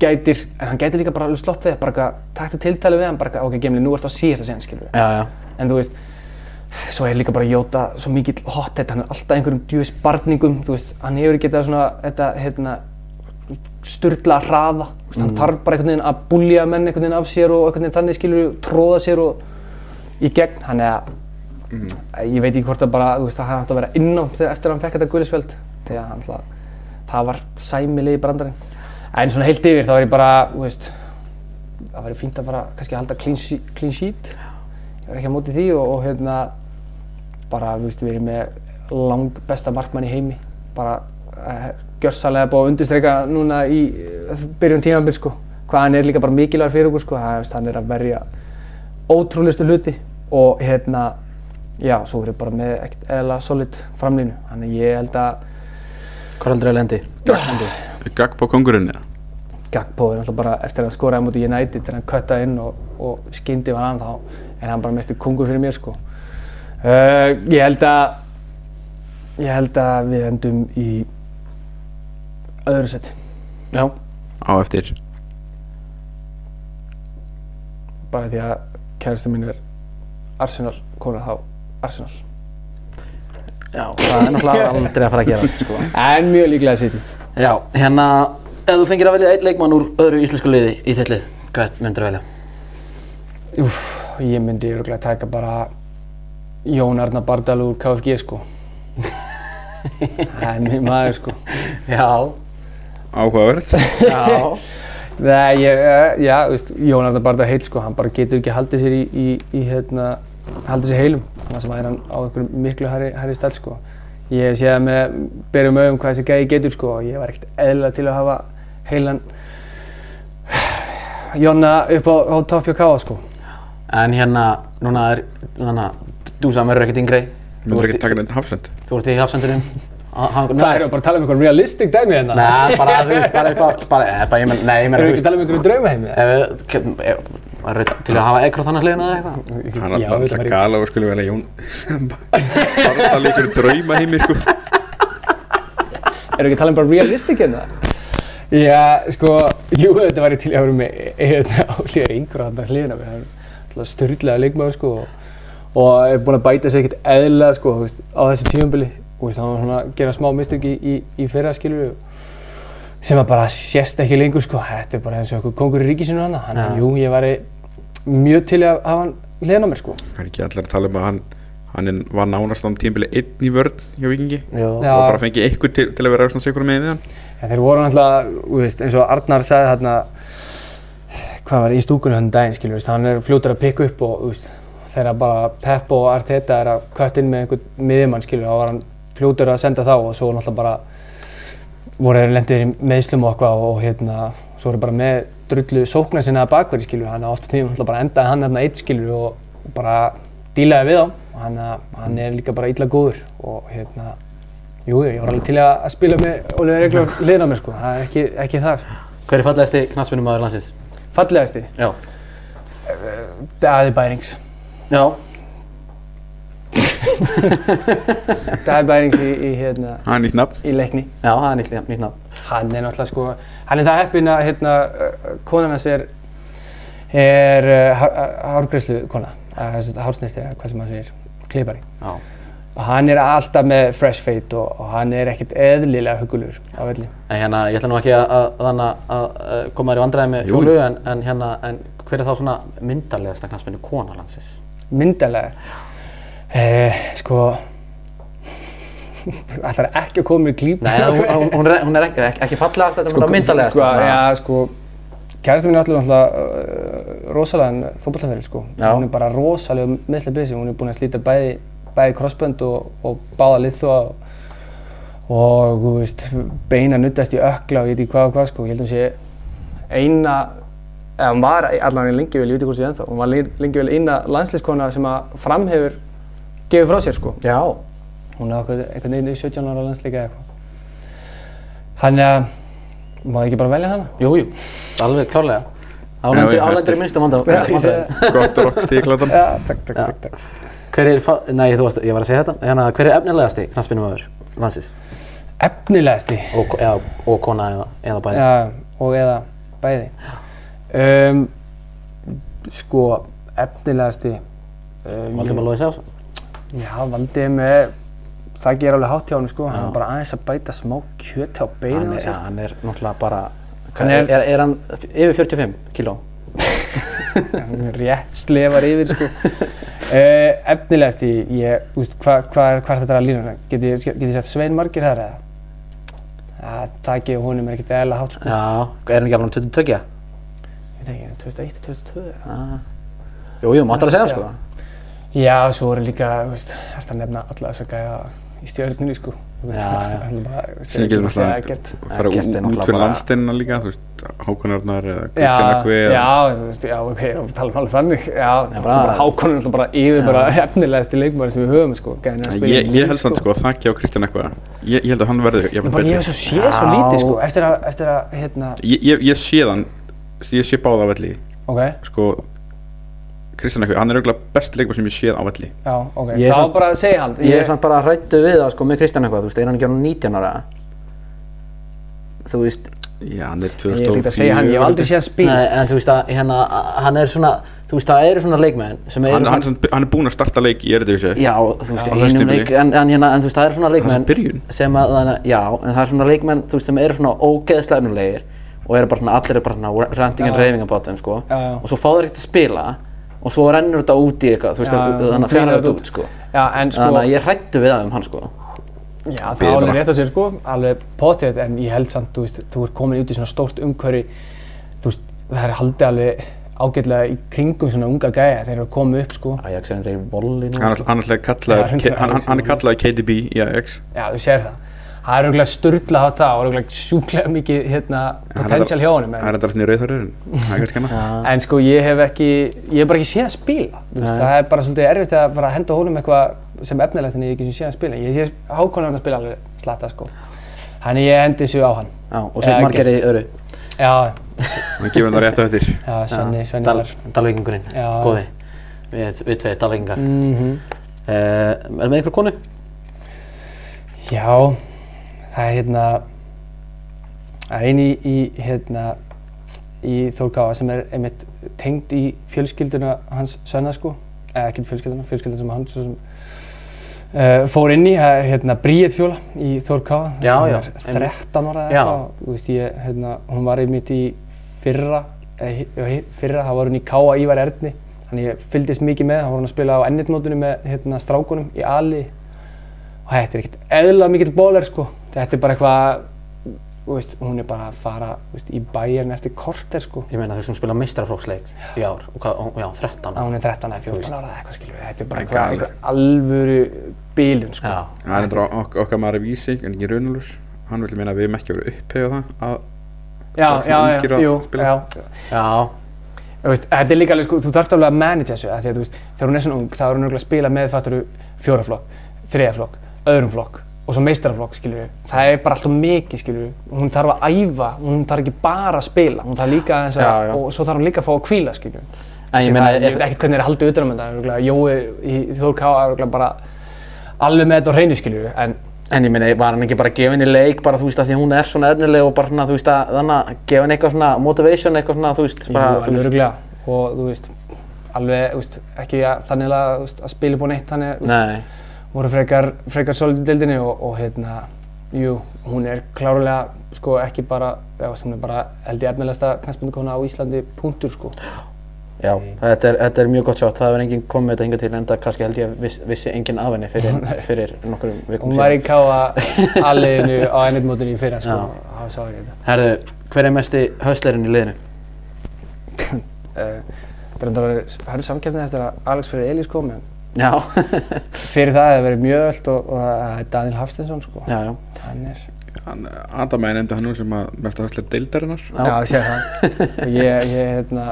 gætir, en hann gætir líka bara alveg slopp við, bara eitthvað, taktu tiltali við hann, bara ok, Gemli, nú ertu á síðasta sen, skilur Já, já. En þú veist, svo er líka bara Jóta svo mikill hothead, hann er alltaf einhverjum djúvis barningum, þú veist, hann hefur getað svona, þetta, hérna, sturla hraða, þú veist, hann þarf bara einhvern veginn að búlja menn einhvern veginn af sér og einhvern veginn þannig skilur, tróða sér og í gegn, hann er að ég veit ekki hvort það bara, þú veist, það átt að vera inn á þegar eftir að hann fekk þetta gulispjöld þegar hann alltaf, það var sæmilegi brandarinn en svona heilt yfir þá er ég bara, þú veist það væri fínt að bara kannski halda clean, clean sheet. Ég var ekki á móti því og, og hérna bara, þú veist, við erum með lang besta markmann í heimi. Bara uh, gjörsalega búið að undirstreika núna í uh, byrjun tímanbyrg sko. Hvað hann er líka bara mikilvægur fyrir okkur sko. Það, hann er að verja ótrúlegustu hluti og hérna já, svo erum við bara með ekkert eðla solid framlínu þannig ég held að Hvað heldur að lendi? Gagbo kongurinn eða? Gagpo er alltaf bara eftir að skoraði mútið United þegar hann köttaði inn og, og skyndi var hann þá er hann bara mestur kongur fyrir mér sko. Uh, ég held að ég held að við endum í öðru seti. Já, Á eftir Bara því að kærastu mín er Arsenal, kona þá Arsenal. já, það er náttúrulega aldrei að fara að gerast, sko. En mjög líklega seti. Já, hérna, ef þú fengir að velja einn leikmann úr öðru íslensku liði í þitt lið, hvað myndir þú velja? Úf, ég myndi örgulega taka bara Jón Arnar Bardal úr KFG sko. Það er mjög maður sko. Já, Áhugavert já, Nei, ég, uh, já, veist, Jón Arnar Bardal heill sko, hann bara getur ekki haldið sér í, í, í hérna, haldið sér heilum. Þannig sem er hann á einhverjum miklu hærri, hærri stæl sko. Ég hef séð með berjum augum hvað þessi gæði getur sko og ég var ekkert eðlilega til að hafa heilan Jonna upp á, á topp hjá Káa sko. en hérna, núna er, núna, þú sagði mér ekkert yngri. Þú Myndir ert ekki í- taka neitt hafsend Þú ert í hafsendurinn. Hvað erum við bara að tala um einhver realistic dæmi hérna? Nei, bara, þú veist, bara eitthvað, bara, eða, bara, ég menn, nei, ég menn, Erum þú við ekki að tala um einhverju draumaheimi? Við, var þetta til að hafa ekkert þannig hliðina eða eitthvað? Hann Já, er alltaf gala og skulle velja Jón Bara líkur drauma heimi sko Erum við ekki að tala um bara realistic hérna? Já, sko, jú, þetta væri til að vera með hérna álíðar yngur á þarna hliðina mér. Hann er alltaf styrlaða leikmaður, sko, og, er búinn að bæta sig ekkert eðlilega, sko, á þessi tímabili. Og hann var svona að gera smá mistök í, í, í fyrra, skilur sem að bara sést ekki lengur, sko. Þetta er bara eins og eitthvað kongur í ríkisinu hann. Að, Já. jú, ég væri mjög til að hafa hann hliðina á mér, sko. Það er ekki allir að tala um að hann Hann var nánast á tímbili einn í vörn hjá Vikingi Já. og bara fengið ykkur til, til að vera svona sigur með við hann En þeir voru veist, eins og Arnar sagði þarna, hvað var í stúkunni hann daginn, skilur, veist, hann er fljótur að pikka upp og, þú veist, þegar bara Pep og Arteta er að kött inn með einhvern miðjumann, skilur, þá var hann fljótur að senda þá og svo náttúrulega bara voru þeir lendur í meðslum og eitthvað og hérna, svo voru bara með drullu sóknar sinna að bakverði, skilur, hann á oft tíma bara endaði hann þarna eitt, skilur, og, og bara dílaði við á hann, hann er líka bara illa góður og hérna, Jú, ég var alveg til að spila með Óliður Reglur liðin á mér sko, það er ekki, ekki það. Hver er fallegasti knatsvinnumæður landsins? Fallegasti, Já. Daði Bærings. Já. Daði Bærings í, í, hérna, Það er nýtt nafn í leikni. Já, það er nýtt, nýtt nafn. Hann er náttúrulega sko, hann er það heppinn að hérna, uh, konan hans er, er uh, hárgræslu kona, hársnýsti eða hvað sem maður segir, klipari. Já. Og hann er alltaf með fresh fade og, og hann er ekkert eðlilega hugulur á velli. En hérna, ég ætla nú ekki að, að, að, að koma þér í vandræði með Jú. fjólu, en, en hérna, en hver er þá svona myndarlegasta knatsvinnu kona landsins? Myndalega, eh, sko, ætlar ekki að koma í klíp. Nei, hún, hún, hún, er, hún er ekki, ekki, fallegast, þetta er sko, myndarlegast. Sko, já, sko, kærasta mín er alltaf uh, rosalega fótballtafyrir, sko. Já. Hún er bara rosalega meðslega busy, hún er búin að slíta bæði, bæði crossbönd og, og báða liðþóa og, og, þú veist, beina nuttast í ökla og ég veit ekki hvað og hvað, sko. Ég held að hún sé eina, eða hún var allan í lengi vel, ég veit ekki hvort sé ennþá, hún var lengi vel eina landslískona sem að framhefur gefið frá sér, sko. Já. Hún er eitthvað, eitthvað neyðin í 17 ára landsleika eða eitthvað. Þannig að, má ég ekki bara velja hana? Jú, jú, alveg klárlega. Já, álendur í minnstum vanda. Já, ég segi það. Gott rock stíklatan Já, takk, takk, Já. takk, takk. Hver er, nei, þú varst, ég var að segja þetta, hérna, hver er efnilegasti knatsvinnumæður landsins? Efnilegasti, Og, eða, og kona eða, eða bæði? já, og eða bæði. Um, sko, efnilegasti, um, Valdimar Lóði Sjásson? Já, Valdi með, það ger alveg hátt hjá hann, sko, hann Já. er bara aðeins að bæta smá kjöt á Hann beinu er, ja, hann er náttúrulega bara, Hann er, er- er, hann yfir 45 kíló? Hann er rétt slefar yfir, sko. Uh, efnilegasti, ég, þú veist, hvað hva, hva er þetta að lína? Get ég, get ég sett Svein Margir þar eða? Það takið honum er ekkert eðla hátt, sko. Já, er hann ekki alveg um 22? Ég veit ekki, 2001, 2002 eða? Já. Jú, jú, máttu að segja það sko. Já, svo eru líka, þú veist, hægt að nefna alla þessa gæja, í stjörnunni sko. Þú veist, Já, já. það er getur að ekkert. fara Ekkert er út fyrir bara- landsteinina líka þú veist, Hákonarnar eða Já, Kristján Ekvi já, þú veist, já, ok, við talum alveg þannig, já, já bara- bara Hákon er alltaf bara yfir bara efnilegasti leikmaður sem við höfum, sko, að Ég, ég held samt sko að þakki á Kristján Ekva ég, ég held að hann verði jafnvel Bara ég betri hef svo séð svo lítið, sko, eftir að, eftir að, hérna, ég, ég, ég sé þann ég sé báða á velli ok, sko Kristján Ekvi, hann er auðvitað best leikmar sem ég séð á velli já, ok, Ég er þá samt- bara að segja hann, Ég er samt bara hrættu við það sko með Kristján eitthvað, þú veist, er hann ekki á 19 ára? Þú veist, Já, hann er ég 2004 er ekki að segja hann, ég hef aldrei séð hann spila, nei, en þú veist að hérna, hann er svona, þú veist, það eru svona leikmenn sem eru hann, hann, hann, hann er búinn að starta leik í Eredivisie Já, þú veist, á þessu einum tímabili. leik, en, en, hérna, en þú veist, það eru svona Það er leikmenn byrjun. sem að, þannig, já, en það er svona leikmenn, þú veist, sem eru svona ógeðslega efnulegir og eru bara svona, allir eru bara svona ranting and raving about þeim, sko, Já, já. og svo fá þeir ekkert að spila og svo rennur þetta út í eitthvað, þú veist, Já, þannig að fjara þetta út, sko. já, en sko, Þannig að ég hrættu við það um hann, sko. Já, það er alveg rétt á sér sko, alveg potið, en ég held samt, þú veist, þú ert komin út í svona stórt umhverfi, þú veist, það er haldið alveg ágætlega í kringum svona unga gæja, þeir eru að koma upp sko. Ajax er endur í volli nú, hann er sko. er er kallaður KDB í Ajax Já, þú sér það. Það er auðvitað sturla á það og auðvitað sjúklega mikið hérna, potential hjá honum. það er alltaf í rauðhörður það er kannski hana en sko, ég hef ekki, ég hef bara ekki séð að spila. þú Veist, það er bara svolítið erfitt að fara að henda honum eitthvað sem efnilegast en ég hef ekki séð að spila. Ég sé hákonlega að spila alveg slatta sko. Þannig ég hendi þessu á hann. Já, og Já, svo margir í öru. Já, hann gefur hann það rétt á eftir já, Svenni, Svenni Dal, var. Dalvíkingurinn, það er hérna, það er eini í, hérna, í Þórkáa sem er einmitt tengd í fjölskylduna hans Svenna sko, eða ekki fjölskylduna, fjölskylduna sem hann svo sem uh, fór inn í, það er hérna Bríet Fjóla í Já, já, er 13 ára eða eitthvað, hérna, hún var einmitt í fyrra, eða hi- fyrra, þá var hún í Káa Ívar Erni, þannig ég fylgdist mikið með, þá var hún að spila á ennitmótunum með hérna strákunum í Ali. Og þetta er ekkert eðla mikill bólar sko þetta er bara eitthvað þú veist, hún er bara að fara þú veist, í bæjarn eftir korter sko. Ég meina þú veist hún spila meistaraflóksleik í ár, og hvað, og- já, 13 að hún er 13 eða Þú 14 veist. ára eða eitthvað skilur við. Þetta er bara eitthvað, eitthvað alvöru bílun sko. Já, það er þetta ok okkar maður er vísi en ekki raunalus hann vil meina að við hefum ekki verið upphefja það að já, já, já, að jú, já. Já, Þú veist, þetta er líka alveg sko, þú þarfst alveg að manage þessu af því að þú veist, þegar hún er svona ung þá er hún örugglega að spila með fatturu fjóraflokk, þriðaflokk, öðrum flokk og svo meistaraflokk skilur við, það er bara alltaf mikið skilur við, hún þarf að æfa, hún þarf ekki bara að spila, hún þarf líka að, Já, já. og svo þarf hún líka að fá að hvíla skilur við. En ég meina, það, ég veit er, ekkert hvernig er að halda utan um þetta, örugglega. Jói í Þór Ká er bara alveg með þetta á hreinu skilur við, en en ég meina, var hann ekki bara gefin í leik bara, þú veist, að því að hún er svona efnileg og bara svona, þú veist, að þannig að gefa henni eitthvað svona motivation, eitthvað svona, þú veist, bara, jú, þú veist, og þú veist, alveg, þú veist, ekki að, þannig að, þú veist, að spila upp á neitt þannig, þú veist, nei, voru frekar, frekar solid í deildinni og, og hérna, jú, hún er klárlega, sko, ekki bara, já, hún er bara, held ég, efnilegsta knæspundukona á Íslandi, punktur, sko. já, þetta er, þetta er mjög gott sjátt, það hefur enginn komið þetta hinga til, en það kannski held ég að viss, vissi enginn af henni fyrir, fyrir nokkurum vikum Hún var í káa aðliðinu á ennitmótinu í fyrra, sko, það sá ekki þetta. Herðu, hver er mesti höstlerinn í liðinu? Uh, Það er enda að vera hörðu samkeppni eftir að Alex fyrir Elís kom, en Já, fyrir það hefur verið mjög öll og, og það er Daniel Hafstensson, sko. já, já, Hann er, hann, Adamæði nefndi hann nú sem að mest að haslega deildarinnar já, ég sé það. Og ég, ég, hérna,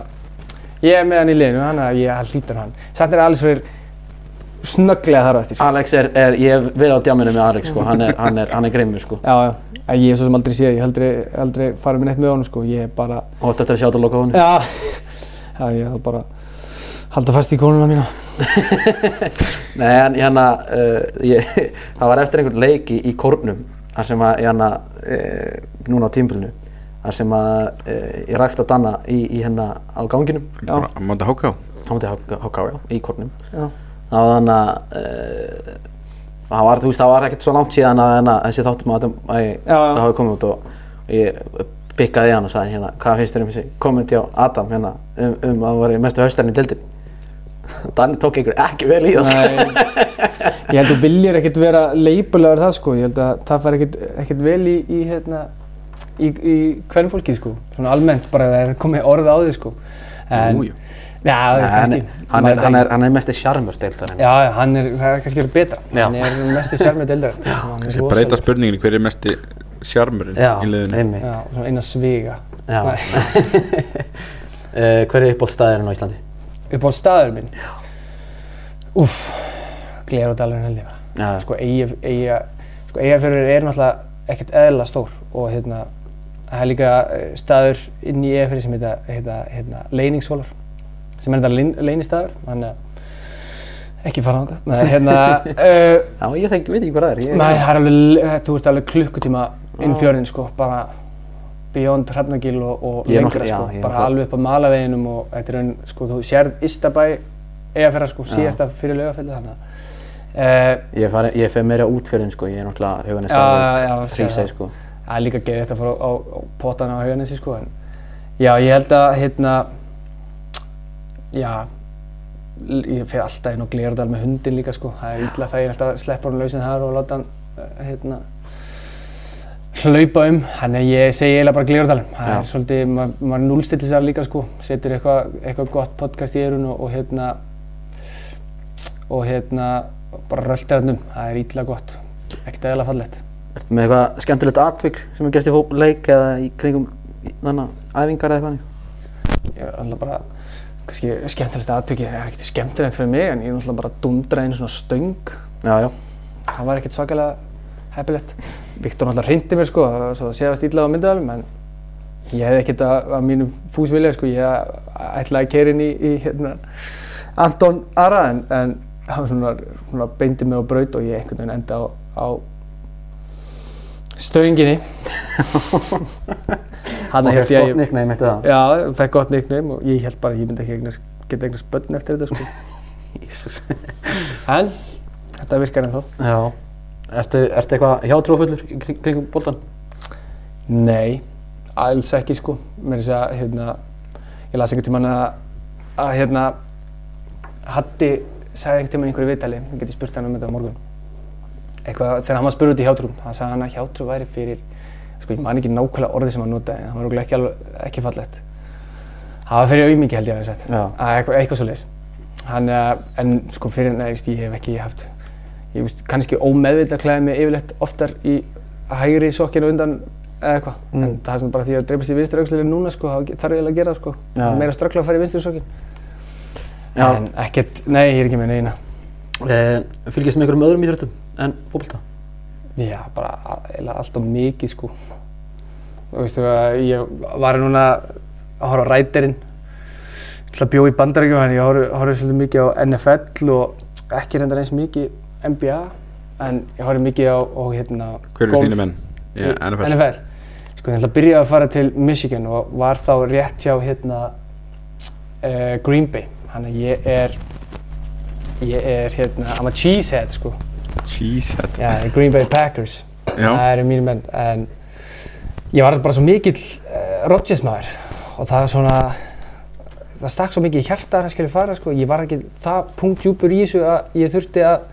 ég er með hann í liðinu, hann er, ég hlýtur hann. Samt er Alex fyrir snögglega þar á eftir. Alex er, er ég vil á djáminu með Alex, sko, hann er, hann er, hann er grimmur, sko, Já, já, en ég er svo sem aldrei séð, ég hef aldrei, aldrei farið með neitt með honum, sko, ég er bara, þetta er að sjá þetta loka honum. já, já, ég er bara halda fast í konuna mína. Nei, en hérna, uh, ég, það var eftir einhvern leik í, í kórnum, þar sem að, hérna, uh, núna á tímbilinu, þar sem að uh, ég rakst á Danna í, í hérna á ganginum, Já. hann mátti háká á mútið HK, já, í kórnum. Já. Það var þannig að, uh, það var, þú veist, það var ekkert svo langt síðan að, hérna, þessi þáttum að, að, að það hafi komið út og, og ég byggaði hann og sagði hérna, hvað finnst þér um þessi kommenti á Adam hérna, um, um að hann var mestu haustarinn í dildin. Danni tók einhver ekki vel í það, sko. Ég held að þú viljir ekkert vera leipulegar það sko, ég held að það fær ekkert, ekkert vel í, í hérna, í, í hvern fólki sko, svona almennt bara það er komið orð á því sko. En, Jú, jú. Já, það er Nei, hann, kannski. er- hann, er, hann, er, hann er mesti sjarmur deildarinn. Já, já, hann er, það er kannski verið betra. Já. Hann er mest í sjálfmið deildar. Já, Ég breyta spurninginni, hver er mesti sjarmurinn Já, í liðinu? einmitt. Já, svona eina sviga. Já. Uh, hver er uppbólstaðurinn á Íslandi? Upp á staður minn. Úff, Glerodalurinn held ég bara. Sko, sko, eigafjörður er náttúrulega ekkert eðla stór og hérna, það er líka eh, staður inn í eigafjörði sem heita, heita, heita Leyningshólar sem er þetta leyn, leynistæður, þannig að ekki fara þangað. Nei, hérna, uh, Já, ég þengi, veit ekki hvað það er. Ég, Nei, það er alveg, þú ert alveg klukkutíma inn fjörðin sko, bara beyond Hrafnagil og, og lengra sko, já, bara alveg upp á Malaveginum og þetta er einn, sko, þú sérð Ystabæ eigafæra sko, síðasta fyrir laugafelli þannig að uh, Ég, fer meira út fyrir sko, ég er náttúrulega huganist Já, á já. sko. það er líka geðið þetta að fara á, á, potana á hauganessi sko, en já, ég held að hérna, já, ég fer alltaf inn á Gleradal með hundin líka sko, það er illa það ég er alltaf að sleppa hann lausinn þar og láta hann, eh, hérna, hlaupa um, þannig að ég segi eiginlega bara Gleradalum, það er svolítið, ma- maður núlstillir sér líka sko, setur eitthvað eitthva gott podcast í eirun og, og hérna, og hérna, bara röltir hann um, það er illa gott, ekkert eðla fallegt. Ertu með eitthvað skemmtilegt atvik sem er gæst í hóp leik eða í kringum þannig æfingar eða eitthvað? ég er alltaf bara kannski skemmtilegst aðtöki, það er ekkert skemmtilegt fyrir mig en ég er alltaf bara að dundra einu svona stöng. Já, já. það var ekkert svakalega heppilegt Viktor náttúrulega hrindi mér sko, það svo séðast illa á myndaðalum en ég hef ekkert að, að mínu fúsvilja sko, ég ætlaði að keira inn í, í hérna, Anton Ara en, en hann svona, svona beindi mig á braut og ég einhvern veginn enda á, á stönginni hann Og held ég að gott ég nickname eftir það. Já, fekk gott nickname og ég held bara að ég myndi ekki geta eignast börn eftir þetta sko. Jísus. En þetta virkar ennþá. Já. Ertu, ertu eitthvað hjátrúfullur kring, kringum boltan? Nei, alls ekki sko. Mér er að, hérna, ég las einhvern tímann að, að hérna, Hatti sagði einhvern tímann í einhverju viðtali, ég geti spurt hann um þetta á morgun. Eitthvað, þegar hann var spurður út í hjátrú, hann sagði hann að hjátrú væri fyrir, sko ég man ekki nákvæmlega orðið sem hann notaði, það var örugglega ekki, alveg, ekki fallegt. Það var fyrir auðmingi held ég að það sett, Já. að eitthvað, eitthvað svo leis. Hann, uh, en sko fyrir, nei, ég hef ekki haft, ég veist, kannski ómeðvitað klæði mig yfirleitt oftar í hægri sokkinu undan eða eitthvað. Mm. En það er svona bara því að dreipast í vinstri aukslega núna, sko, þá þarf ég eiginlega að gera það, sko. Já. Meira ströggla að fara í vinstri sokkin. Já. En ekkert, nei, ég er ekki með neina. Eh, fylgist með einhverjum öðrum íþróttum en fótbolta? Já, bara a- eiginlega allt of mikið, sko. Þú veistu að ég var núna að horfa á ræterinn. Ég ætla að bjó í bandarækjum, en ég horfi, horfi svolítið mikið á NFL og ekki reyndar eins mikið NBA. En ég horfi mikið á, á hérna, Hver eru þínu menn? í NFL? NFL. Sko, ég ætla að byrja að fara til Michigan og var þá rétt hjá hérna uh, Green Bay. Þannig að ég er, ég er hérna, I'm a cheesehead sko. Cheesehead. Já, Green Bay Packers. Já. Það eru mínu menn. En ég var bara svo mikill uh, Rodgers maður og það er svona, það stakk svo mikið í hjarta að það skilja fara sko. Ég var ekki það punktjúpur í þessu að ég þurfti að,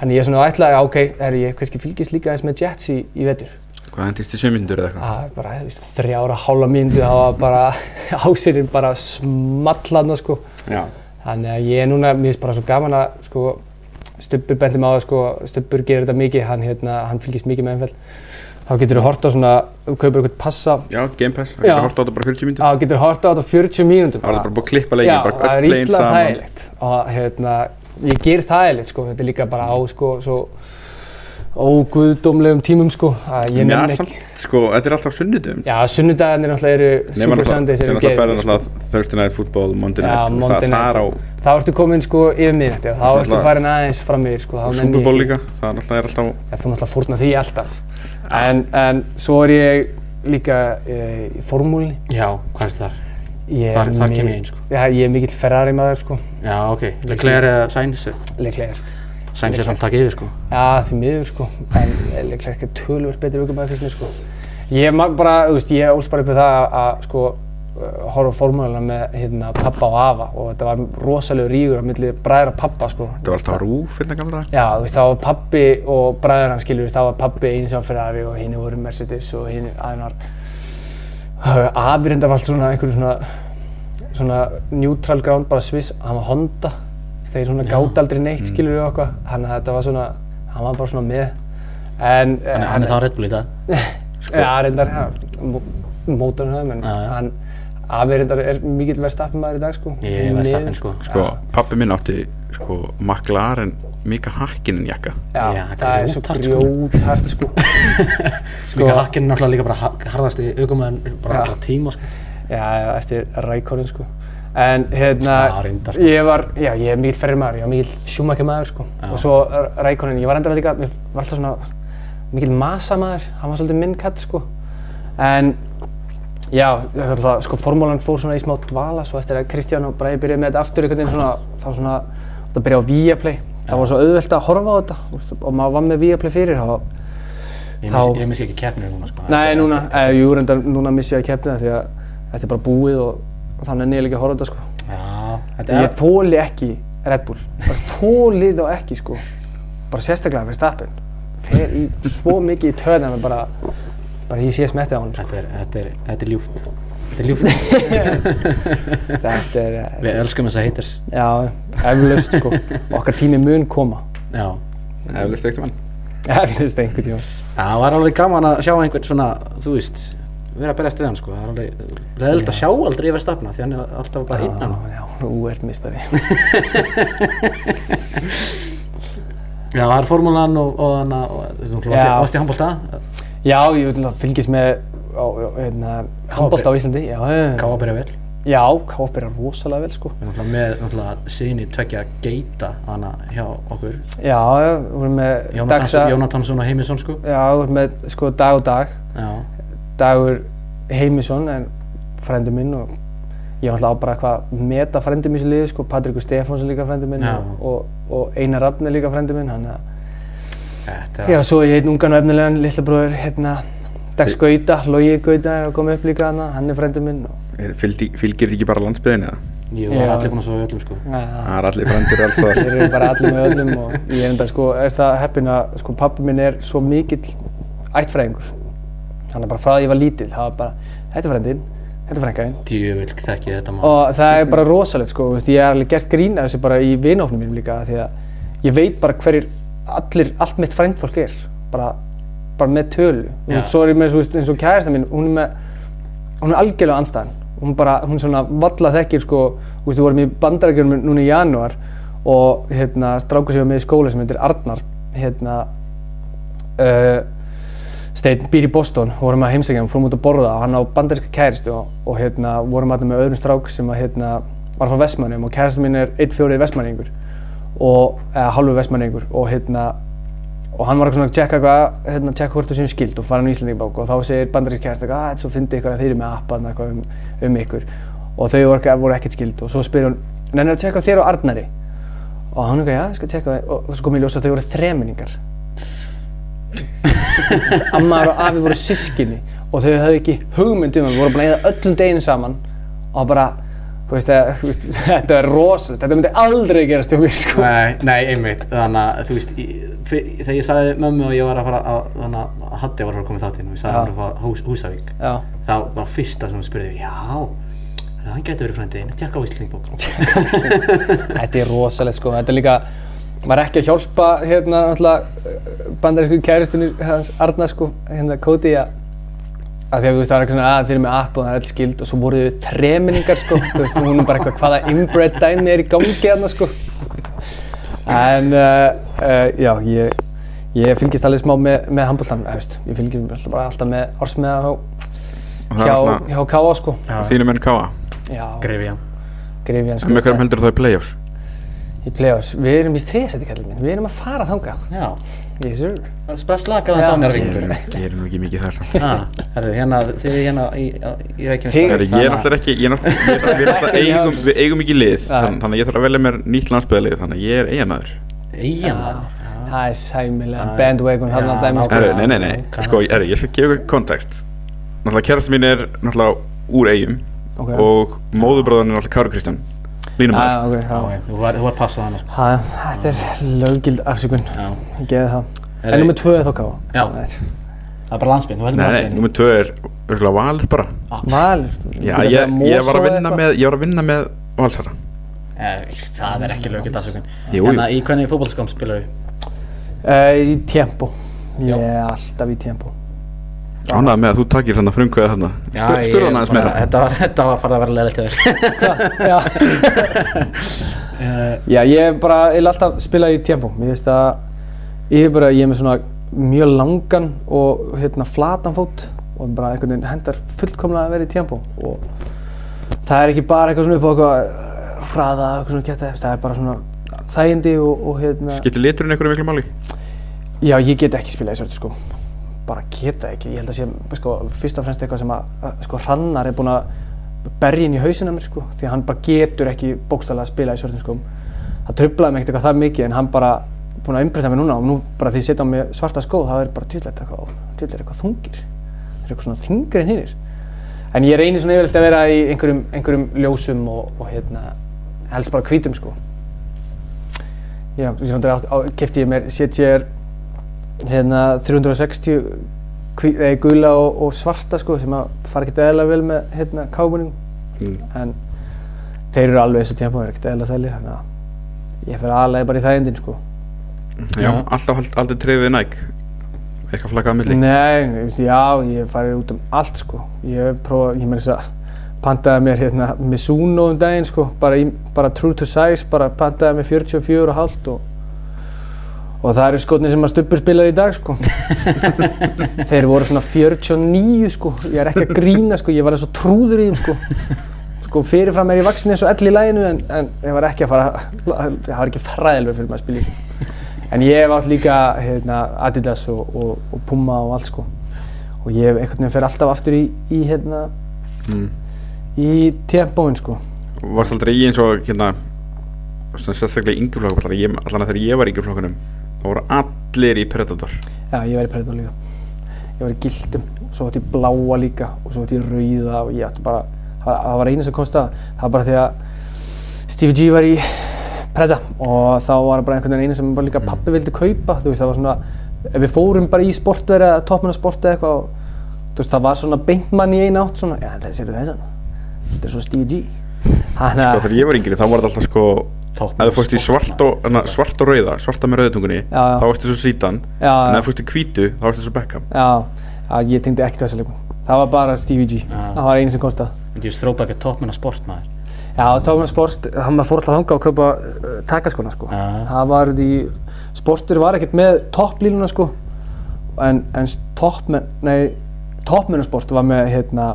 þannig ég svona ætlaði að ok, er ég kannski fylgist líka eins með Jets í, í vetur. Hvað hendist í sjömyndur eða eitthvað? Það er bara, þú veist, þrjára hálfa mínútu, það var bara, ásýrin bara smallarna, sko. Já. Þannig að ég er núna, mér finnst bara svo gaman að, sko, Stubbur mig á það, sko, Stubbur gerir þetta mikið, hann, hérna, hann fylgist mikið með ennfell. Þá getur þú hort á svona, þú kaupir eitthvað passa, Já, Game Pass, það Já. getur hort á þetta bara 40 myndur þá getur þú hort á þetta á 40 mínútum. Það var þetta bara búið að klippa leikin, bara það öll er legin illa saman þægilegt. Og hérna, ég ger þægilegt, sko, þetta er líka bara á, sko, svo óguðdómlegum tímum, sko, að ég Já, nenni ekki. samt, sko, þetta er alltaf sunnudum Já, sunnudagarnir náttúrulega eru Nefna Super Sundays sem eru alltaf sko. alltaf Thursday Night Football, Monday Já, Night Monday það, það er á. Þá ertu komin sko yfir miðnætti og þá ertu farin aðeins fram yfir sko. þá nenni Super ég Bowl ekki- líka, það er alltaf, er alltaf Já, þú náttúrulega fórna því alltaf. En, en svo er ég líka e, í formúlinni. Já, hvað er þar? Ég Þar- þar kem ég inn, sko. Já, ég er mikill Ferrari maður sko. Já, ok. Leclerc eða Sainz? Leclerc. Sainz er samt takk yfir, sko. Já, því miður sko. En Leclerc er tölvöld betur aukumæður fyrst mér sko. Ég mag bara, þú veist, ég ólst bara upp með það að, að sko uh, horfa á formúlina með hérna pappa og afa og þetta var rosalega rígur á milli bræður og pappa sko. Þetta var alltaf rúf hérna gamla Já, þú veist, það var pappi og bræður hans, skilur, það var pappi eins á Ferrari og hinn voru Mercedes og hinn aðeins var Afi reyndar var alltaf svona einhverju svona svona neutral ground, bara Swiss, hann var Honda. Þeir svona gátt aldrei neitt skilur við okkar þannig að þetta var svona, hann var bara svona með. En eh, Hann, hann er þá Red Bull í dag. Já, reyndar, ja, mótorinn höfum, en hann Afi reyndar er mikill verðstappin maður í dag sko. Ég er verðstappinn sko. Sko, pappi minn átti sko McLaren Mika Hakkinen jakka Já, Já, það er svo grjóthart, sko. sko Mika Hakkinn er náttúrulega líka bara ha- harðasti aukumæðin bara Já. allra tíma sko. Já, já, eftir Rækonin sko En hérna, Já, reyndar, sko. ég var, já, ég er mikill ferri maður, ég var mikill sjúmakja maður sko Og svo Rækonin, ég var endur líka, ég var alltaf svona mikill masa maður, hann var svolítið minn katt sko En, já, þetta er alltaf, sko, formúlan fór svona í smá dvala Svo eftir að Kristján og Bræði byrjaði með þetta aftur einhvern veginn svona, þá svona, þetta byrjaði á Viaplay Það var svo auðvelt að horfa á þetta og maður var með Viaplay fyrir þá Ég missi, ég ekki keppnir núna sko. Nei, núna, eh, jú, reyndar, núna missi ég að keppna því að þetta er bara búið og þannig er ég líka að horfa á þetta sko. Já, þetta Ég er þóli ekki Red Bull, bara þóli þá ekki sko, bara sérstaklega fyrir stappin. Fer í svo mikið í töðan að bara, bara ég sé smettið á hann sko. Þetta er, þetta er, þetta er ljúft. Þetta er ljúft. Þetta er, eh, Við elskum þessa haters. já, eflaust sko, okkar tími mun koma. Já. Eflust ekkert mann Eflaust einhvern tíma. Já, það var alveg gaman að sjá einhvern svona, þú veist, vera að berjast við hann sko. Það er alveg leðilt að sjá aldrei yfir stafna því hann er alltaf bara hinn hann. Já, þú ert mistari. Já, það er formúlan og, og þannig að, þú veist, Já. varst í handbólta? Já, ég vil að fylgjast með handbólt á Íslandi. Já, já, Káa byrja vel. Já, K.O.P. er rosalega vel sko. Með náttúrulega síni tvekja geita hana hjá okkur. Já, við vorum með Jónatansson, og Heimisson sko. já, við vorum með sko dag og dag, Já. dagur Heimisson en frændi minn og ég var alltaf bara eitthvað meta frændi minn sem liði sko, Patrikur Stefánsson líka frændi minn Já. og, og, Einar Rafn er líka frændi minn, hann að, já, svo ég heit ungan og efnilegan lilla bróður, hérna, Dags Gauta, Logi Gauta er að koma upp líka hana, hann er frændi minn Fylgir þetta ekki bara landsbyðinni eða? Jú, það er allir búin að svo öllum sko. Það er allir frændir alltaf þeir eru bara allir með öllum og ég er enda sko, er það heppin að sko pappi minn er svo mikill ættfræðingur. Þannig að bara frá því ég var lítill, það var bara, þetta er frændinn, þetta er frænkaðinn Djövill þekki þetta maður. og það er bara rosalegt sko, ég er alveg gert grín af þessu bara í vinóknum mínum líka því að ég veit bara hverjir allir, allt mitt frændfólk er. Bara, bara með tölu. Veist, svo er ég með veist, eins og kærasta mín hún er með, hún er algjörlega anstæðan hún bara, hún svona valla þekkir sko, þú veist, við vorum í bandarækjunum núna í janúar og hérna strákur var með í skóla sem heitir Arnar hérna uh, Steinn býr í Boston, vorum að heimsækja hann, fórum út að borða og hann á bandaríska kæristu og, og hérna, vorum að með öðrum strák sem að, hérna, var frá Vestmannum og kæristu mín er 1-4 Vestmanningur og, eða halvu Vestmanningur og hérna og hann var eitthvað svona að tjekka eitthvað, hérna, tjekka hvort það séum skild og fara hann í Íslandingabók og þá segir bandaríska kæristu eitthvað, að þetta svo fyndi eitthvað að þeir eru með appan eitthvað um, um ykkur. Og þau voru, voru ekkert skild og svo spyr hún, nennir að á þér og Arnari? Og hann eitthvað, já, ég skal tjekka það og svo kom ég ljós að þau voru þremenningar. Ammar og afi voru sískinni og þau höfðu ekki hugmynd um vorum búin að eða öllum deginu saman. Og bara, veist, eh, þú veist þetta er rosalegt, þetta myndi aldrei gerast hjá mér, sko. Nei, nei, einmitt, þannig að þú veist, fyr- þegar ég sagði mömmu og ég var að fara að, þannig að Hatti var að fara að koma í þáttinn og ég sagði að hann var að fara hús, Húsavík, Já, þá var fyrsta sem spurði, já, að hann gæti verið frændið, tjekka á Íslandbók. þetta er rosalegt, sko, þetta er líka, var ekki að hjálpa, hérna, náttúrulega, bandarísku kæristunni hans Arna, sko, hérna, Cody, að að því að þú veist, það var eitthvað svona að þeir eru með app og það er alls skild og svo voru þau þreminningar, sko, þú veist, hún er bara eitthvað hvaða inbred dæmi er í gangi hérna, sko. En, uh, uh, já, ég, ég fylgist alveg smá með, með handbóltan, veist, ég fylgist alltaf, bara alltaf með ársmiða Og hjá, hjá, K.A. sko. Þínu menn Grefi hann. Grifjan sko. Með hverjum heldur það í play-offs? Í play-offs, við erum í þriðsæti kallið minn, við erum að fara þangað. Já, Yes sir. bara slakað hans á mér að Ég er- er nú ekki mikið þar. Samt Ah, herðu, hérna, þið er hérna í, í Reykjavík. Þið- Herri, Ég er náttúrulega ekki, ég er náttúrulega, ég er- við eigum, við eigum ekki lið Þannig að ég þarf að velja mér nýtt landsbyðalið Þannig að ég er eigamæður Eyjamaður. Það er sæmilega. Bandwagon hann Já, að dæmi sko. Herri, nei, nei, nei, sko, herri, ég skal gefa ykkur kontekst Náttúrulega kærast mín er náttúrulega úr eigum. Og móðubróðan er náttúrulega Káru Kristján Mínum Já, maður ok, Já, já. ok, þú var, passað hann, sko. Ha, Þetta er löggild afsökun, Já. ég geði það. En nummið tvö er þá káa. Já. Það er bara landsbygg, þú heldur Nei, með nei, landsbygg. nummer tvö er örgulega Valur bara Valur, Já, ég, var að vinna með Ég var að vinna með Valsara Eh, Það er ekki lögild afsökun. Hérna, í hvernig fótballskóm spilar þú? Uh, í tempo. Ég Já. er alltaf í tempo. Ánægð með að þú takir hann að frumkvæða þarna Já, Spur, ég- Spurðu hann aðeins meira Þetta var, þetta var farið að vera þér Já. Eh, Já, ég er bara, ég vil alltaf spila í tempo. Mér finnst að ég er bara, ég er með svona mjög langan og hérna flatan fót og bara einhvern veginn hendar fullkomlega að vera í tempo og það er ekki bara eitthvað svona upp á eitthvað eh, hraða, eitthvað svona kæft það er bara svona þægindi og, og hérna Skiptir liturinn einhverju miklu máli? Já, ég get ekki spilað í svörtu sko bara geta ekki, ég held að sé sko, fyrst og fremst eitthvað sem að að, sko, Hrannar er búinn að berja inn í hausinn á mér sko, því að hann bara getur ekki bókstaflega að spila í svörtum skóm. Það trublaði mig eitthvað það mikið en hann bara búinn að umbreyta mig núna og nú bara því ég setja á mig svarta skóð þá er bara tjóðlegt eitthvað, tjóðlegt eitthvað þungir. Það er eitthvað svona þingri en hinnir en ég reynir svona yfirleitt að vera í einhverjum, einhverjum ljósum og, og hérna helst bara hvítum sko. Já, kefti ég mér CTR hérna 360 hví- eh, gula og, og svarta sko sem að fara ekkert eðla vel með hérna kábunum Mm. en þeir eru alveg eins og tíma og er ekkert eðla þælir þannig að ég fer aðalega bara í þægindin sko Já, Já. alltaf aldrei trefið næk Eitthvað flakað að milli Nei, ég veist, já, ég farið út um allt sko ég hef prófað, ég með þess að pantaði mér hérna Mizuno um daginn sko bara, í, bara true to size, bara pantaði mér 44 og og það eru skotni sem að stubbur spilar í dag sko. Þeir voru svona 49 sko. Ég er ekki að grína sko, ég var eins og trúður í þeim sko. Sko fyrirfram er ég vaksin eins og ell í læginu en, en ég var ekki að fara það var ekki fræðilver fyrir maður að spila í þessu en ég hef átt líka hérna, Adidas og, og, og Puma og allt sko. Og ég hef einhvern veginn fer alltaf aftur í, í hérna mm. í tempóin sko. Varst aldrei í eins og hérna sérstaklega í yngjurflokkum allan, ég, allan að þegar ég var í yngjurflokkunum þá voru allir í Predator. Já, ég var í Predator líka. Ég var í gildum, svo átti ég bláa líka og svo átti ég rauða og ég átti bara, það var, það var einu sem komst að, það var bara því að Stevie G var í Preda og þá var bara einhvern veginn einu sem bara líka pappi vildi kaupa, þú veist, það var svona, ef við fórum bara í sportverið eða toppmannasport eða eitthvað og þú veist, það var svona beintmann í einu átt svona, já, það séu þessan, þetta er svona Stevie G. Þannig Sko að, þegar ég var yngri þá var þetta alltaf sko ef þú fórst í svart og, hana, svart og rauða svarta með rauðutungunni Já, já. þá varstu svo sítan Já, en ef þú fórst í hvítu þá varstu svo Beckham já, já, ég tengdi ekkert þessa leikum. Það var bara Stevie G, Já. það var einu sem komst að. Þetta er strópa toppmenn að sport maður Já, Tóman Sport, hann fór alltaf að kaupa uh, takaskona sko. Já. Það var því, sportur var ekkert með topplínuna sko, en, en toppmenn, nei, toppmennasport var með hérna,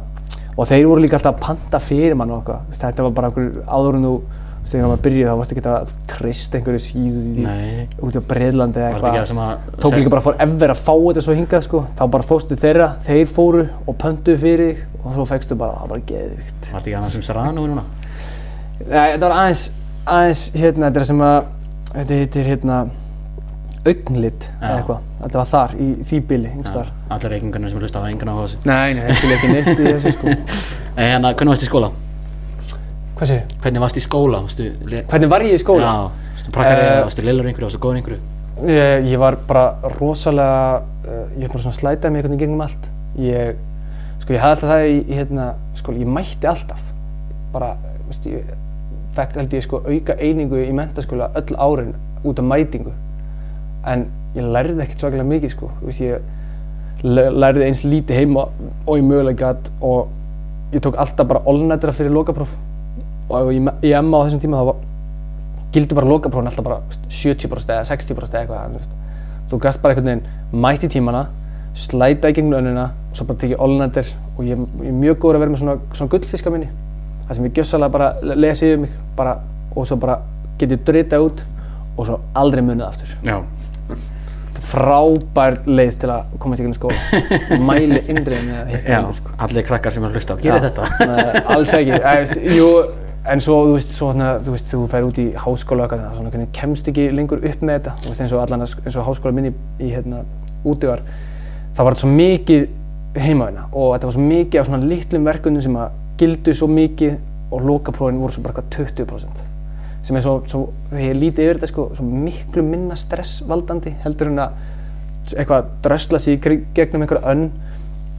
og þeir voru líka alltaf að panta fyrir mann og eitthvað, Þú þetta var bara einhver áður en þú, þú þegar maður byrjaði þá varst ekki að trista einhverju síðu út á Breiðlandi eða eitthvað. Tók líka bara fór ever að fá þetta svo hingað sko, þá bara fóstu þeirra, þeir fóru og pöntuðu fyrir þig og svo fegstu bara, það var bara geðvikt. Var þetta ekki annað sem Serrano er núna? Nei, þetta var aðeins, aðeins hérna, þetta er sem að, þetta heitir hérna, augnlit eða eitthvað. Þetta var þar, í því þar. Allir reykingarnir sem hlusta á engan á þessu Nei, nei, ekki neitt í þessu sko. Eh, Hérna, hvernig varst í skóla? Hvað sér? Hvernig varst í skóla? Varstu, Hvernig var ég í skóla? Já, varstu prakkari, Eh, varstu lillur einhverju, varstu góður einhverju? Ég, ég var bara rosalega, uh, ég var bara svona slætaði mig einhvern veginn gegnum allt. Ég, sko ég hafði alltaf það í, hérna, sko ég mætti alltaf. Bara, veist ég, fekk held ég sko auka einingu í mentaskóla öll árin út af mætingu. En ég lærði ekkert svakalega mikið sko, veist ég lærði eins lítið heima og ég mögulega gætt og ég tók alltaf bara olnættra fyrir lokapróf. Og í, í MA á þessum tíma þá gildi bara lokaprófin alltaf bara veist, 70% eða 60% eða eitthvað þú gast bara einhvern veginn mætt í tímana slæta í gegnum önnuna og svo bara tekið allnættir og ég, ég er mjög góður að vera með svona, svona gullfiska minni það sem ég gjössalega bara le- lesi yfir mig bara, og svo bara get ég drita út og svo aldrei munið aftur Já. Frábær leið til að komast í gegnum skóla Ég mæli einhver, sko. allir krakkar sem er að hlusta á, Já, þetta? Nei, alls ekki, Æ, veist, jú, en svo þú veist, svo, þarna, þú veist, þú fer út í háskóla og eitthvað, svona, hvernig kemst ekki lengur upp með þetta, þú veist, eins og allan, eins og háskóla minni í, hérna, úti var, það var þetta svo mikið heimaðina og þetta var svo mikið af svona litlum verkefnum sem að gildu svo mikið og lokaprófin voru svo bara eitthvað 20% sem er svo, svo þegar ég líti yfir þetta sko, svo miklu minna stressvaldandi heldur en að eitthvað drösla gri- gegnum einhverja önn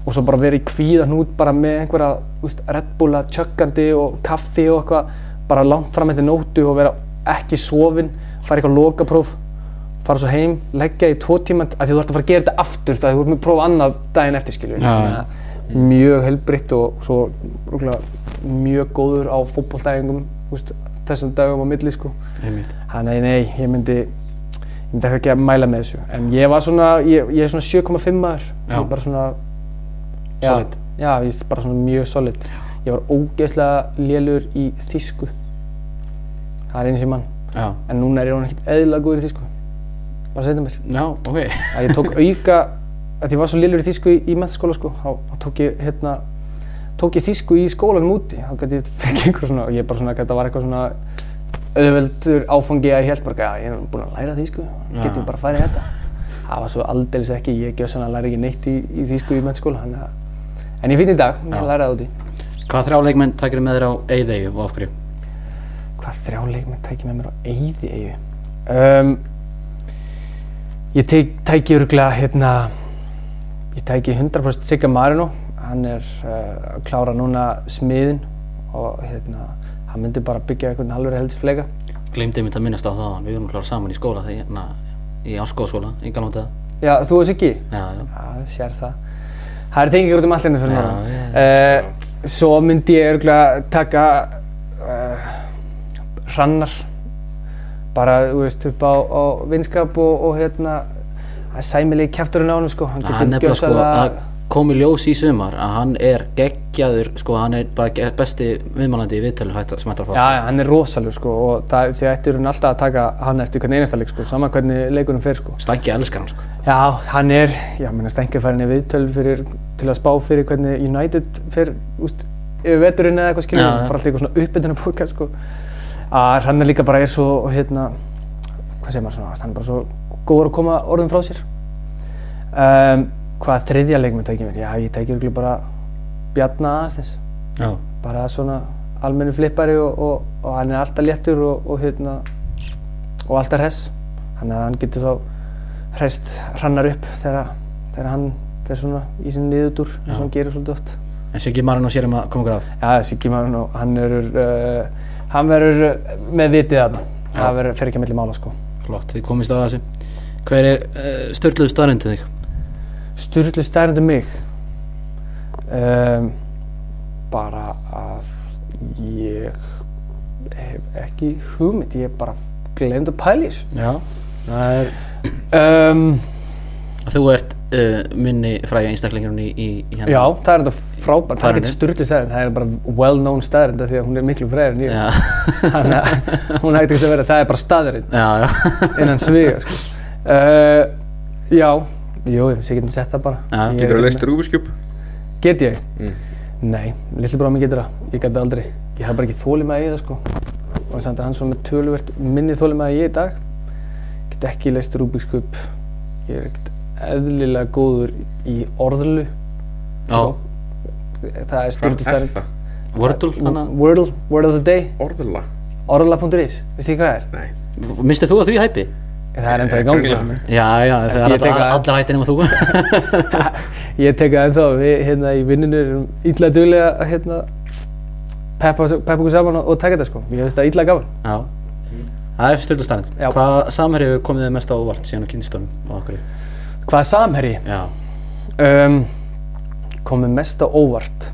og svo bara verið í kvíðan út bara með einhverja úst, Red Bull að tjökkandi og kaffi og eitthvað bara langt fram eftir nóttu og vera ekki sofin fara eitthvað lokapróf fara svo heim, leggja í tvo tíma af því þú ert að fara að gera þetta aftur það þú ert með prófa annað daginn eftir skilju Já. mjög heilbritt og svo rúglega, mjög góður á fótbolltæðingum þessum dagum á milli sko. Þannig að nei, ég myndi, ég myndi ekki að mæla með þessu. En ég var svona, ég, ég er svona 7,5 maður. Bara svona... Solid. Já, ég er bara svona mjög solid. Ég var ógeðslega lélur í þýsku. Það er eins og mann. Já, En núna er ég orðinn ekkert eðlilega góður í þýsku. Bara segja mér. já, ok. Að ég tók auka, að ég var svo lélur í þýsku í, í menntaskóla sko, þá, tók ég hérna, tók ég þýsku í skólanum úti. Þá gæti ég fengið einhver svona, og ég bara svona, þetta var eitthvað svona auðveldur áfangi að ég held bara, já, ég er búinn að læra þýsku, Já. getum bara að fara í þetta. Það var svo aldeilis ekki, ég gjössan að læra ekki neitt í, í þýsku í menntaskóla, þannig að, en ég finn í dag, ég læra það úti. Hvað þrjá leikmenn takir með þér á Eyðeyju og af hverju? Hvað þrjá leikmenn tæki með mér á eyði eigu? Um, ég tek, tæki örgulega hérna, ég tæki 100% Sigga Marino, hann er uh, að klára núna smiðin og hérna, hann myndi bara byggja einhvern halvur heldsfleika. Gleymdi mitt að minnast á það, við vorum klára saman í skóla þegar hérna, í áskóðskóla, í galvönda. Já, þú og Siggi? Já, já. Já, sér það. Það er tengingur út um allt hérna fyrir norðan. Uh, svo myndi ég örgulega taka uh, hrannar, bara, þú veist, upp á, á vinskap og, og hérna, það er sæmilegi kjæfturinn á hann, sko. Hann Hann nefnilega sko að kom í ljós í sumar að hann er geggjaður, sko, hann er bara besti viðmálandi í viðtölu hægt sem hægt að fá. Já, já, hann er rosalug, sko, og það, því ættir hann alltaf að taka hann eftir hvern einasta leik, sko, sama hvernig leikunum fer, sko. Stækki elskar hann, sko. Já, hann er, já, menn að Stengi farin í viðtöl fyrir, til að spá fyrir hvernig United fer, úst, yfir veturinn eða eitthvað já. hann fara alltaf eitthvað svona uppbytuna podcast, sko. Að hann er líka bara er svo, hérna, hvað segir maður svona, hann er bara svo góður að koma orðum frá sér. Um, hvað þriðja leikmenn tækir mér? Já, ég tækir örugglega bara Bjarna Aðstens, Já. bara svona almennu flippari og, og, og hann er alltaf léttur og, og hérna, og alltaf hress. Þannig að hann getur þá hreist hrannar upp þegar, þegar hann fer svona í sinni niðurdúr eins og hann gerir svolítið oft. En Siggi Marino sér um að koma okkur af. Já, Siggi Marun og hann verður, uh, hann verður uh, með vitið þarna. Það verður, fer ekki að milli mála sko. Flott, þið komist að þessu. Hver er uh, störtluðu staðrindið þig? Sturlu stærndu mig. Um, bara að ég hef ekki hugmynd, ég hef bara glemt að þessu. Já. Það er, Um, þú ert uh, minni fræga einstaklingurinn í, í, hérna. já, það er þetta frábært, það er ekki sturlu stærnd, það er bara well-known stærnd því að hún er miklu fræðir en ég. Þannig að hún hægt ekki að vera, það er bara staðurinn innan sviga, sko. Uh, já, jú, ég getum sett það bara. Ég- Getur þú leist Rubik's Cube? Get ég? Mm. Nei, litli bróðum getur það. Ég gæti aldrei. Ég hef bara ekki þólimæði í það sko. Og samt er hann svo með töluvert minni þólimæði ég í dag. Get ekki leist Cube. Ég er ekkert eðlilega góður í orðlu. Já. Það er stundu Hvað er það? Wordle. Wordle, Word of the Day. Orðla? Orðla.is, veistu þið hvað það er? Nei. Mistið þú að því hæpi? Það er ennþá í gangi. Greinilega. hérna. Já, já, það er ég tek allar, það. allar hætti nema þú. Ég tek það ennþá, við hérna í vinninu erum illa duglega að hérna peppa, peppa okkur saman og, og taka þetta sko. Ég finnst það illa gaman. Já. Það er störtluðu staðrind. Já. Hvað samherju komið þið mest á óvart síðan á kynnstöðum og okkur? Hvað er samherji? Já. Um, komið mest á óvart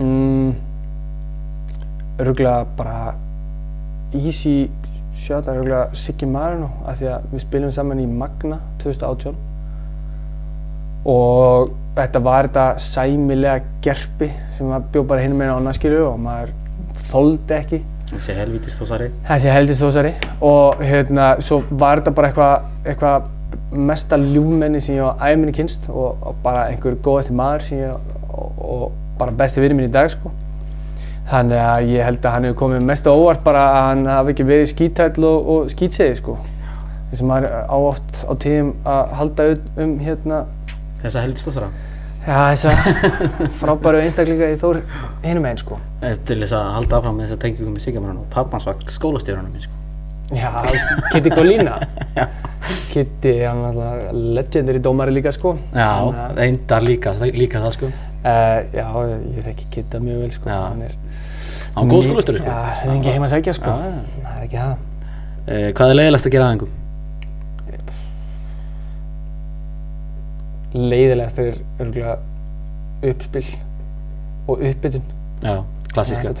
mm, Örgulega bara easy shot er örgulega Siggi Marino af því að við spilum saman í Magna 2018 og þetta var þetta sæmilega gerpi sem maður bjó bara hinn með annars skilju og maður þoldi ekki Þessi helvítist þó sari. þessi heldist þósari og hérna, svo var þetta bara eitthvað eitthva mesta ljúfmenni sem ég á æminni kynst og, og bara einhver góð eftir maður sem ég og, og bara besti vinur minn í dag sko. Þannig að ég held að hann hefur komið mest óvart bara að hann hafi ekki verið skítæll og, og skítsegi sko. þess að maður á oft á tíðum að halda um hérna Þessa sara. já, þessa frábæru einstaklinga í Þór hinum einn sko. Til þess að halda áfram með þessa tengingum með Sigga Marino. Pappans var skólastjórunum minn, sko. Já, Kitty Colina Kitty, hann er alltaf legendary dómari líka sko. Já, reyndar líka, líka það sko. uh, já, ég þekki Kitta mjög vel sko. Er Hann var góð skólastur sko. Já, hefði ekki heima að segja sko. Það er ekki það. Uh, hvað er leiðilegast að gera aðeingum? Leiðilegast er örgulega uppspill og uppbytun. Já, klassíska.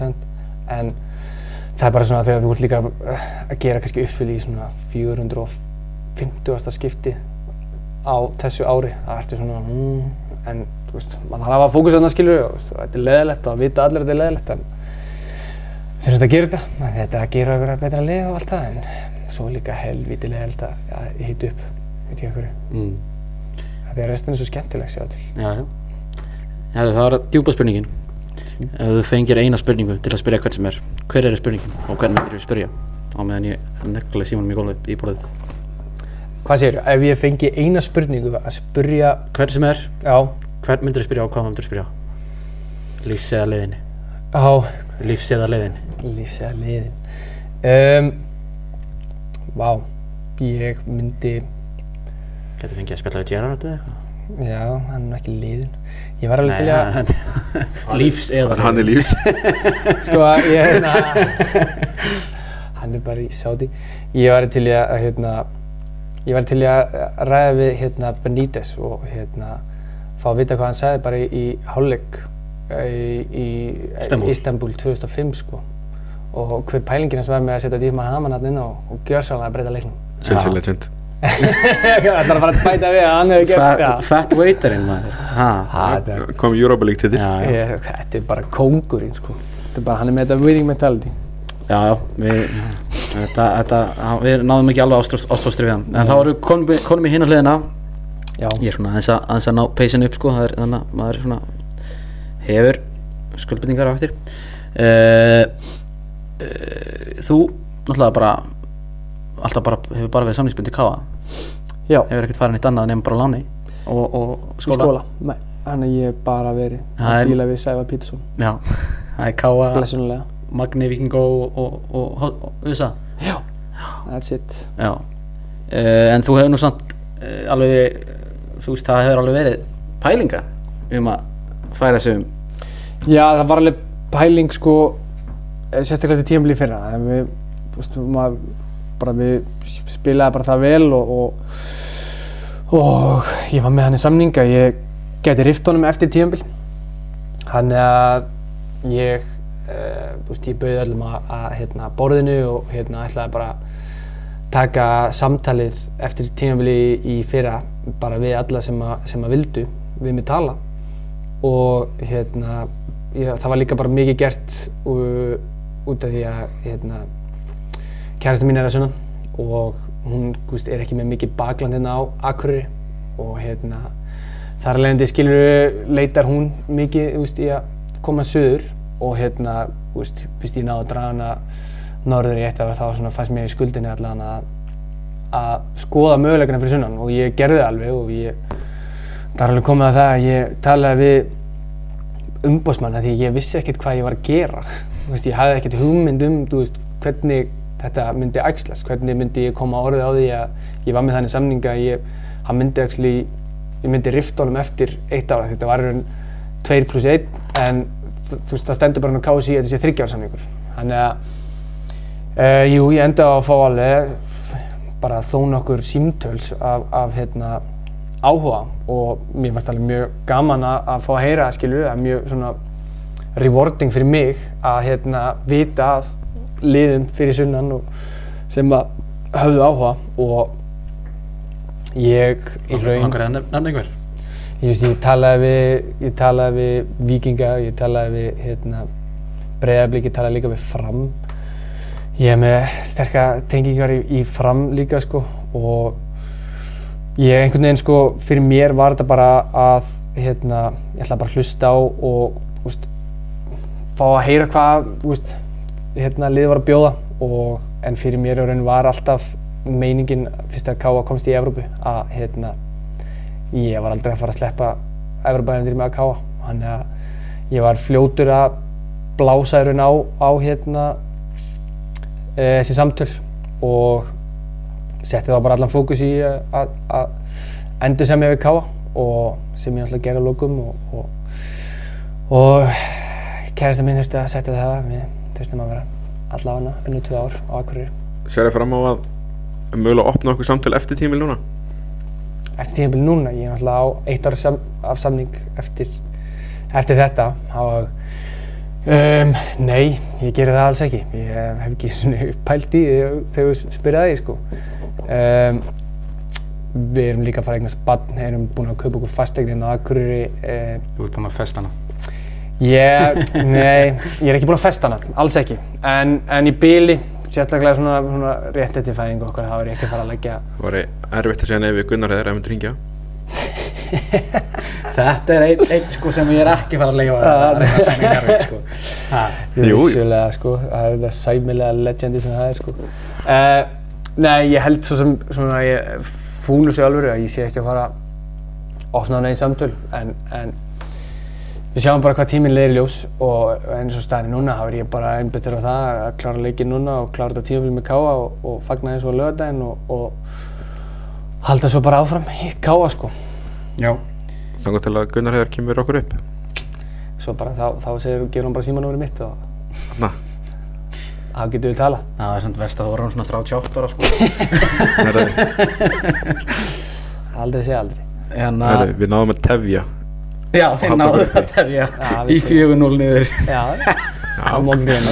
En það er bara svona þegar þú ert líka uh, að gera kannski uppspil í svona 450. skipti á þessu ári. Það ertu svona, mm, en þú veist, maður þarf að hafa fókus á þarna skilur og þetta er leðilegt og að vita allir að þetta er leðilegt en þess að gera þetta, að þetta gera ykkur að betra lið og allt það en svo líka helvíti leðilegt að ja, hita upp, veit ég hverju. Mm. Þetta er restin svo skemmtileg sjá til. Já, já. Herru, það var djúpa spurningin. Ef þú fengir eina spurningu til að spyrja hvern sem er, hver er spurningin og hvern myndir við spyrja? Á meðan ég nekla símanum í gólfið í borðið. Hvað segir ef ég fengi eina spurningu að spurja, Hvern sem er, já, hvern myndir við spyrja og hvað myndir við spyrja? Lífs eða leiðinni. á Lífs eða leiðinni. Lífs eða liðin. Um, vá, ég myndi, Getur fengið að spila við Gerard eða eitthvað? já, hann er ekki liðin. Ég var alveg til að, að... Lífs eða Hann er lífs sko, ég, hérna, hann er bara í sáti. Ég var til að, hérna, ég var til að ræða við, hérna, Benítez og, hérna, fá að vita hvað hann sagði bara í, í hálfleik í, í Istanbul. Istanbul 2005, sko. Og hver pælingin hans var með að setja Dífman Hamann hann inn á og gjör sannlega að breyta leiknum. Chelsea legend Það er bara að bæta við að hann hefur gert Fat, það. fat waiterinn maður. Ha. Ha, þetta er- Kom Europa League já. ég- Þetta er bara kóngurinn sko. Þetta er bara, hann er með þetta winning mentality. Já, já, við, þetta, þetta, við náðum ekki alveg ástróstri við hann En þá erum við konum, í- í hinna hliðina Já. Ég er svona aðeins að, aðeins að ná peysin upp sko Það er þannig að maður er svona hefur skuldbendingar á eftir uh, Þú náttúrulega bara alltaf bara, hefur bara verið samlingsbundi káa Já. Hefur ekkert farið neitt annað nema bara láni og, og skóla, Skóla. Nei, hann er ég bara verið Það að er- díla við Sævar Pítursson. Já, það er káa, Blessunulega. Magni, Víkingó og, og, og, og USA Já. That's it. Já, uh, en þú hefur nú samt uh, alveg, þú veist, það hefur alveg verið pælinga um að færa sig um Já, það var alveg pæling sko, eh, sérstaklega til tímabili fyrra. En við, þú veist, maður, bara við spilaði bara það vel og, og, og ég var með hann í samninga. Ég gæti rift honum eftir tímabil. Þannig að ég, uh, þú veist, ég bauði öllum að, að hérna, borðinu og hérna ætlaði bara að taka samtalið eftir tímabili í, í fyrra bara við alla sem að, sem að vildu við mig tala og hérna, ég, það var líka bara mikið gert uh, út af því að hérna, kærasta mín er að sunnan og hún veist, er ekki með mikið bakland hérna á Akureyri og hérna, þar leðandi skilur leitar hún mikið veist, í að koma söður og hérna, veist, fyrst ég náði að draga hana norður í eitt ár þá svona fannst mér í skuldinni allan að að skoða möguleikana fyrir sunnan og ég gerði það alveg og ég það er alveg komið að það að ég talaði við umbósmann því ég vissi ekkert hvað ég var að gera veist, ég hafði ekkert hugmynd um veist, hvernig þetta myndi æxlast hvernig myndi ég koma orðið á því að ég var með þannig samninga að ég, myndi actually, ég myndi rifta honum eftir eitt ára þetta var raun 2 pluss 1 en veist það stendur bara hann á KSI að þetta sé þryggjára samningur. Þannig að uh, jú ég enda á að fá alveg bara þó nokkur símtöls af, af hérna áhuga og mér fannst alveg mjög gaman að, að fá að heyra skilur, að mjög svona rewarding fyrir mig að hérna vita af liðum fyrir sunnan sem að höfðu áhuga og ég í raun Langar að nefna einhver? Ég, veist, ég talaði við ég talaði við Víkinga ég talaði við hérna, Breiðablík ég talaði líka við Fram. Ég er með sterka tengingar í, í Fram líka sko og ég einhvern veginn sko fyrir mér var þetta bara að hérna, ég ætla bara að hlusta á og fá að heyra hvað úst, hérna, liðið var að bjóða og, en fyrir mér í raun var alltaf meiningin fyrst að Káa komst í Evrópu að hérna, ég var aldrei að fara að sleppa Evrópaðindir með að Káa þannig að ég var fljótur að blása í raun á, á hérna, e, þessi samtöl og setti þá bara allan fókus í uh, að, endur sem ég við káa og sem ég alltaf gerði að lókum og, og, og kærasta mín þurfti að setja það við þurftum að vera allavega unnu tvö ár á Akureyri Sér þið fram á að mögulega opna okkur samtöl eftir tímil núna? eftir tímabili núna, ég er náttúrulega á eitt ára sam, af samning eftir, eftir þetta og um, nei, ég gerir það alls ekki ég hef ekki svona pælt í þegar þú spyrja það sko um, við erum líka að fara að eignast barn, erum búin að kaupa okkur fasteignin á Akureyri um, Þú ert búinn að festa hana. Ég, nei, ég er ekki búinn að festa hana, alls ekki. En, en í bíli, sérstaklega svona, svona rétt eftir fæðingu okkar, þá er ég ekki að fara að leggja Það var erfitt að segja nei við Gunnar eða ef við ringja Þetta er einn ein, sko, sem ég er ekki að fara að leifa að reyna að segja mér sko. Ha. Jú, jú. Vissulega, sko, það er þetta sæmilega legendi sem það er, sko. Uh, nei, ég held svo sem, svona, ég fúlur sig alveg að ég sé ekki að fara að opna hana í samtöl, en, en við sjáum bara hvað tíminn leiðir ljós og eins og staðin núna, þá er ég bara einbyttur á það að klára leikinn núna og klára þetta tímafél með Káa og, og fagna þessu á lögadaginn og, og halda svo bara áfram í Káa, sko. Já. Þannig til að Gunnar hefur kemur okkur upp Svo bara þá, þá segir, gefur hann bara símanúmerið mitt og þá getum við tala. Það er samt verst að þú voru svona 38 ára sko. Aldrei segja aldrei. Hérna, herri, við náðum að tefja já, þeir náðu að tefja í við- 4-0 niður. Já,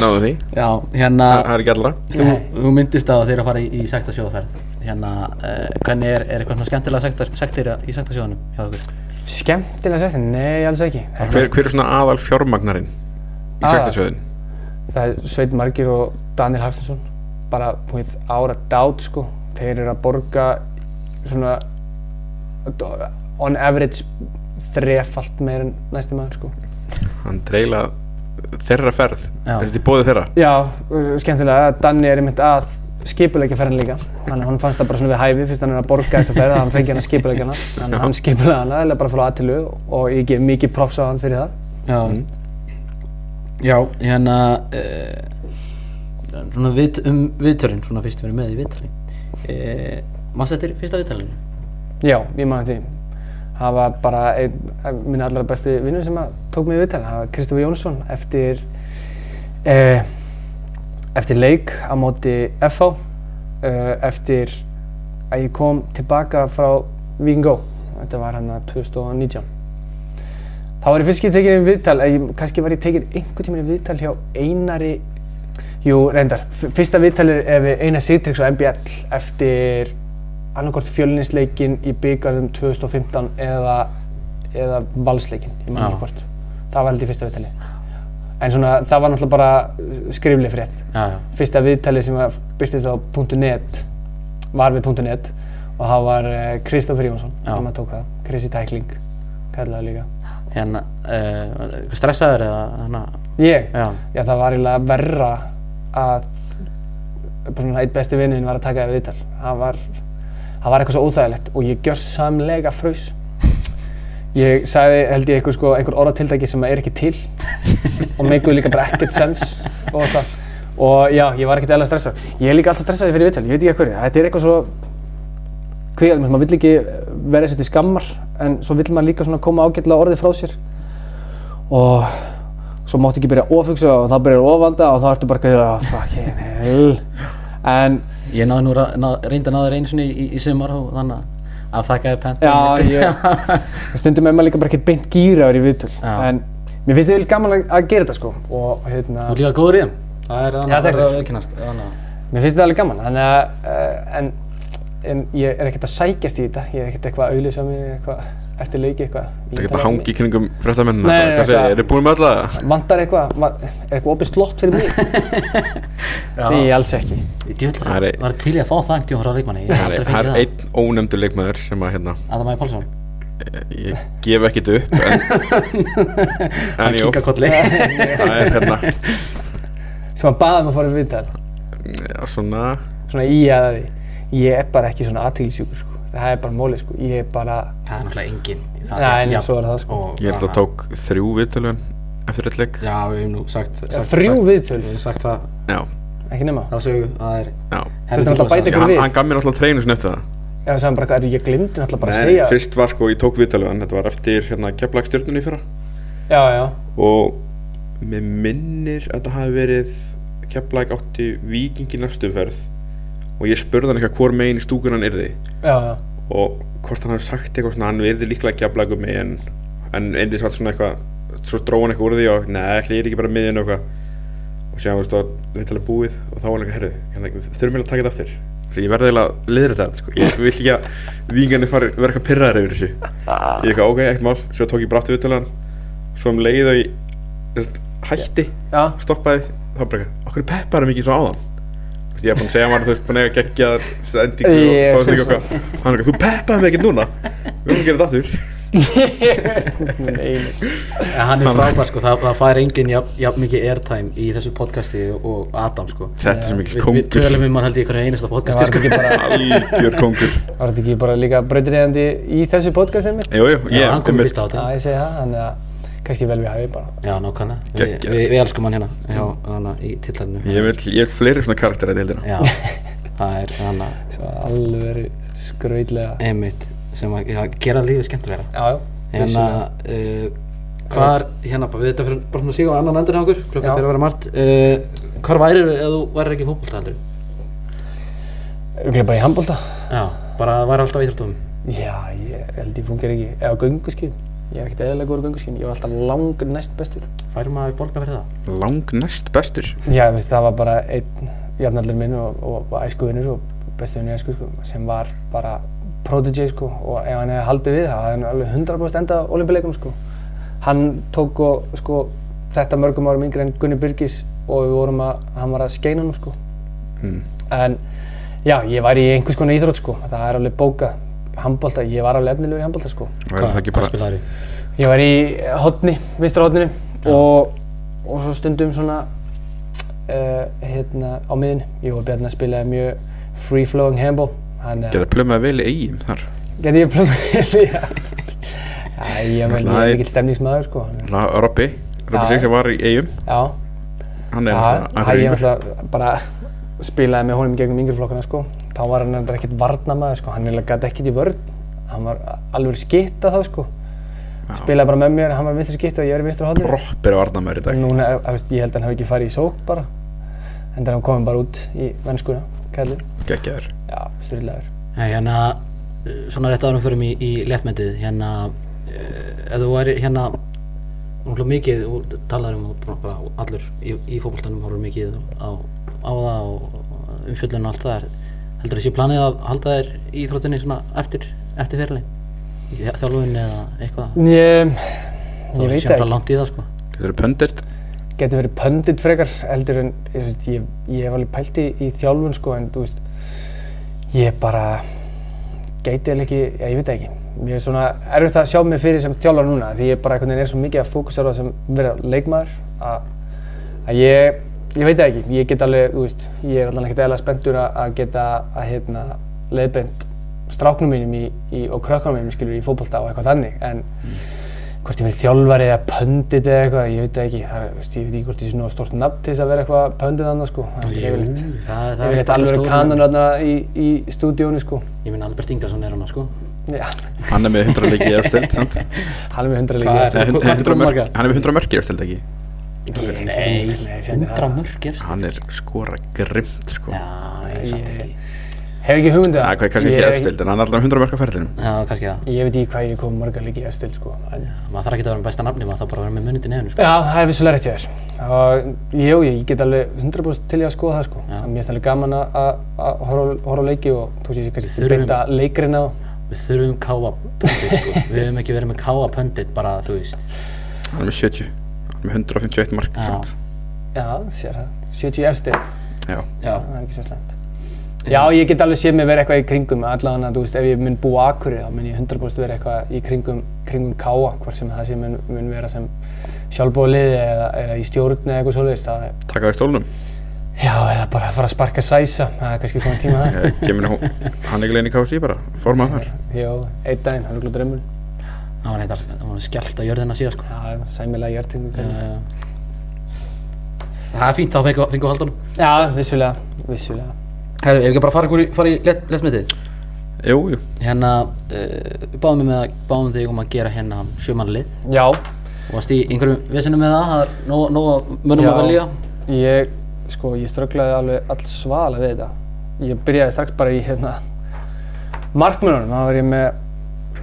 náðum því Já, hérna, Það það er ekki allra þú, þú myndist að þeir að fara í, í sektasjóðaferð. Hérna, uh, hvernig er, er eitthvað svona skemmtilega sektar, sektir í sektasjóðanum hjá okkur? Skemmtilega sett, nei, alls ekki. Hver, hver er svona aðal fjármagnarinn í Aðal? sektarsjóðin? Það er Sveit Margir og Daniel Hafstinsson, bara with ára dát, sko. Þeir eru að borga svona on average þrefalt meir en næsti maður, sko. Hann dreila þeirra ferð Já. Þessi bóði þeirra Já, skemmtilega, Danni er einmitt að skipulegja ferðin líka. Að hann fannst það bara svona við hæfi fyrst hann er að borga þessa ferð, hann fengi hann að skipulegja hana. Að hann skipulegja hana, eða bara frá aðtilu og ég gef mikið props á hann fyrir það. Já, já, hérna, uh, svona við, um viðtörinn, svona fyrst við erum með í viðtörinn. Uh, Mást þetta er fyrsta viðtörinn? Já, ég man því. Það var bara einn af minna allra besti vinnur sem tók mig í viðtal. Það var Kristofur Jónsson eftir, eh, eftir leik á móti FH, eh, eftir að ég kom tilbaka frá Víking Go. Þetta var hann að 2019. Þá var ég fyrst ekki tekin í viðtal, eh, ég, kannski var ég tekin einhvern tímann í viðtal hjá Einari, jú reyndar, fyrsta viðtalið er við Einar Sigtryggs og MBL eftir annarkort fjölinsleikin í byggarðum 2015 eða, eða valsleikin, ég man ekki hvort. Það var held í fyrsta viðtali. En svona, það var náttúrulega bara skrifleg frétt. Fyrsta viðtali sem var byrtist á .net var við .net og það var uh, Kristoffer Jónsson sem að tók það. Krissi Tækling, kallaði líka. Hérna, uh, stressaður eða, hérna, Ég? já, Já, það var eiginlega verra að eitt besti vinnin var að taka það viðtal. Það var, það var eitthvað svo óþægilegt og ég gjörsamlega fraus. Ég sagði, held ég, einhver, sko, einhver orðatiltæki sem er ekki til og meikuði líka bara ekkert sens og það. Og já, ég var ekkert eðla stressað. Ég er líka alltaf stressaði fyrir viðtal, ég veit ekki að hverju. Þetta er eitthvað svo kvíðalum, maður vill ekki vera þessi til skammar en svo vill maður líka svona koma ágætlega orðið frá sér og svo máttu ekki byrja að ofugsa og þá byrjar að ofanda og þá ertu bara að gera fucking hell en ég náði nú ra- ná, reyndi að náði einu sinni í, í, sumar og þannig að afþakkaði pent. já, ég, stundum er maður líka bara ekkert beint gýra vera í viðtöl en mér finnst þið vel gaman að, gera þetta sko og hérna, ert líka góður í þeim. Það er þannig að það er að aukynast. Mér finnst þetta alveg gaman þannig að, en, en ég er ekkert að sækjast í þetta ég er ekkert eitthvað að auðlýsa mig eitthvað eftir leiki eitthvað Það er ekki bara hangi í kringum fréttamennina eru þið búin með alla það? vantar eitthvað, va- er eitthvað opið slott fyrir mig? Nei, alls ekki Ég Það er- var til í að fá það einhvern tíma frá leikmanni. Ég Það er, er einn ónefndur leikmaður sem að hérna Adam Ægir Pálsson. Ég gef ekkert upp en, en kolli. það er hérna sem að baða mig að fara í viðtal já, svona svona í að ég er bara ekki svona aðtílisjúkur sko. Það er bara mólið sko. ég er bara Það er náttúrulega enginn. í það. Nei, en svo er það, sko. og Ég að bara- tók þrjú viðtölun eftir eitt leik. Já, við hefum nú sagt, sagt þrjú sagt, viðtöl Við hefum sagt það. Já, ekki nema. Þá sögu það er Þetta er náttúrulega að bæta ykkur við. hann gaf mér alltaf treinu sinni eftir það. Já, það hann bara, "Ertu, ég glimti náttúrulega bara að Nei, segja fyrst var sko, ég tók viðtalið hann, þetta var eftir hérna keflagstjörnunni fyrra. Já, já, og mér minnir að þetta hafi verið keflag átti vikingi næstu ferð og ég spurði hann eitthvað hvor megin í stúkun hann yrði. Já, já. Og hvort hann hafi sagt eitthvað svona hann yrði líklega keflag um mig en, eindi satt svona eitthvað svo dró hann eitthvað úr því og neða, ég er ekki bara miðin og og séðan veist þú viðtalið búið og þá var hann eitthvað hérna, við þurfum eiginlega að taka þetta aftur. Svo ég verði eiginlega að liðra þetta sko. ég vil ekki að vikingarnir fari vera eitthvað pyrraðar yfir þessu. Ég eitthvað ok, eitt mál, svo tók ég bara aftur viðtalið hann. Svo um leið og ég hætti, stoppaði þá bara, okkur peppar er mikið svo áðan? Þú veist, ég er búin að segja maður, þú veist, búin að eiga geggja sendingu og Jesus. stóðsendingu og eitthvað. Hann er eitthvað, þú peppaði mig ekkert núna. Við gera þetta aftur. Ja, hann er frábær sko, það, það fær enginn jafn, jafn mikið airtime í þessu podcasti og Adam sko. Þetta er svo mikil Við, við kongur. tölum um hann held ég í hverju einasta podcasti sko. ekki bara, algjör kongur. Var þetta ekki bara líka breytriðandi í þessu podcastið mitt? jú, jú, Já, ég hann kom fyrst á þetta kannski vel við hafið bara. Já, nákvæmlega, Vi, við, við elskum hann hérna. Já, hana í tillæðinu ég vil, ég vil fleiri svona karakter að deildina. Já, það er hann að Svo alveg skrautlega. Einmitt sem að já, gera lífið skemmtilegra. Já, já. Hérna, uh, hvað er, hérna, bara við þetta fyrir bara svona að síga á annan endur hjá okkur, klukkan Já. fyrir að vera margt. Uh, Hvar værir þú ef þú værir ekki fótbolta heldur? Örgulega bara í handbólta Já, bara væri alltaf í íþróttum. Já, ég held ég fungir ekki Eða gönguskinn Ég er ekkert eðalega góður gönguskinn Ég var alltaf lang næst bestur Færi maður borga fyrir það? lang næst bestur Já, veist, það var bara einn jafnaldur minn og, og æskuvinnur og bestu vinnur æsku sko, sem var bara prodigy sko og ef hann hefði haldið við það hefði hann alveg 100% endað olimpíuleikunum sko. Hann tók og sko þetta mörgum árum yngri en Gunni Birgis og við vorum að, hann var að skeina hann sko. mm. En já, ég var í einhvers konar íþrótt sko, það er alveg bókað. Handbólta, ég var alveg efnilegur í handbólta sko. var hvað bara spilaðir Ég var í hotni, vinstra hotninu og, og svo stundum svona uh, hérna á miðin. Ég og Bjarni spilaði mjög free flowing handball. Þannig geta plömaði vel í eigum þar Geti ég plömmið já. já, ég er Náttúrulega ég er mikill stemningsmaður sko. Robby, Robby Já. Sig sem var í eigum Já, hann er já, náttúrulega það ég Akureyringur. náttúrulega bara spilaði með honum í gegnum yngri flokkana sko. Þá var hann endur ekkert varnamaður sko, hann eiginlega gæti ekkert í vörn. Hann var alveg skitta þá sko. Spilaði bara með mér, hann var vinstri skitta og ég var í vinstri hodninu. Ropp er að varna mér í dag Núna, er- þú veist, ég held að hann hafi ekki farið í sók bara. En það er hann komið bara út í vennskuna, kallið. geggjaður Já, styrlaður. Nei, hérna, uh, svona rétt árum fyrir mig í, í léttmyndið, hérna, uh, ef þú væri hérna, náttúrulega mikið, þú talar um og bara, allur í, í fótboltanum horfur mikið á, á það og umfjöllun og allt það er, heldur þessi planið að halda þér í þróttinni svona eftir, eftir fyrirli, í þjá- þjálfun eða eitthvað, Ég, ég veit ekki. sko. getur þú pöndit Getur verið pöndit frekar heldur en, ég, veist, ég, ég hef alveg pælt í, í þjálfun sko en þú veist, ég bara gæti eða ekki, já, ég veit ekki. Mér er svona erfitt að sjá mig fyrir sem þjálfar núna því ég bara er svo mikið að fókusa á það sem vera leikmaður að, að ég, ég veit það ekki. Ég get alveg, þú veist, ég er alveg ekkert eðla spenntur að, að geta að hérna leiðbeint stráknum mínum í, í, og krökkunum mínum skilur í fótbolta og eitthvað þannig en hvort ég verið þjálfari eða pöndit eða eitthvað, ég veit það ekki. Það, er, veist, ég veit ekki hvort ég sé nú stort nafn til þess að vera eitthvað pöndit annað sko. Það er Jú, yfirleitt, það, það er yfirleitt alltaf alveg kanon þarna í, í stúdíónu sko. Ég minn Albert Ingarsson er hana sko. Já, hann er með 100 leikið í efstild sant? hann er með hundra Hvað leikið. er- Nei, hund- hvað 100 er mörk- marga? hann er með 100 mörk í efstild ekki Nei, Nei, fjandinn, 100 það- mörgir. hann er skora grimt sko Já, ég samt Ég- ekki. Hef ekki hugmyndu Það er kannski ekki efstild en hann er alltaf 100 mörk á ferðinum Já, kannski það. Ég veit ekki hvað ég kom marga leikið eftir sko. En, maður þarf ekki að vera með besta nafni, maður þarf bara að vera með munið í nefnu sko. Já, það er vissulega rétt hjá þér. Og jú, ég get alveg 100% til í að skoða það sko. Já. Mér finnst alveg gaman að- að að horfa á- leiki og þú sé kannski Þurfum- beita leikurinn á. við þurfum káa pöndit sko. við höfum ekki verið með káa er með 70 hann er með 151 mark Já. Já, sér það. 70 efstir, já já, það er ekki svo slæmt. Já, ég get alveg séð mig vera eitthvað í kringum, allavega, þú veist, ef ég mun búa Akureyri, þá mun ég 100% vera eitthvað í kringum, kringum Káa, hvort sem það sé mun, mun vera sem sjálfbóðliði eða, eða í stjórn eða eitthvað það er, taka á í stólnum já, eða bara að fara að sparka sæsa, það er kannski komið tíma það. Kemur hún hann ekki leginn í KSI bara formað þar Jó, einn daginn, hann er drömmun. Það var neitt það var skellt á jörðina síðan sko. Já, sæmilega hjartingu. uh, Það er fínt, þá fengu, fengu haldunum. Já, vissulega, vissulega. Hefur við ekki bara fara ykkur í, fara í let, letmetið? Jú, jú Hérna, uh, við báðum, mig með, að- báðum þig um að gera hérna sjömanlið. Já, Og varst í einhverjum vesinu með það, það er nóg, nóg að mönnum Já. að velja. ég, sko, ég strögglaði alveg all svalega við þetta. Ég byrjaði strax bara í, hérna, markmönunum. Það var ég með,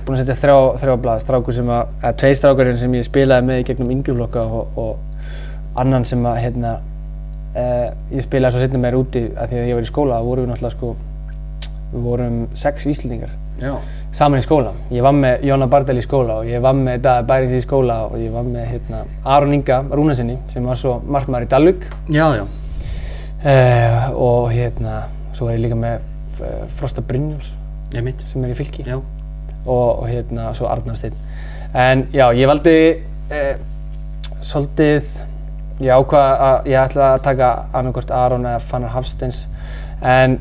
búinn að setja þrjá, þrjá blað, strákur sem að, eða tveir strákurinn sem ég spilaði með í gegnum yngri flokka og, og annan sem að, hérna, eh, ég spilaði svo setna meir úti að því að ég var í skóla, þá vorum við náttúrulega, sko, við vorum sex Íslendingar Já. saman í skóla. Ég var með Jóna Bardel í skóla og ég var með Daði Bærings í skóla og ég var með hérna, Aron Inga Rúnasinni sem var svo markmaður í Dalvik Já, já. uh, og hérna, svo var ég líka með uh, Frosta mitt. sem er í fylki Já. Og, og hérna, svo Arnar Steinn. En já, ég valdi uh, svolítið, ég ákvað að ég ætla að taka annarkort Aron eða Fannar Hafsteins. En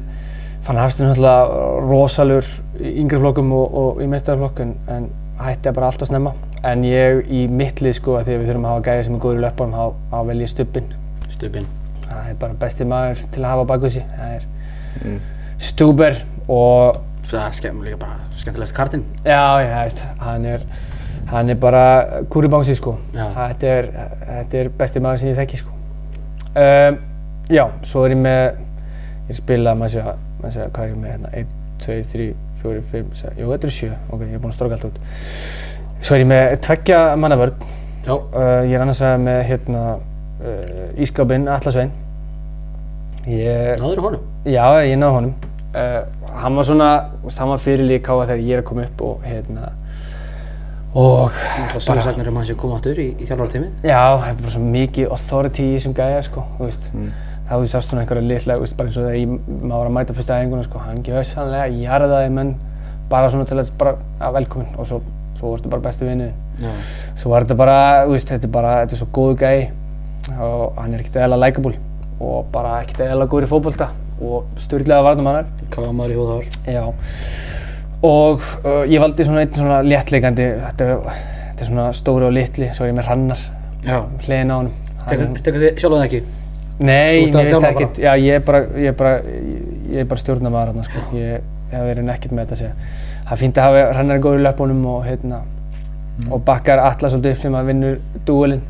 Fannar Hafsteins er náttúrulega rosalur í yngri flokkum og, og í meistaraflokk en, en hætti að bara alltaf snemma. En ég í mittlið sko að því að við þurfum að hafa gæði sem er góður í löpunum þá, vel ég stubbin Stupin. það er bara besti maður til að hafa baku sig. Það er Stuber og Það er skemm, líka bara skemmtilegast kartinn. Já, ég veist, hann er, hann er bara kúribánsi sko. Já. Þetta er, þetta er besti maður sem ég þekki sko. Um, já, svo er ég með, ég spila, maður sé að, maður sé að, hvað er ég með hérna, 1, 2, 3, 4, 5, 6, jú, þetta eru 7, ok, ég er búinn að stróka allt út. Svo er ég með tveggja mannavörn, Já. uh, ég er annars vegar með hérna uh, ískápinn Atlasvein. Ég, Náður honum. Já, ég náði honum. Uh, hann var svona, veist, hann var fyrirlík káa þegar ég er að koma upp og hérna og Það sögursagnir um hans sem kom áttur í, í þjálfartímið. já, það er bara svo mikið authority í þessum gæja sko, þú veist. Þá þú sást svona einhverja litla, þú veist, bara eins og þegar ég, maður var að mæta fyrsta æfinguna sko, hann gjössanlega jarðaði menn bara svona til að bara, að velkomin og svo, svo varstu bara besti vinnu. Já. Svo var þetta bara, þú veist, þetta er bara, þetta er svo góðu gæi og hann er ekkert eðla likeable og bara ekkert eðla góður í fótbolta og styrlega varnum hann er. Hvað var maður í húðhár? Já. Og uh, ég valdi svona einn svona léttleikandi, þetta þetta er svona stóri og litli, svo ég með hrannar Já. hliðin á. Hann- Tekur þið sjálf það ekki? Nei, að finnst þjálfa það ekkert, já ég er bara, ég er bara, ég er bara stjórnamaður hérna sko, ég hef verið nekkert með þetta að segja. Það fínt að hafa hrannar góður í löpunum og hérna, og bakkar alla svolítið upp sem að vinnur dúelinn.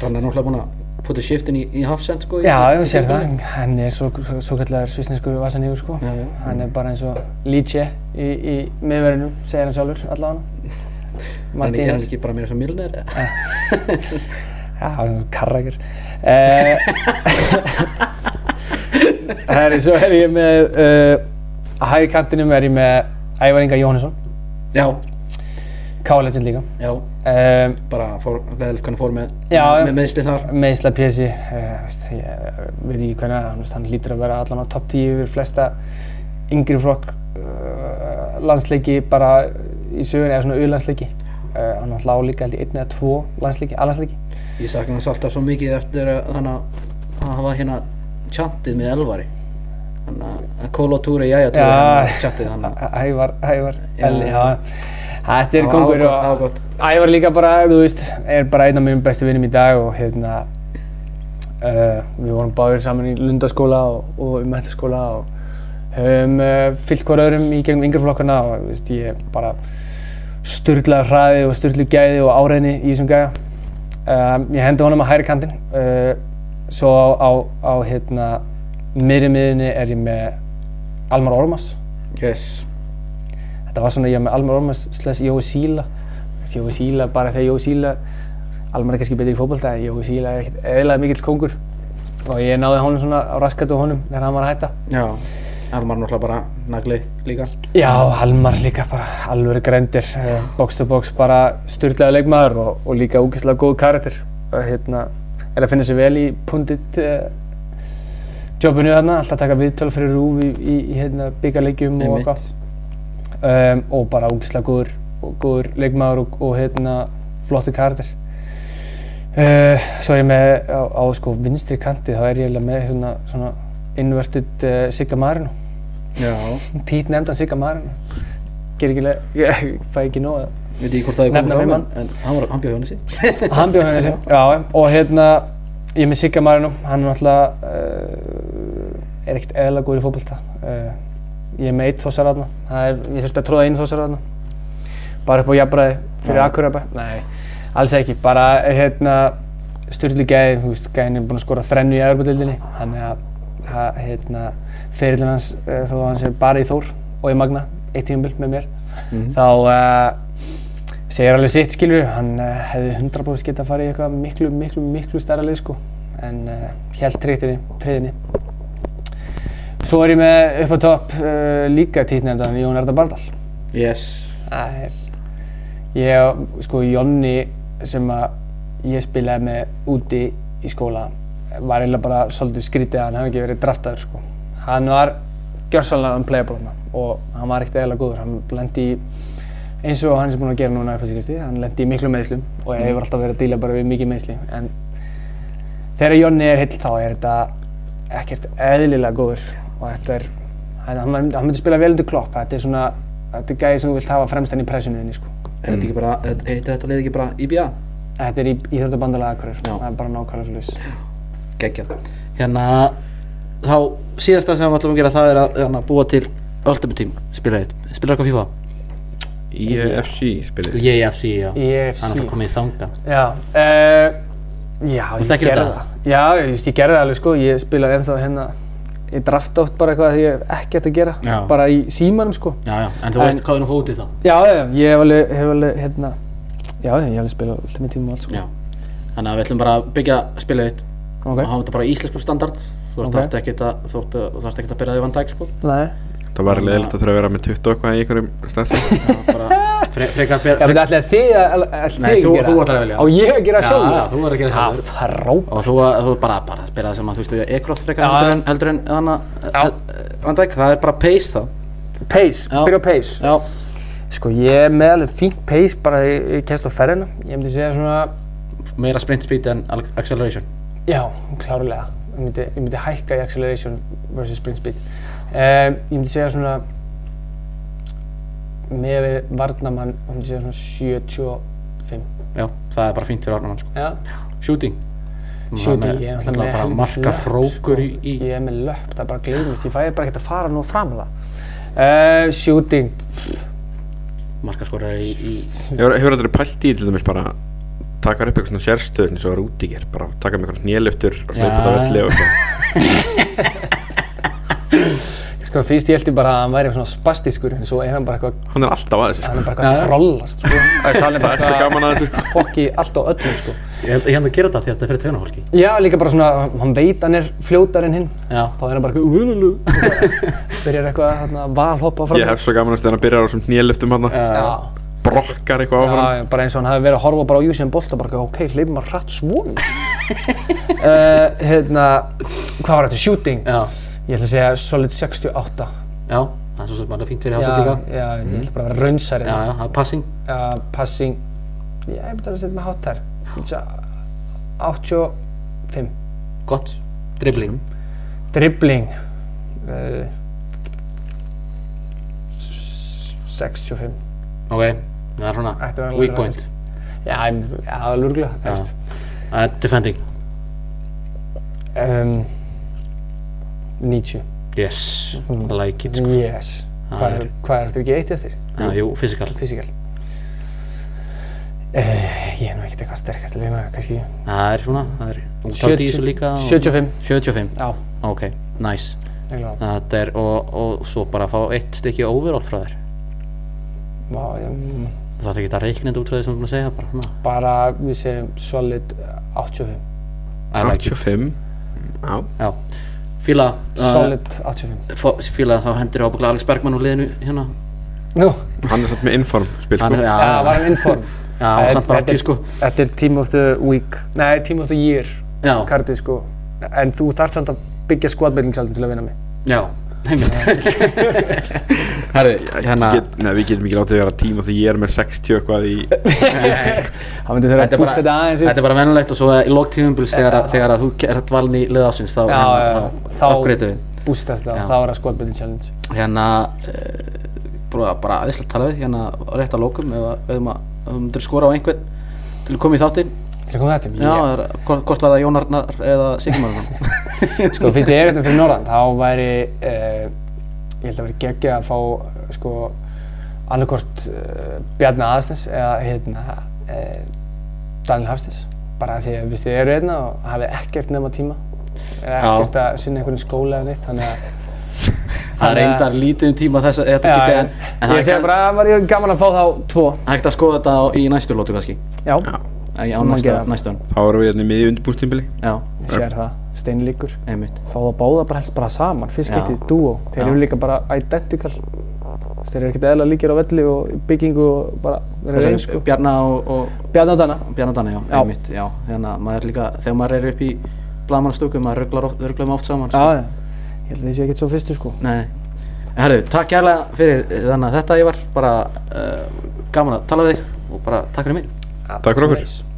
Hann er náttúrulega búinn að putta shiftin í, í hafsend sko. Já, ég í sér það, hann er svo, svo kallar svisneskur vasanýgur sko. Já, já. Hann er bara eins og Lítsje í, í miðverðinu, segir hann sjálfur allavega. En er hann ekki bara meira sem Milner? Já, hann er karrakir. Uh, Herri, svo er ég með, uh, að hægri kantinum er ég með Ævar Inga Jóhannesson, Já. K-legend líka. Já. Um, Bara leðilegt hvernig fór með, með meðsli þar. meðsla pjessi, uh, ég eh, veit ekki hvernig hann, hlýtur að vera allan á topp 10 yfir flesta yngri flokk uh, landsleiki bara í sögunni eða svona auðlandsleiki. Uh, hann hlá líka held ég einn eða tvo landsleiki, allandsleiki. Ég sakna hans alltaf svo mikið eftir þannig að hann var hérna tjantið með Elvari. Þannig að Kóla Túri, jæja Túri, tjantið hann. Ævar, Ævar. Elli, já. Þetta er kongur gott. Ævar líka bara, þú veist, er bara einn af mínum bestu vinnum í dag og hérna, uh, við vorum báðir saman í Lundaskóla og, og í mentaskóla og höfum uh, fyllt hver öðrum í gegnum yngreflokkana og þú veist, ég er bara sturlaður hraði og sturluð gæði og áræðni í þessum gæja. Um, ég hendi honum á hægri kantinn, uh, svo á, á, á hérna, miðri miðinni er ég með Almar Ormas. Yes. Þetta var svona, ég með Almar Ormas slags Jói Síla. Jói Síla, bara þegar Jói Síla, Almar er kannski betur í fótbolta, en Jói Síla er eðlilega mikill kóngur. Og ég náði honum svona á raskatu honum þegar hann var að hætta. Já. Almar náttúrulega bara nagli líka. Já, Almar líka bara alveg grændir, uh, box to box, bara styrlaði leikmaður og, og líka ógeðslega góð karakter. Uh, hérna, er að finna sér vel í pundit uh, jobbinu þarna, alltaf taka viðtöl fyrir rúf í, í, í hérna, byggarleikjum og Einmitt. Um, og bara ógeðslega góður, góður leikmaður og, og hérna, flottu karakter. Uh, svo er ég með á, á sko, vinstri kanti, þá er ég eiginlega með svona, svona inverted uh, Sigga Marino. Já. Tít nefndan Sigga Marino. Ger ekki leið, ég fæ ekki nóg að Veit ekki hvort það er Nefna komið fram, en, hann, bjóð henni sín. hann bjóð henni sem, já, og hérna, ég er með Sigga Marino, hann er náttúrulega uh, er ekkert eðla góður í fótbolta uh, ég með eitt þossararna ég þurfti að tróða einu þossararna bara upp á jafnbræði fyrir Já. Akurabæ nei, alls ekki, bara hérna styrli gæði, þú veist, gæðin er búinn að skora þrennu í Evropadildinni þannig að það, hérna, ferillin hans uh, þó að hann sé bara í Þór og í Magna eitt tímabil með mér þá uh, segir alveg sitt skilur hann uh, hefði 100% getað að fara í eitthvað miklu, miklu, miklu stærra lið sko. En held treytinni, treyðinni svo er ég með upp á topp uh, líka títnefndan Jón Erda Bardal Yes. Það er ég, sko Jonni sem að ég spilaði með úti í skóla var eiginlega bara svolítið skrítið að hann hefði ekki verið draftaður sko. Hann var gjörsalega unplayable þarna og hann var ekkert eðalega góður. Hann lendi í eins og hann sem búinn að gera núna upp á síkasti hann lendi í miklu meðslum og hefur alltaf verið að díla bara við mikið meðsli en þegar Jonni er heill þá er þetta ekkert eðlilega góður og þetta er hann, hann, hann myndi spila vel undir klopp þetta er svona þetta er gæði sem þú vilt hafa fremst enn í pressuninni sko. Er þetta ekki bara, heitir þetta leið ekki bara IBA? þetta er í Íþróttabandalega Akureyri Já. það er bara nákvæmlega svo laus Geggjað Hérna, þá síðasta sem við ætlum að gera það er að, hérna, búa til Ultimate Team, spila eitt Spila eitthvað FIFA? EFC spilið EFC, já EFC. Hann er bara komið í þanga já uh, já, ég gerði þetta? það já, ég gerði það alveg sko ég spilaði ennþá hérna ég drafta oft bara eitthvað því ég hef ekkert að gera. Já. bara í símanum sko. Já, já, en þú En- veist hvað er nú fótið þá? Já, já, ég hef alveg, hef alveg hérna já, ég hef alveg spilað alltaf með tíma og allt sko. Já. Þannig að við ætlum bara að byggja spila eitt ok, og hafa þetta bara í íslenskum standard. Þú Ok. þarft ekkert að, byrja því vann tæk, sko. Nei. Það var leðilegt að þurfa að vera með 20 og eitthvað í einhverjum fre, frekar byrja betur ætlaði þið að, Nei, þið að þú- gera? þú ætlar að velja. Á ég að gera Já, sjálfur? já, þú verður að gera sjálfur. Já, það er ráp. og þú, þú bara, bara spila það sem að þú veist, frekar Já, heldur já. en, heldur en hana, Já. Van Dijk, það er bara pace þá Pace, byrja pace. Já, Sko, ég er með alveg fínt pace bara í, kæst á ferðina. Ég myndi segja svona, meira sprint speed en acceleration já, klárlega. Ég myndi, ég myndi hækka í acceleration versus sprint speed. Um, ég myndi segja svona, með við varnamann, myndi segja svona 75. Já, það er bara fínt fyrir Arnamann, sko Shooting shooting, ég er náttúrulega með bara helvítis marka löpp, hrókur sko. í, í Ég er með löpp, það er bara gleymist, ég fæði bara ekkert að fara nú fram það. Uh, shooting, markaskorari í, í Hefur, hefur þetta pælt í til dæmis bara taka upp eitthvað svona sérstöðn eins og var úti ger bara taka með eitthvað néluftur og hlaupa Já. velli og eitthvað Sko fyrst ég held ég bara að hann væri svona spastískur en svo er hann bara eitthvað, Hann er alltaf að þessu hann er sko. bara eitthvað að trollast sko. Það er Það er svo gaman að þessu sko. fokki allt og öllum sko. Ég held ég held að gera þetta því að þetta er fyrir tveina fólki Já, líka bara svona, hann veit hann er fljótar en hinn. Já, þá er hann bara eitthvað byrjar eitthvað hérna, valhoppa fram Ég hef svo gaman eftir hann að byrja á þessum néluftum hann já, brokkar eitthvað áfram. Já, bara eins og hann hafi verið að horfa bara á Usain Bolt og bara eitthvað, ok, hleypum maður hratt svona. Uh, Hérna, hvað var þetta, shooting? Já, Ég ætla að segja solid 68 já Það er svo sem bara fínt fyrir Já, hásætt líka. já, ég ætla bara að vera raunsæri Já, já, passing. Uh, passing. Já, ég myndi að setja með hátt þær Ég myndi að segja 85 Gott, dribbling. Dribbling. Uh, 65 Ok, það er svona weak point. já, já, það er Já. Er defending. Um, 90 Yes, Mm. Like it. Sko. yes. Það hvað er, er- er þetta ekki eitt eftir? Já, jú, physical. Fysikal uh, ég er nú ekkert eitthvað sterkast leina kannski. Það er svona, það er Þú taldi í þessu líka og- 75 75, já, ok, nice. Þetta er, og, og svo bara fá eitt stykki overall frá þér. Má, ég, mm, Það þarf ekki að reikna þetta út frá því sem þú erum að segja bara, bara við segjum solid 85 I like it. 85 Já. Já, fíla uh, solid 85 fó- Fíla þá hendur ábygglega Alex Bergman úr liðinu hérna. Nú, Hann er samt með inform spil Hann sko. já, var hann inform. Já, hann var samt bara Þetta er- tíu sko. þetta er team of the week. Nei, team of the year Já, kartið sko. En þú þarf samt að byggja squadbuildingsaldi til að vinna mig já, Herri, hérna Get, nei, við getum ekki látið að vera tím og því ég er með 60 eitthvað í hann myndi þurfa Þetta að er bara, aðeins upp. þetta er bara venulegt og svo í lók tímumbils þegar, að- þegar að þú ert valin í liðásins þá, hérna, já, þá, þá- uppgreitum við. bústa þetta Já. og þá er það squadbuilding challenge. Hérna uh, bara, aðeinslega talaði hérna rétt að lókum ef að- ef maður myndir skora á einhvern til að koma í þáttinn Koma þetta Já, það er, hvort, var það Jón Arnar eða Sigmar Sko, fyrst ég er hérna fyrir Norðan, þá væri, uh, ég held að veri geggja að fá, sko, annarkort uh, Bjarni Aðstens eða, hérna, uh, Daniel Hafstens. Bara því að, fyrst, þið eru hérna og hafið ekkert nema tíma, eða Já. ekkert að sinna einhvern skóla eða neitt, þannig að... Það er reyndar lítið um tíma þess að þetta skipti en, en það Ég segi bara að var ég gaman að fá þá tvo. hægt að skoða þetta á, í næstu lótu kannski Já, Já. Æ, á næsta, hann Þá erum við hérna í miði undirbúinstimbili Já, ég sér það, steinlíkur. Fá það báða bara helst bara saman, fyrst getið dúo. Þeir eru líka bara identical. Þeir eru ekkert eðla líkir á velli og í byggingu og bara verið eins sko. Bjarna og, og Bjarni og Dana. Bjarna Danni, já, Já. einmitt Já, hérna maður líka, þegar maður er upp í blaðmannastöku, maður rugglar með oft saman sko. Já. Ég held að þið séu ekkert svo fyrstu sko. Nei, herru, takk kærlega fyrir þannig að þetta ég var bara uh, gaman að tala við þig og bara takk fyrir mig Takk fyrir okkur. Sömuleiðis.